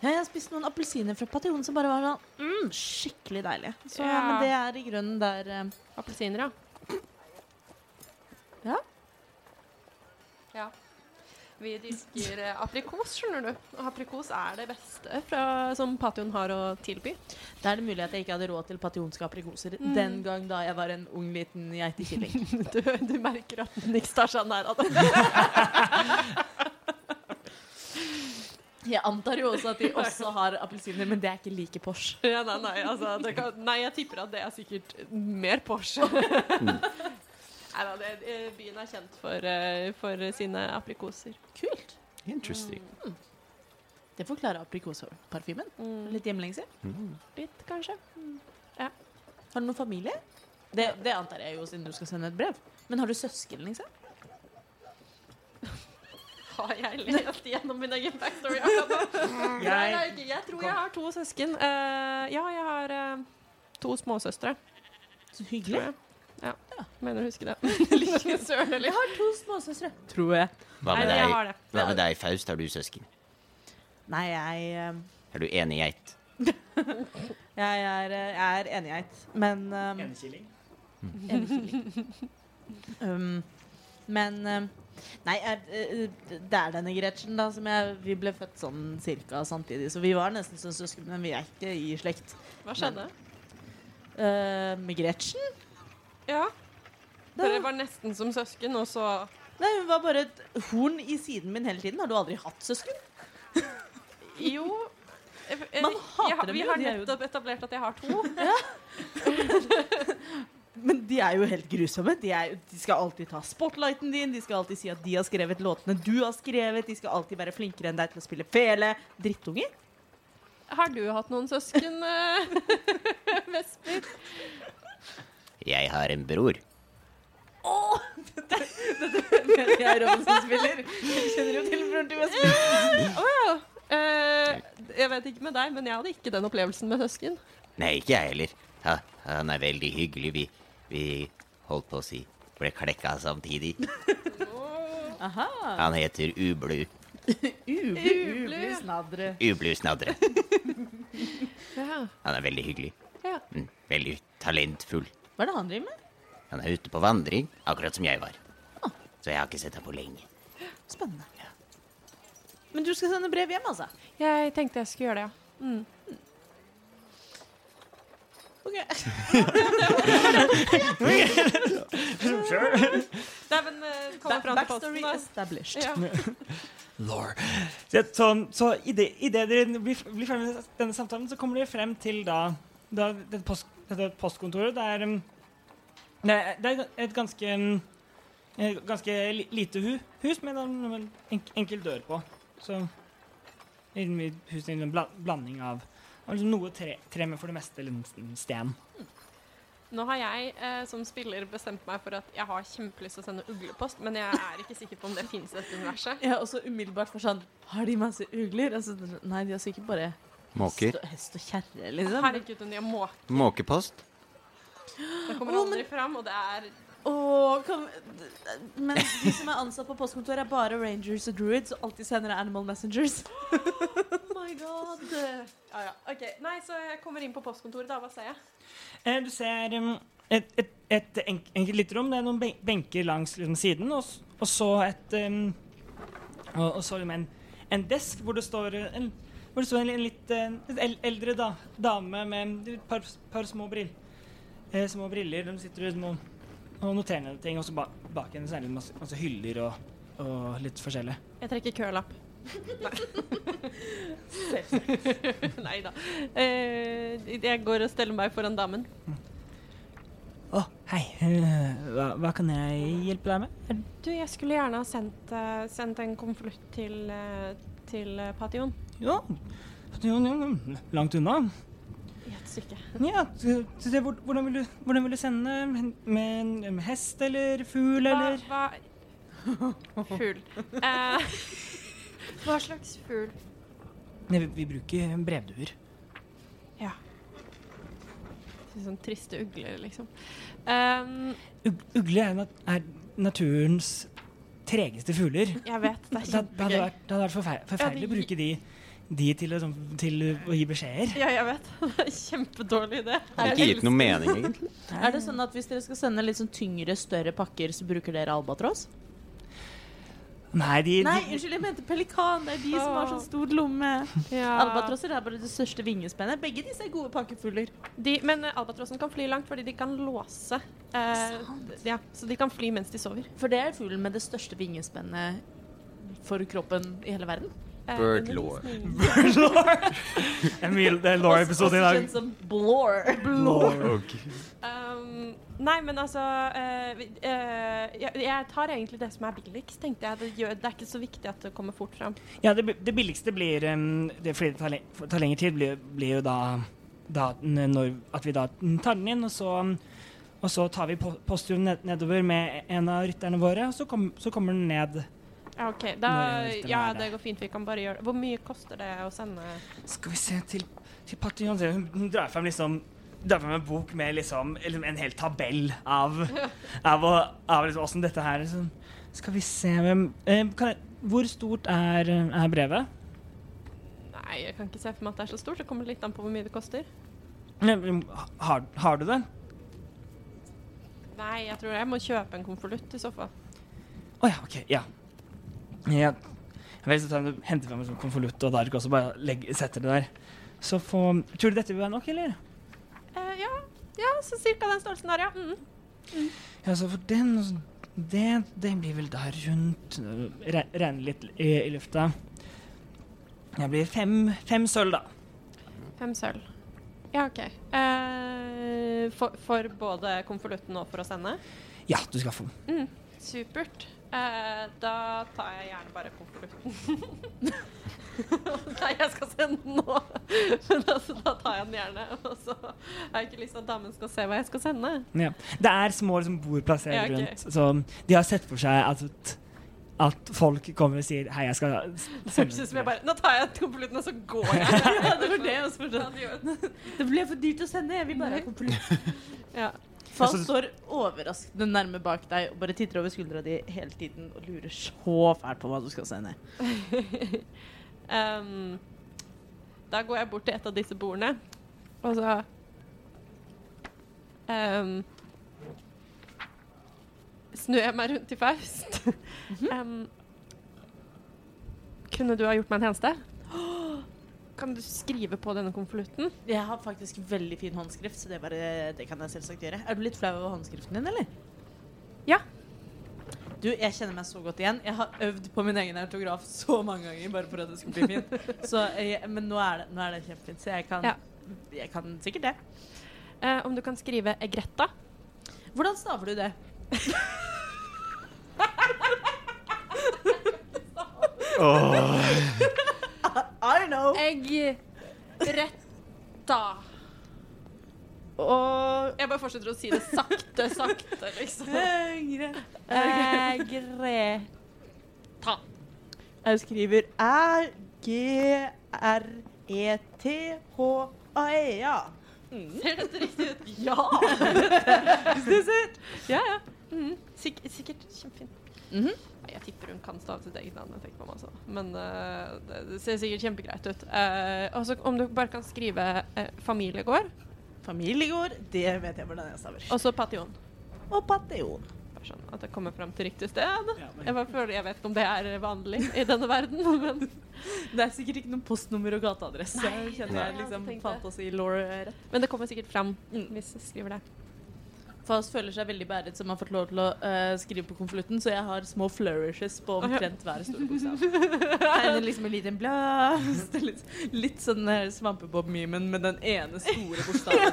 ja, jeg har spist noen appelsiner fra Pation som bare var sånn mm, skikkelig deilig. Så, Ja. Men det er i grunnen der uh, Appelsiner, ja. Ja. Ja. Vi dyrker eh, aprikos, skjønner du. Og aprikos er det beste fra, som Pation har å tilby. Da er det mulig at jeg ikke hadde råd til pationske aprikoser Mm. den gang da jeg var en ung, liten geitekilling. Du, du merker at Nix tar seg nær av det. Jeg antar jo også at de også har appelsiner, men det er ikke like Porsche. Ja, nei, nei, altså, det kan, nei, jeg tipper at det er sikkert mer Porsche. Nei da, det, byen er kjent for, eh, for sine aprikoser. Kult. Interesting. Det forklarer aprikosparfymen. Mm. Litt hjemlengsel. Litt, kanskje. Har du noen familie? Det, det antar jeg jo siden du skal sende et brev. Men har du søsken, liksom? Har jeg lest gjennom min egen backstory akkurat nå? Jeg, jeg tror jeg har to søsken. Uh, ja, jeg har uh, to småsøstre. Så Tror hyggelig. Ja. Mener du husker det. Søren, eller? Jeg har to småsøstre. Tror jeg. Hva Nei, med jeg deg, har det. hva med deg Faust? Har du søsken? Nei, jeg eh, Er du enig geit? Jeg er, eh, jeg er enighet, men um, Enekilling. Enekilling. um, Men um, Nei, jeg, eh, det er denne Gretchen, da, som jeg Vi ble født sånn cirka samtidig, så vi var nesten som søsken, men vi er ikke i slekt. Hva skjedde? Eh, med Gretchen? Ja. Dere var nesten som søsken, og så Nei, hun var bare et horn i siden min hele tiden. Har du aldri hatt søsken? Jo jeg, Man hater jeg dem Vi har jo- nettopp etablert at jeg har to. Men de er jo helt grusomme. De, er, de skal alltid ta spotlighten din. De skal alltid si at de har skrevet låtene du har skrevet. De skal alltid være flinkere enn deg til å spille fele. Drittunger. Har du hatt noen søsken, eh, Vesper? Jeg har en bror. Jeg er Robinson-spiller. Jeg kjenner jo til broren til Vespen. Oh, ja. Eh, jeg vet ikke med deg, men jeg hadde ikke den opplevelsen med søsken. Nei, ikke jeg heller. Ja, han er veldig hyggelig. Vi, vi holdt på å si ble klekka samtidig. Aha. Han heter Ublu. Ublu, ublu, snadre. Ublu Snadre. Ja. Han er veldig hyggelig. ja. Mm, veldig talentfull. Hva er det han driver med? Han er ute på vandring, akkurat som jeg var. Så jeg har ikke sett deg på lenge. Spennende. Men du skal sende brev hjem, altså? Jeg tenkte jeg skulle gjøre det, ja. Mm. Ok. Nei, men fram til Backstory posten, established. Ja. Lore. Så, så, så idet i dere blir, blir ferdig med denne samtalen, så kommer dere frem til da, da dette, post, dette postkontoret. Det er, um, det er, det er et ganske et ganske lite hu, hus med en, enk, enkel dør på. Så huset er en bla, blanding av, Altså noe tre, tre, med for det meste liksom sten. Nå har jeg eh, som spiller bestemt meg for at jeg har kjempelyst til å sende uglepost, men jeg er ikke sikker på om det finnes i dette universet. Jeg er også umiddelbart for sånn Har de masse ugler? Altså, nei, de har sikkert bare Måker. hest og- hest og kjerre, liksom. Herregud, om de har måker. Måkepost. Det kommer oh, aldri fram, og det er Oh, kan Men de som er ansatt på postkontoret, er bare rangers og druids, og alltid sender animal messengers. Oh my god. Ja, ja. OK. Nei, så jeg kommer inn på postkontoret, da. Hva ser jeg? Eh, du ser um, et, et, et enk- enkelt lite rom. Det er noen ben- benker langs liksom, siden, og, og så et um, og, og så liksom en, en desk hvor det står en, hvor det står en, en litt eh, eldre da, dame med et par, par små, brill, eh, små briller. De sitter liksom og, og noterer ned ting, og så ba, bak henne så er det masse, masse hyller og, og litt forskjellig. Jeg trekker kølapp. Nei da. Eh, jeg går og steller meg foran damen. Å, hei. eh, hva, hva kan jeg hjelpe deg med? Er- Du, jeg skulle gjerne ha sendt, eh, sendt en konvolutt til, eh, til eh, Pation. Ja, langt unna. I et stykke. Ja, det, hvordan, vil du, hvordan vil du sende? Med, med, med hest eller fugl Hva, eller hva Fugl. Eh, hva slags fugl? Nei, vi, vi bruker brevduer. Ja. Sånn triste ugler, liksom. Um, Ug ugle er, nat er naturens tregeste fugler. jeg vet, det er Det, det, hadde vært, det hadde vært forfei- forferdelig å bruke de, de til, å, sånn- til å gi beskjeder. Ja, jeg vet. Det Kjempedårlig idé. Det har ikke gitt noe mening, egentlig. Er det sånn at hvis dere skal sende litt sånn tyngre, større pakker, så bruker dere albatross? Nei, de, Nei, unnskyld, jeg mente pelikan. Det er de som har sånn stor lomme. Ja. Albatrosser er bare det største vingespennet. Begge disse er gode pakkefugler. Men eh, albatrossen kan fly langt fordi de kan låse. Eh, ja, så de kan fly mens de sover. For det er fuglen med det største vingespennet for kroppen i hele verden. Eh, Bird lore. Bird Lore? mye- det er Law-episode i dag. kjent som blore. Um, nei, men altså uh, eh, jeg, jeg tar egentlig det som er billigst, tenkte jeg. Det, gjør, det er ikke så viktig at det kommer fort fram. Ja, det, det billigste blir um, det, Fordi det tar, le tar lengre tid, blir, blir jo da, da når, at vi da tar den inn, og så, og så tar vi posturen nedover med en av rytterne våre, og så, kom, så kommer den ned. Ja, OK. Da, ja, det går fint. Vi kan bare gjøre det. Hvor mye koster det å sende Skal vi se til, til Patillon hun, hun drar frem liksom drar frem en bok med liksom, liksom en hel tabell av, av, av liksom, hvordan dette her liksom. Skal vi se hvem eh, kan jeg, Hvor stort er, er brevet? Nei, jeg kan ikke se for meg at det er så stort. Det kommer litt an på hvor mye det koster. Eh, Har, har du det? Nei, jeg tror jeg må kjøpe en konvolutt i så fall. Å ja, OK. Ja. Ja. vet, så henter frem en sånn konvolutt og dark og så bare legger, setter det der. Så få Tror du dette vil være nok, eller? Uh, ja, ja, så cirka den størrelsen der, ja. Mm. Ja, så for den det, det blir vel der rundt re, Regner litt i, i lufta. Det blir fem, fem sølv, da. Fem sølv. Ja, OK. Eh, for, for både konvolutten og for å sende? Ja, du skal få. Mm, supert. Eh, da tar jeg gjerne bare konvolutten. Nei, jeg skal sende den nå. Men altså, da tar jeg den gjerne. Og så har jeg ikke lyst til at damen skal se hva jeg skal sende. Ja. Det er små liksom, bord plassert Ja, okay. rundt, så de har sett for seg at, at folk kommer og sier 'hei, jeg skal sende ut som jeg bare Nå tar jeg konvolutten, og så går jeg. Ja, det var det jeg spurte. Det ble for dyrt å sende. Jeg vil bare ha konvolutt. Ja. Altså- står overraskende nærme bak deg og bare titter over skuldra di hele tiden og lurer så fælt på hva du skal se ned. um, da går jeg bort til et av disse bordene, og så um, Snur jeg meg rundt til Faust. um, kunne du ha gjort meg en tjeneste? Kan du skrive på denne konvolutten? Jeg har faktisk veldig fin håndskrift, så det, bare, det kan jeg selvsagt gjøre. Er du litt flau over håndskriften din, eller? Ja. Du, jeg kjenner meg så godt igjen. Jeg har øvd på min egen autograf så mange ganger bare for at det skulle bli fint. Så, jeg, men nå er, det, nå er det kjempefint, så jeg kan, Ja. jeg kan sikkert det. Eh, om du kan skrive Egretta? Hvordan staver du det? I know. Egg rett Og Jeg bare fortsetter å si det sakte, sakte, liksom. Høyre Ta. Jeg skriver R-G-R-E-T-H-A-E-A. Ser dette riktig ut? Ja! Ja, ja. Mm. Sik sikkert kjempefint. Mhm. Nei, Jeg tipper hun kan stave sitt eget navn. Jeg tenker på meg også. Men uh, det, det ser sikkert kjempegreit ut. Uh, og så om du bare kan skrive uh, familiegård, Familiegård, det vet jeg hvordan jeg staver. og så Pation. Og Pation. Bare sånn at jeg kommer fram til riktig sted. Ja, men- Jeg, bare føler, jeg vet ikke om det er vanlig i denne verden, men Det er sikkert ikke noe postnummer og gateadresse. Nei, Jeg kjenner nei, jeg jeg liksom fantasi-law rett. Men det kommer sikkert fram Mm. hvis jeg skriver det. Faust føler seg veldig beæret som har fått lov til å uh, skrive på konvolutten, så jeg har små flourishes på omtrent hver store bokstav. Tegner liksom en liten blomst. Litt, litt sånn eh, svampebob-memen med den ene store bokstaven.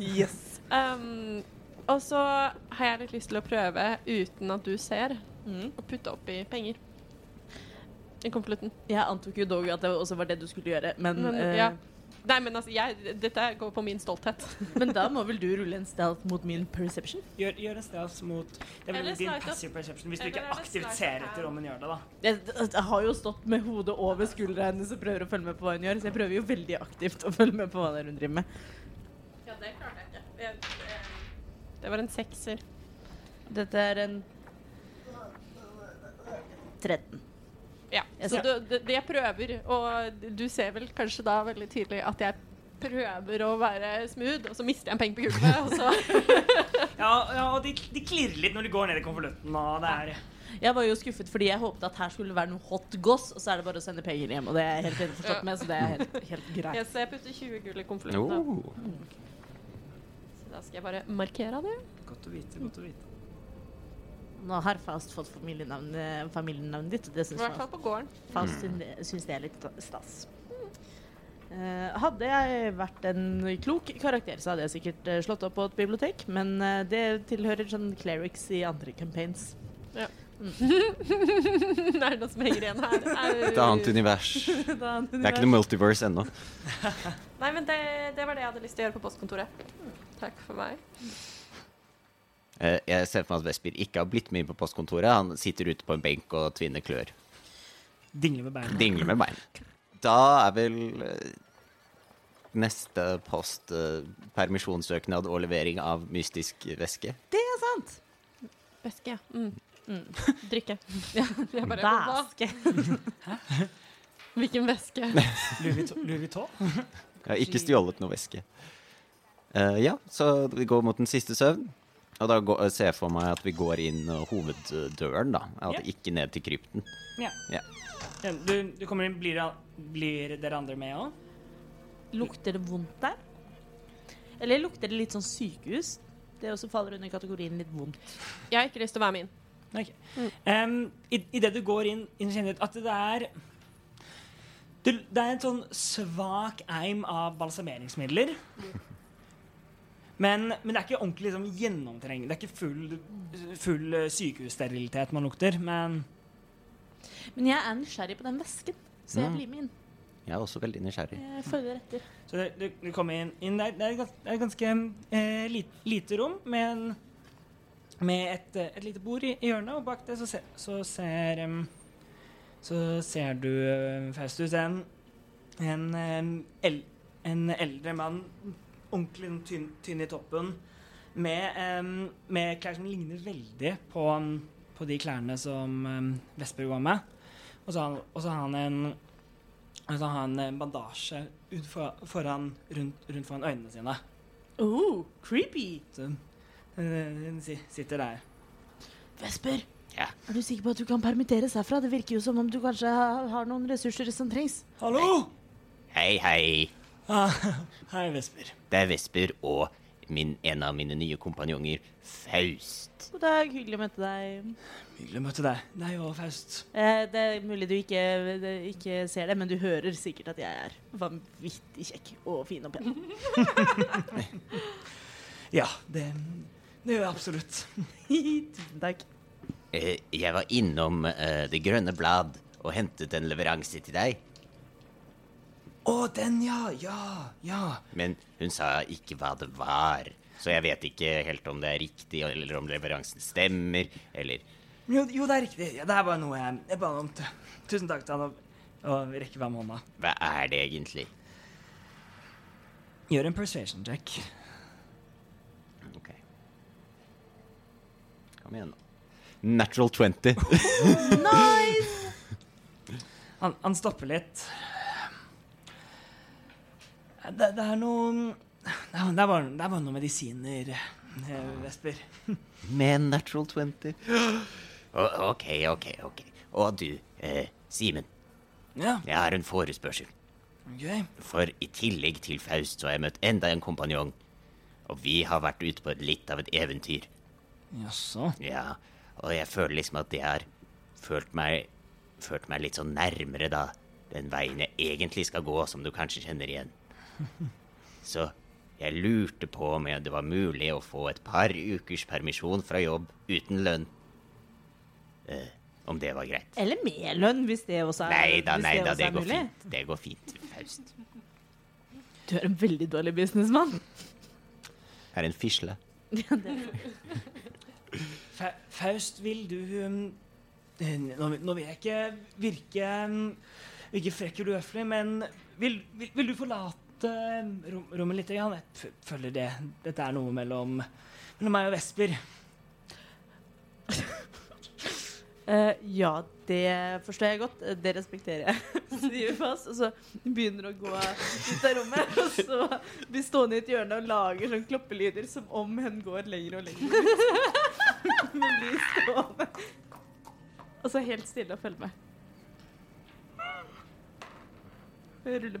yes. Um, og så har jeg litt lyst til å prøve, uten at du ser, Mm. å putte oppi penger. I konvolutten. Jeg antok jo dog at det også var det du skulle gjøre, men, Men, uh, ja. Nei, men altså, jeg, dette går på min stolthet. men da må vel du rulle en stealth mot min perception? Gjør, gjør en stealth mot Det er vel din passive perception, hvis du ikke aktivt ser etter om hun gjør det, da. Jeg, jeg har jo stått med hodet over skuldra hennes og prøver å følge med på hva hun gjør, så jeg prøver jo veldig aktivt å følge med på hva det er hun driver med. Ja, det klarte jeg ikke. det var en sekser. Dette er en 13. Ja, så du, det, det jeg prøver, og du ser vel kanskje da veldig tydelig at jeg prøver å være smooth, og så mister jeg en penge på gulvet, og så Ja, ja og de, de klirrer litt når de går ned i konvolutten, er Jeg var jo skuffet fordi jeg håpet at her skulle det være noe hot goss, og så er det bare å sende penger hjem. Og det er jeg helt innforstått med, så det er helt, helt greit. jeg, så jeg putter 20 gull i konvolutten. da. Oh. Så da skal jeg bare markere det. Godt å vite, godt å vite. Nå har Faust fått familienavnet, familienavnet ditt, og det I syns hvert fall på gården. Faust syns- syns det er litt stas. Uh, hadde jeg vært en klok karakter, så hadde jeg sikkert uh, slått opp på et bibliotek, men uh, det tilhører sånn clerics i andre campaigns. det er noe som henger igjen her. Et annet univers. Det er ikke noe multiverse ennå. Nei, men det, det var det jeg hadde lyst til å gjøre på postkontoret. Takk for meg. Eh, Jeg ser for meg at Vesper ikke har blitt med inn på postkontoret. Han sitter ute på en benk og tvinner klør. Dingler med beina. Dingler med bein. Da er vel eh, neste post eh, permisjonssøknad og levering av mystisk væske. Det er sant! Væske. Mm. Mm. Drikke. Hva? Væske. Hvilken væske? Louis Vuitton- Jeg har ikke stjålet noe væske. Uh, ja, så vi går mot den siste søvn. Og da går, ser jeg for meg at vi går inn uh, hoveddøren, da. At Ja. Ikke ned til krypten. Ja. Ja. Ja, du, du kommer inn, blir, blir dere andre med òg? Lukter det vondt der? Eller lukter det litt sånn sykehus? Det også faller under kategorien litt vondt. Jeg har ikke lyst til å være med inn. Ok. Um, i, Idet du går inn, inn kjenner du at det er det, det er en sånn svak eim av balsameringsmidler. Men, men det er ikke ordentlig liksom, gjennomtrengende. Det er ikke full, full eh, sykehussterilitet man lukter. Men Men jeg er nysgjerrig på den væsken, så jeg Mm. blir med inn. Jeg er også veldig nysgjerrig. Jeg følger etter. Så det, du, du kommer inn, inn der. Det er et ganske, er ganske eh, lite, lite rom med, en, med et, eh, et lite bord i, i hjørnet, og bak det så, se, så ser um, Så ser du, eh, Faustus, en, en, en, el, en eldre mann, ordentlig tynn, tynn i toppen, med, um, med klær som ligner veldig på, um, på de klærne som um, Vesper går med. Og så har han- og så har han en og så har han en bandasje for, foran, rundt, rundt foran øynene sine. Oh, creepy! Så hun uh, sitter der. Vesper, Ja. er du sikker på at du kan permitteres herfra? Det virker jo som om du kanskje har, har noen ressurser som trengs. Hallo! Hei, hei. Ah, hei, Vesper. Det er Vesper og min, en av mine nye kompanjonger, Faust. God dag, hyggelig å møte deg. Hyggelig å møte deg. Deg og Faust. Eh, det er mulig du ikke, det, ikke ser det, men du hører sikkert at jeg er vanvittig kjekk og fin og pen. Ja, det, det gjør jeg absolutt. Tusen takk. Eh, jeg var innom eh, Det grønne blad og hentet en leveranse til deg. Å, den, ja. Ja, ja. Men hun sa ikke hva det var. Så jeg vet ikke helt om det er riktig, eller om leveransen stemmer, eller Jo, jo det er riktig. Ja, det er bare noe jeg, jeg ba om. t- Tusen takk til han og, og rekke hver måned. Hva er det egentlig? Gjør en persuasion check. Ok. Kom igjen, nå. Natural 20. Han, han stopper litt. Det, det er noe Det er, bare, det er bare noen medisiner, eh, Vesper. Med natural 20. Ok, ok, ok. Og du, eh, Simen. Ja, Jeg har en forespørsel. Okay. For i tillegg til Faust så har jeg møtt enda en kompanjong. Og vi har vært ute på litt av et eventyr. Jaså. Ja, og jeg føler liksom at det har følt meg, følt meg litt sånn nærmere da den veien jeg egentlig skal gå, som du kanskje kjenner igjen. Så jeg lurte på om det var mulig å få et par ukers permisjon fra jobb uten lønn. Eh, om det var greit. Eller med lønn, hvis det også er, Nei da, hvis nei da, også det er går mulig. fint. Det går fint, Faust. Du er en veldig dårlig businessmann. Jeg er en fisle. Fa Faust, vil du um, eh, nå, nå vil jeg ikke virke, um, virke frekk eller uhøflig, men vil, vil, vil du forlate um, rom, rommet litt? Jeg føler det. Dette er noe mellom, mellom meg og Vesper. uh, ja, det forstår jeg godt. Eh, Det respekterer jeg. Sier fast, og så begynner å gå ut av rommet. Og så blir stående i et hjørne og lager sånn kloppelyder som om hun går lenger og lenger ut. Men blir stående. Og så helt stille og følge med. Rulle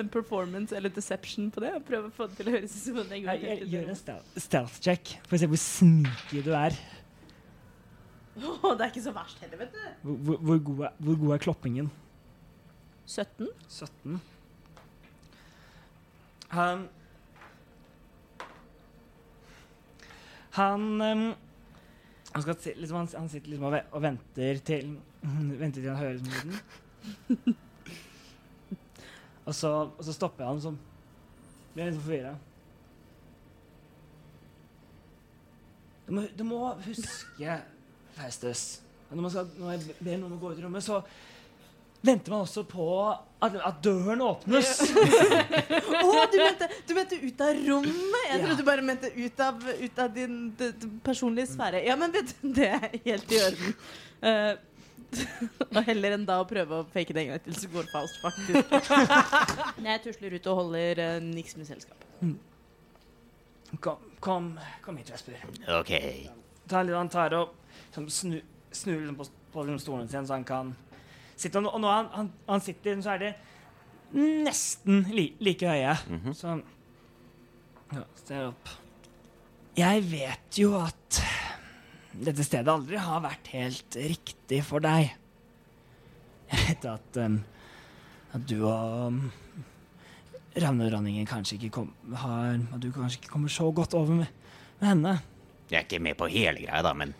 en performance eller deception på det og prøve å få det til å høres ut som en jeg, gjør en stealth, check for å se hvor sneaky du er. Oh, det er ikke så verst heller, vet du. Hvor, hvor, hvor, god, er, hvor god er kloppingen? 17. 17. Han Han um, han, skal, liksom, han, han sitter liksom og, ve- og venter til Venter til han hører lyden. og, så, og så stopper jeg han, sånn. blir litt forvirra. Du må, du må huske, Festus Når, man skal, når jeg ber noen å gå ut i rommet, så venter man også på at, at døren åpnes. Å, du, mente, du mente ut av rommet? Jeg Ja. trodde du bare mente ut av, ut av din d, d, personlige sfære. Ja, men vet du, det er helt i orden. Eh, og heller enn da å prøve å fake det en gang til, så går Faust faktisk. Jeg tusler ut og holder uh, niks med selskap. Kom, kom, kom hit, Vesper. Ok. Ta litt, han tar og sånn, snu, snur liksom på, på liksom stolen sin, så han kan sitte. Og, nå- når han, han, han sitter, så er det nesten li, like høye. Mhm. Så ja, ser opp. Jeg vet jo at dette stedet aldri har vært helt riktig for deg. Jeg vet at, um, at du og um, Ravnedronningen kanskje ikke kom, har At du kanskje ikke kommer så godt over med, med henne. Jeg er ikke med på hele greia, da, men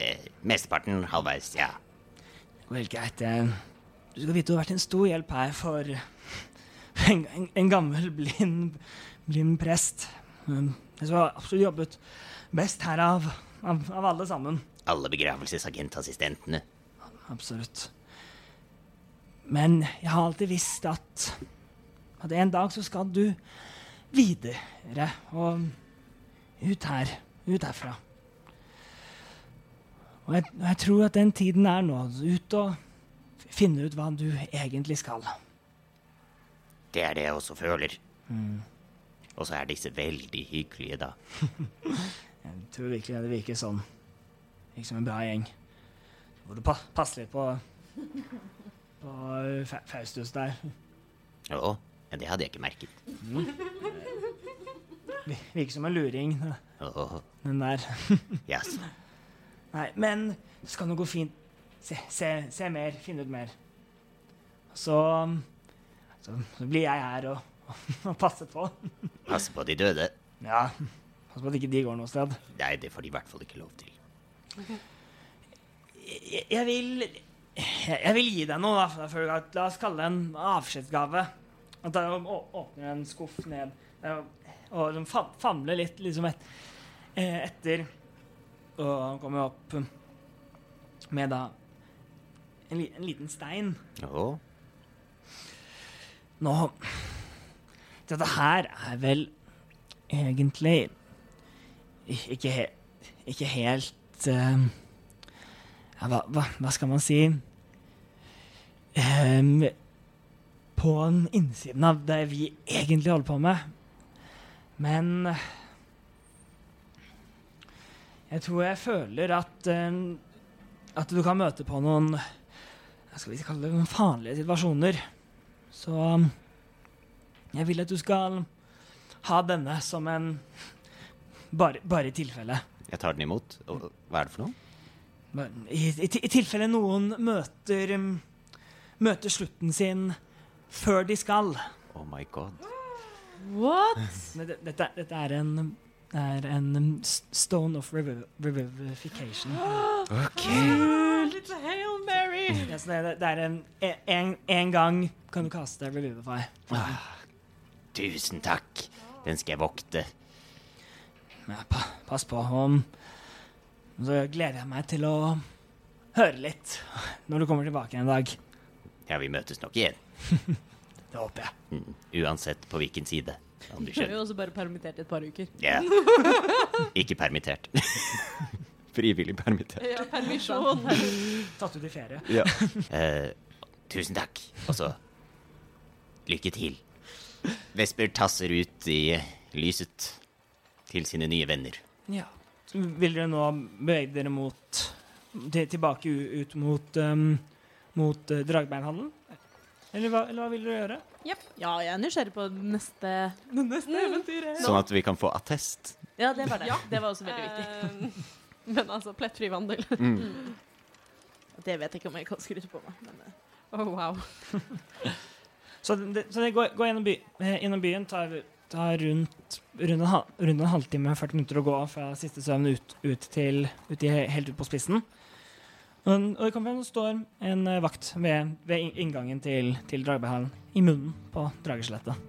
eh, mesteparten halvveis, ja. Helt greit. eh. Du skal vite du har vært en stor hjelp her for en, en, en gammel, blind, blind prest. Um, Jeg som har absolutt jobbet best her av, av, alle sammen. Alle begravelsesagentassistentene. Absolutt. Men jeg har alltid visst at, at en dag så skal du videre og ut her. Ut herfra. Og jeg, jeg tror at den tiden er nå. Ut og finne ut hva du egentlig skal. Det er det jeg også føler. Og så er disse veldig hyggelige, da. Jeg tror virkelig det virker sånn. Virker som en bra gjeng. Så får du pa passe litt på, på Fa Faustus der. Å, ja, det hadde jeg ikke merket. Vi- Virker som en luring, Å, den der. yes. Nei, men det skal nå gå fint. Se, se, se mer, finne ut mer. Så, så, så blir jeg her og, og passer på. Pass på de døde. Ja, pass på at ikke de går noe sted. Nei, det får de i hvert fall ikke lov til. Jeg, jeg vil jeg, jeg vil gi deg noe, da. at- La oss kalle det en avskjedsgave. At jeg åpner en skuff ned eh, og liksom famler litt liksom et, eh, etter Og kommer opp med da en, li, en liten stein. Ja. Nå Dette her er vel egentlig ikke, he, ikke helt eh, ja, hva, hva, hva skal man si Um, På den innsiden av det vi egentlig holder på med. Men jeg tror jeg føler at um, At du kan møte på noen hva skal vi kalle det, noen farlige situasjoner. Så um, jeg vil at du skal ha denne som en Bare, bare i tilfelle. jeg tar den imot. Og hva er det for noe? I, i, I tilfelle noen møter um, Møter slutten sin før de skal. Oh my god. What? Dette, dette er en det er en um, stone of revivification. Ok. Little Hail Mary! Yes, det, det er en, en, en gang kan du kaste revivify. Ah, tusen takk. Den skal jeg vokte. Ja, pa, pass på. Og så gleder jeg meg til å høre litt når du kommer tilbake en dag. Ja, vi møtes nok igjen. Det håper jeg. Mm. Uansett på hvilken side. Om du Du er jo også bare permittert i et par uker. Ja. Ikke permittert. Frivillig permittert. Ja, permisjon. Tatt ut i ferie. Ja. Uh, tusen takk. Og så lykke til. Vesper tasser ut i lyset til sine nye venner. Ja. Vil dere nå bevege dere mot til, tilbake ut mot um, mot uh, dragbeinhandelen? Eller hva, eller hva vil dere gjøre? Ja, jeg er nysgjerrig på neste, neste, mm. eventyret. Sånn at vi kan få attest. Ja, det var det. Ja. Det var også veldig viktig. Eh, Men altså, plettfri vandel. Mm. Det vet jeg ikke om jeg kan skryte på meg. Men, eh, Oh, wow. Så det, så det går, går gjennom, by, eh, gjennom byen, tar, tar rundt, rundt, en, rundt en halvtime, 40 minutter å gå fra siste søvn ut, ut til ut i, helt ut på spissen. Og, og det kommer frem, det står en eh, vakt ved, ved inngangen til, til Dragbeinhallen, i munnen på drageskjelettet.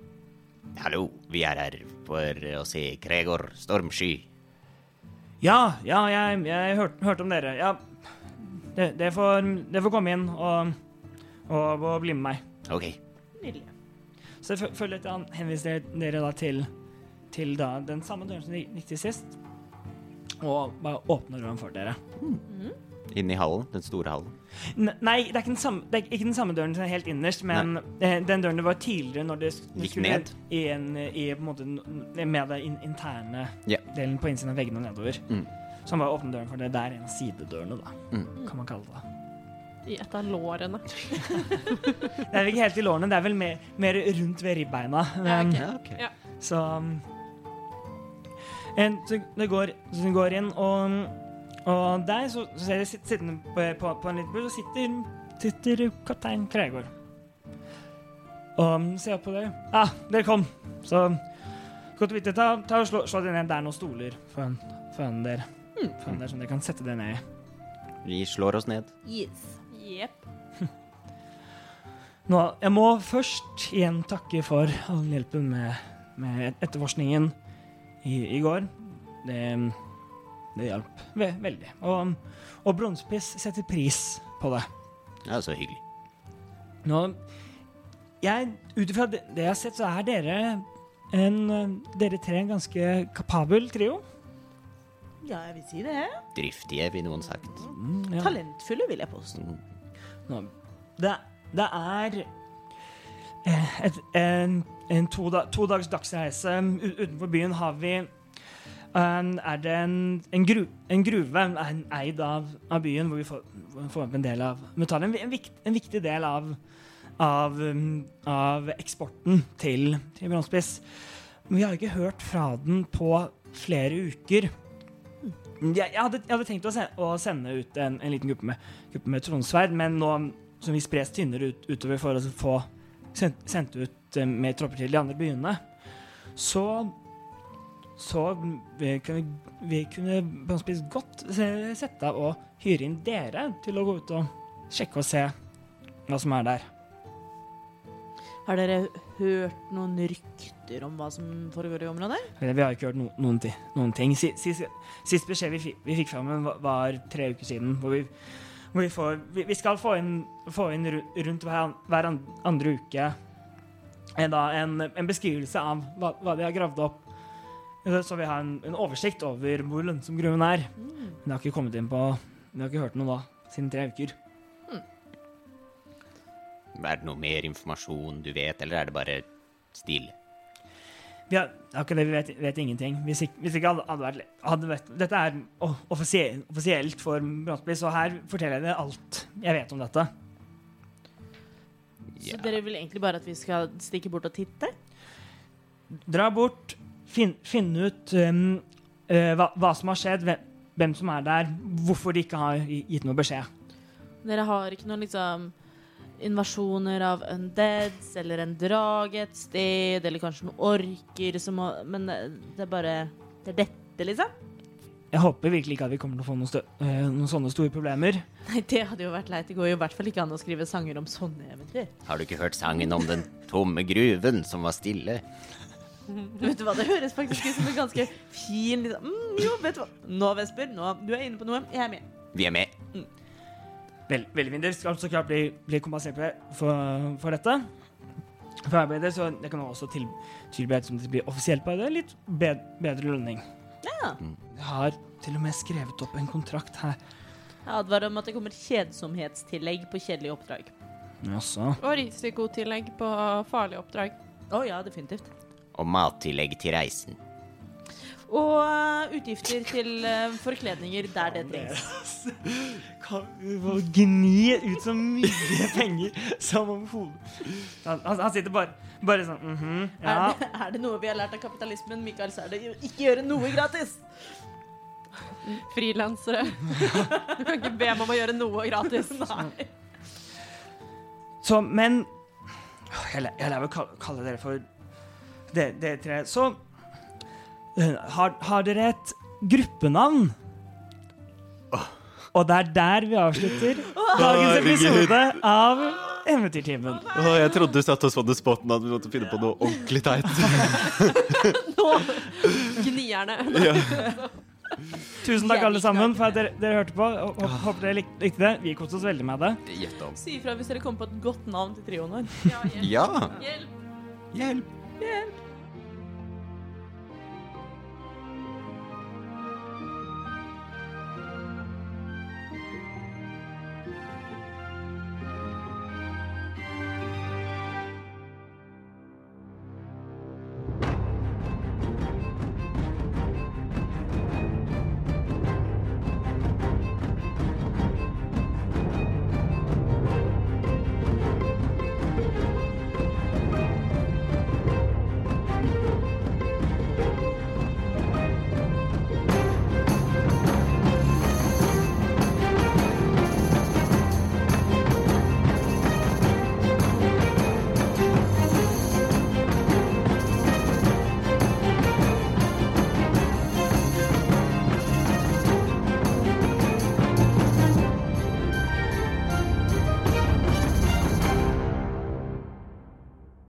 Hallo, vi er her for å se Gregor Stormsky. Ja, ja, jeg, jeg hørte, hørt om dere. Ja, det, det, får, det får komme inn og, og, og bli med meg. Ok, nydelig. Så at han henviser dere, da til, til da den samme døren som de gikk til sist, og bare åpner døren for dere. inn i hallen, den store hallen. N nei, det er, ikke den samme, det er ikke den samme døren som er helt innerst, men eh, den døren det var tidligere når det Gikk skulle ned. i en, i på en måte med den in interne yeah. delen på innsiden av veggene og nedover. Mm. Så han bare åpner døren for det. Det er en av sidedørene, da, Mm. kan man kalle det. I et av lårene. Det er vel ikke helt i lårene, det er vel mer, mer rundt ved ribbeina. Men. Ja, okay. Ja. Så um, en, så det går, så det går inn, og, og der så, så ser jeg sitt, sittende på, på, på en liten bur, så sitter, sitter kaptein Kregård. Og um, ser opp på dere. Ja, dere kom. Så godt å vite. Ta, ta og slå, slå dere ned. Det er noen stoler foran, der, mm. der som dere kan sette dere ned i. Vi slår oss ned. Yes. Jepp. Nå, jeg må først igjen takke for all hjelpen med, med etterforskningen i, i går. Det, det hjalp ve veldig. Og, og Bronsepiss setter pris på det. Ja, så hyggelig. Nå, jeg, ut ifra det, det jeg har sett, så er dere en, dere tre en ganske kapabel trio. Ja, jeg vil si det. Driftige, vil noen sagt. Mm, ja. Talentfulle, vil jeg påstå. Mm. Det, det er eh, et, en, en to, to dags dagsreise. Utenfor byen har vi en, er det en, en, gru, en gruve en, eid av, av byen, hvor vi får, får en del av metallet. En, vikt, en viktig del av, av, um, av eksporten til, til Bronsepiss. Vi har ikke hørt fra den på flere uker. Jeg, jeg, hadde, jeg hadde tenkt å sende, å sende ut en, en liten gruppe med, gruppe med tronsverd, men nå som vi spres tynnere ut, utover for å få sendt, ut uh, mer tropper til de andre byene, så så vi kunne, vi kunne godt sette av og hyre inn dere til å gå ut og sjekke og se hva som er der. Har dere hørt noen rykter om hva som foregår i området? Vi har ikke hørt no, noen, ti, noen ting. Sist, Sist, sist beskjed vi, fi- vi fikk fram, var- var tre uker siden. Hvor vi, hvor vi, får, vi, skal få inn, få inn rundt hver, hver andre uke en, en, en beskrivelse av hva, hva de har gravd opp. Eh, Så vi har en, en oversikt over hvor lønnsom gruven er. Men det har ikke kommet inn på Vi har ikke hørt noe da, siden tre uker. Er det noe mer informasjon du vet, eller er det bare stille? Vi har, akkurat det, vi vet, vet ingenting. Hvis ikke, hvis ikke hadde, hadde vært hadde vært, Dette er offisiell, offisielt for Brantby, så her forteller jeg dere alt jeg vet om dette. Så dere vil egentlig bare at vi skal stikke bort og titte? Dra bort, finn, finne ut um, uh, hva, hva som har skjedd, hvem, hvem som er der, hvorfor de ikke har gitt noe beskjed. Dere har ikke noen liksom invasjoner av undeads eller en drage et sted, eller kanskje noen orker som må Men eh, det er bare Det er dette, liksom? Jeg håper virkelig ikke at vi kommer til å få noen, stø, eh, noen sånne store problemer. Nei, det hadde jo vært leit. Det går jo i hvert fall ikke an å skrive sanger om sånne eventyr. Har du ikke hørt sangen om den tomme gruven som var stille? Vet du hva, Det høres faktisk ut som en ganske fin liksom. mm, Jo, vet du hva. Nå, Vesper, nå, du er inne på noe. Jeg er med. Vi er med. Vel, veldig fint. Dere skal så klart bli, bli kompensert for, for dette. For arbeidet, så det kan også til, tilby et som det blir offisielt på det, litt bed, bedre lønning. Ja. Jeg har til og med skrevet opp en kontrakt her. Jeg advarer om at det kommer kjedsomhetstillegg på kjedelige oppdrag. Jaså. Og risikotillegg på farlige oppdrag. Å ja, definitivt. Og mattillegg til reisen. Og eh, utgifter til eh, forkledninger der det trengs. Kan få gni ut så mye penger som om hodet han, han, sitter bare, bare sånn mhm, ja. Er, det, er det noe vi har lært av kapitalismen, Mikael, så er det å ikke gjøre noe gratis. Frilansere. Du kan ikke be meg om å gjøre noe gratis. Nei. Så, men Jeg, la- å lar vel kalle, kalle dere for dere, dere tre. Så har, har dere et gruppenavn? Og det er der vi avslutter dagens episode av Eventyrtimen. Oh, jeg trodde du satte oss på the spoten at vi måtte finne på noe ordentlig teit. Nå Gnierne. Tusen takk, alle sammen, for at dere, dere hørte på. og- og Håper dere lik- likte det. Vi koste oss veldig med det. Si ifra hvis dere kommer på et godt navn til trioen vår. Ja, hjelp. Ja! Hjelp. Hjelp! Hjelp.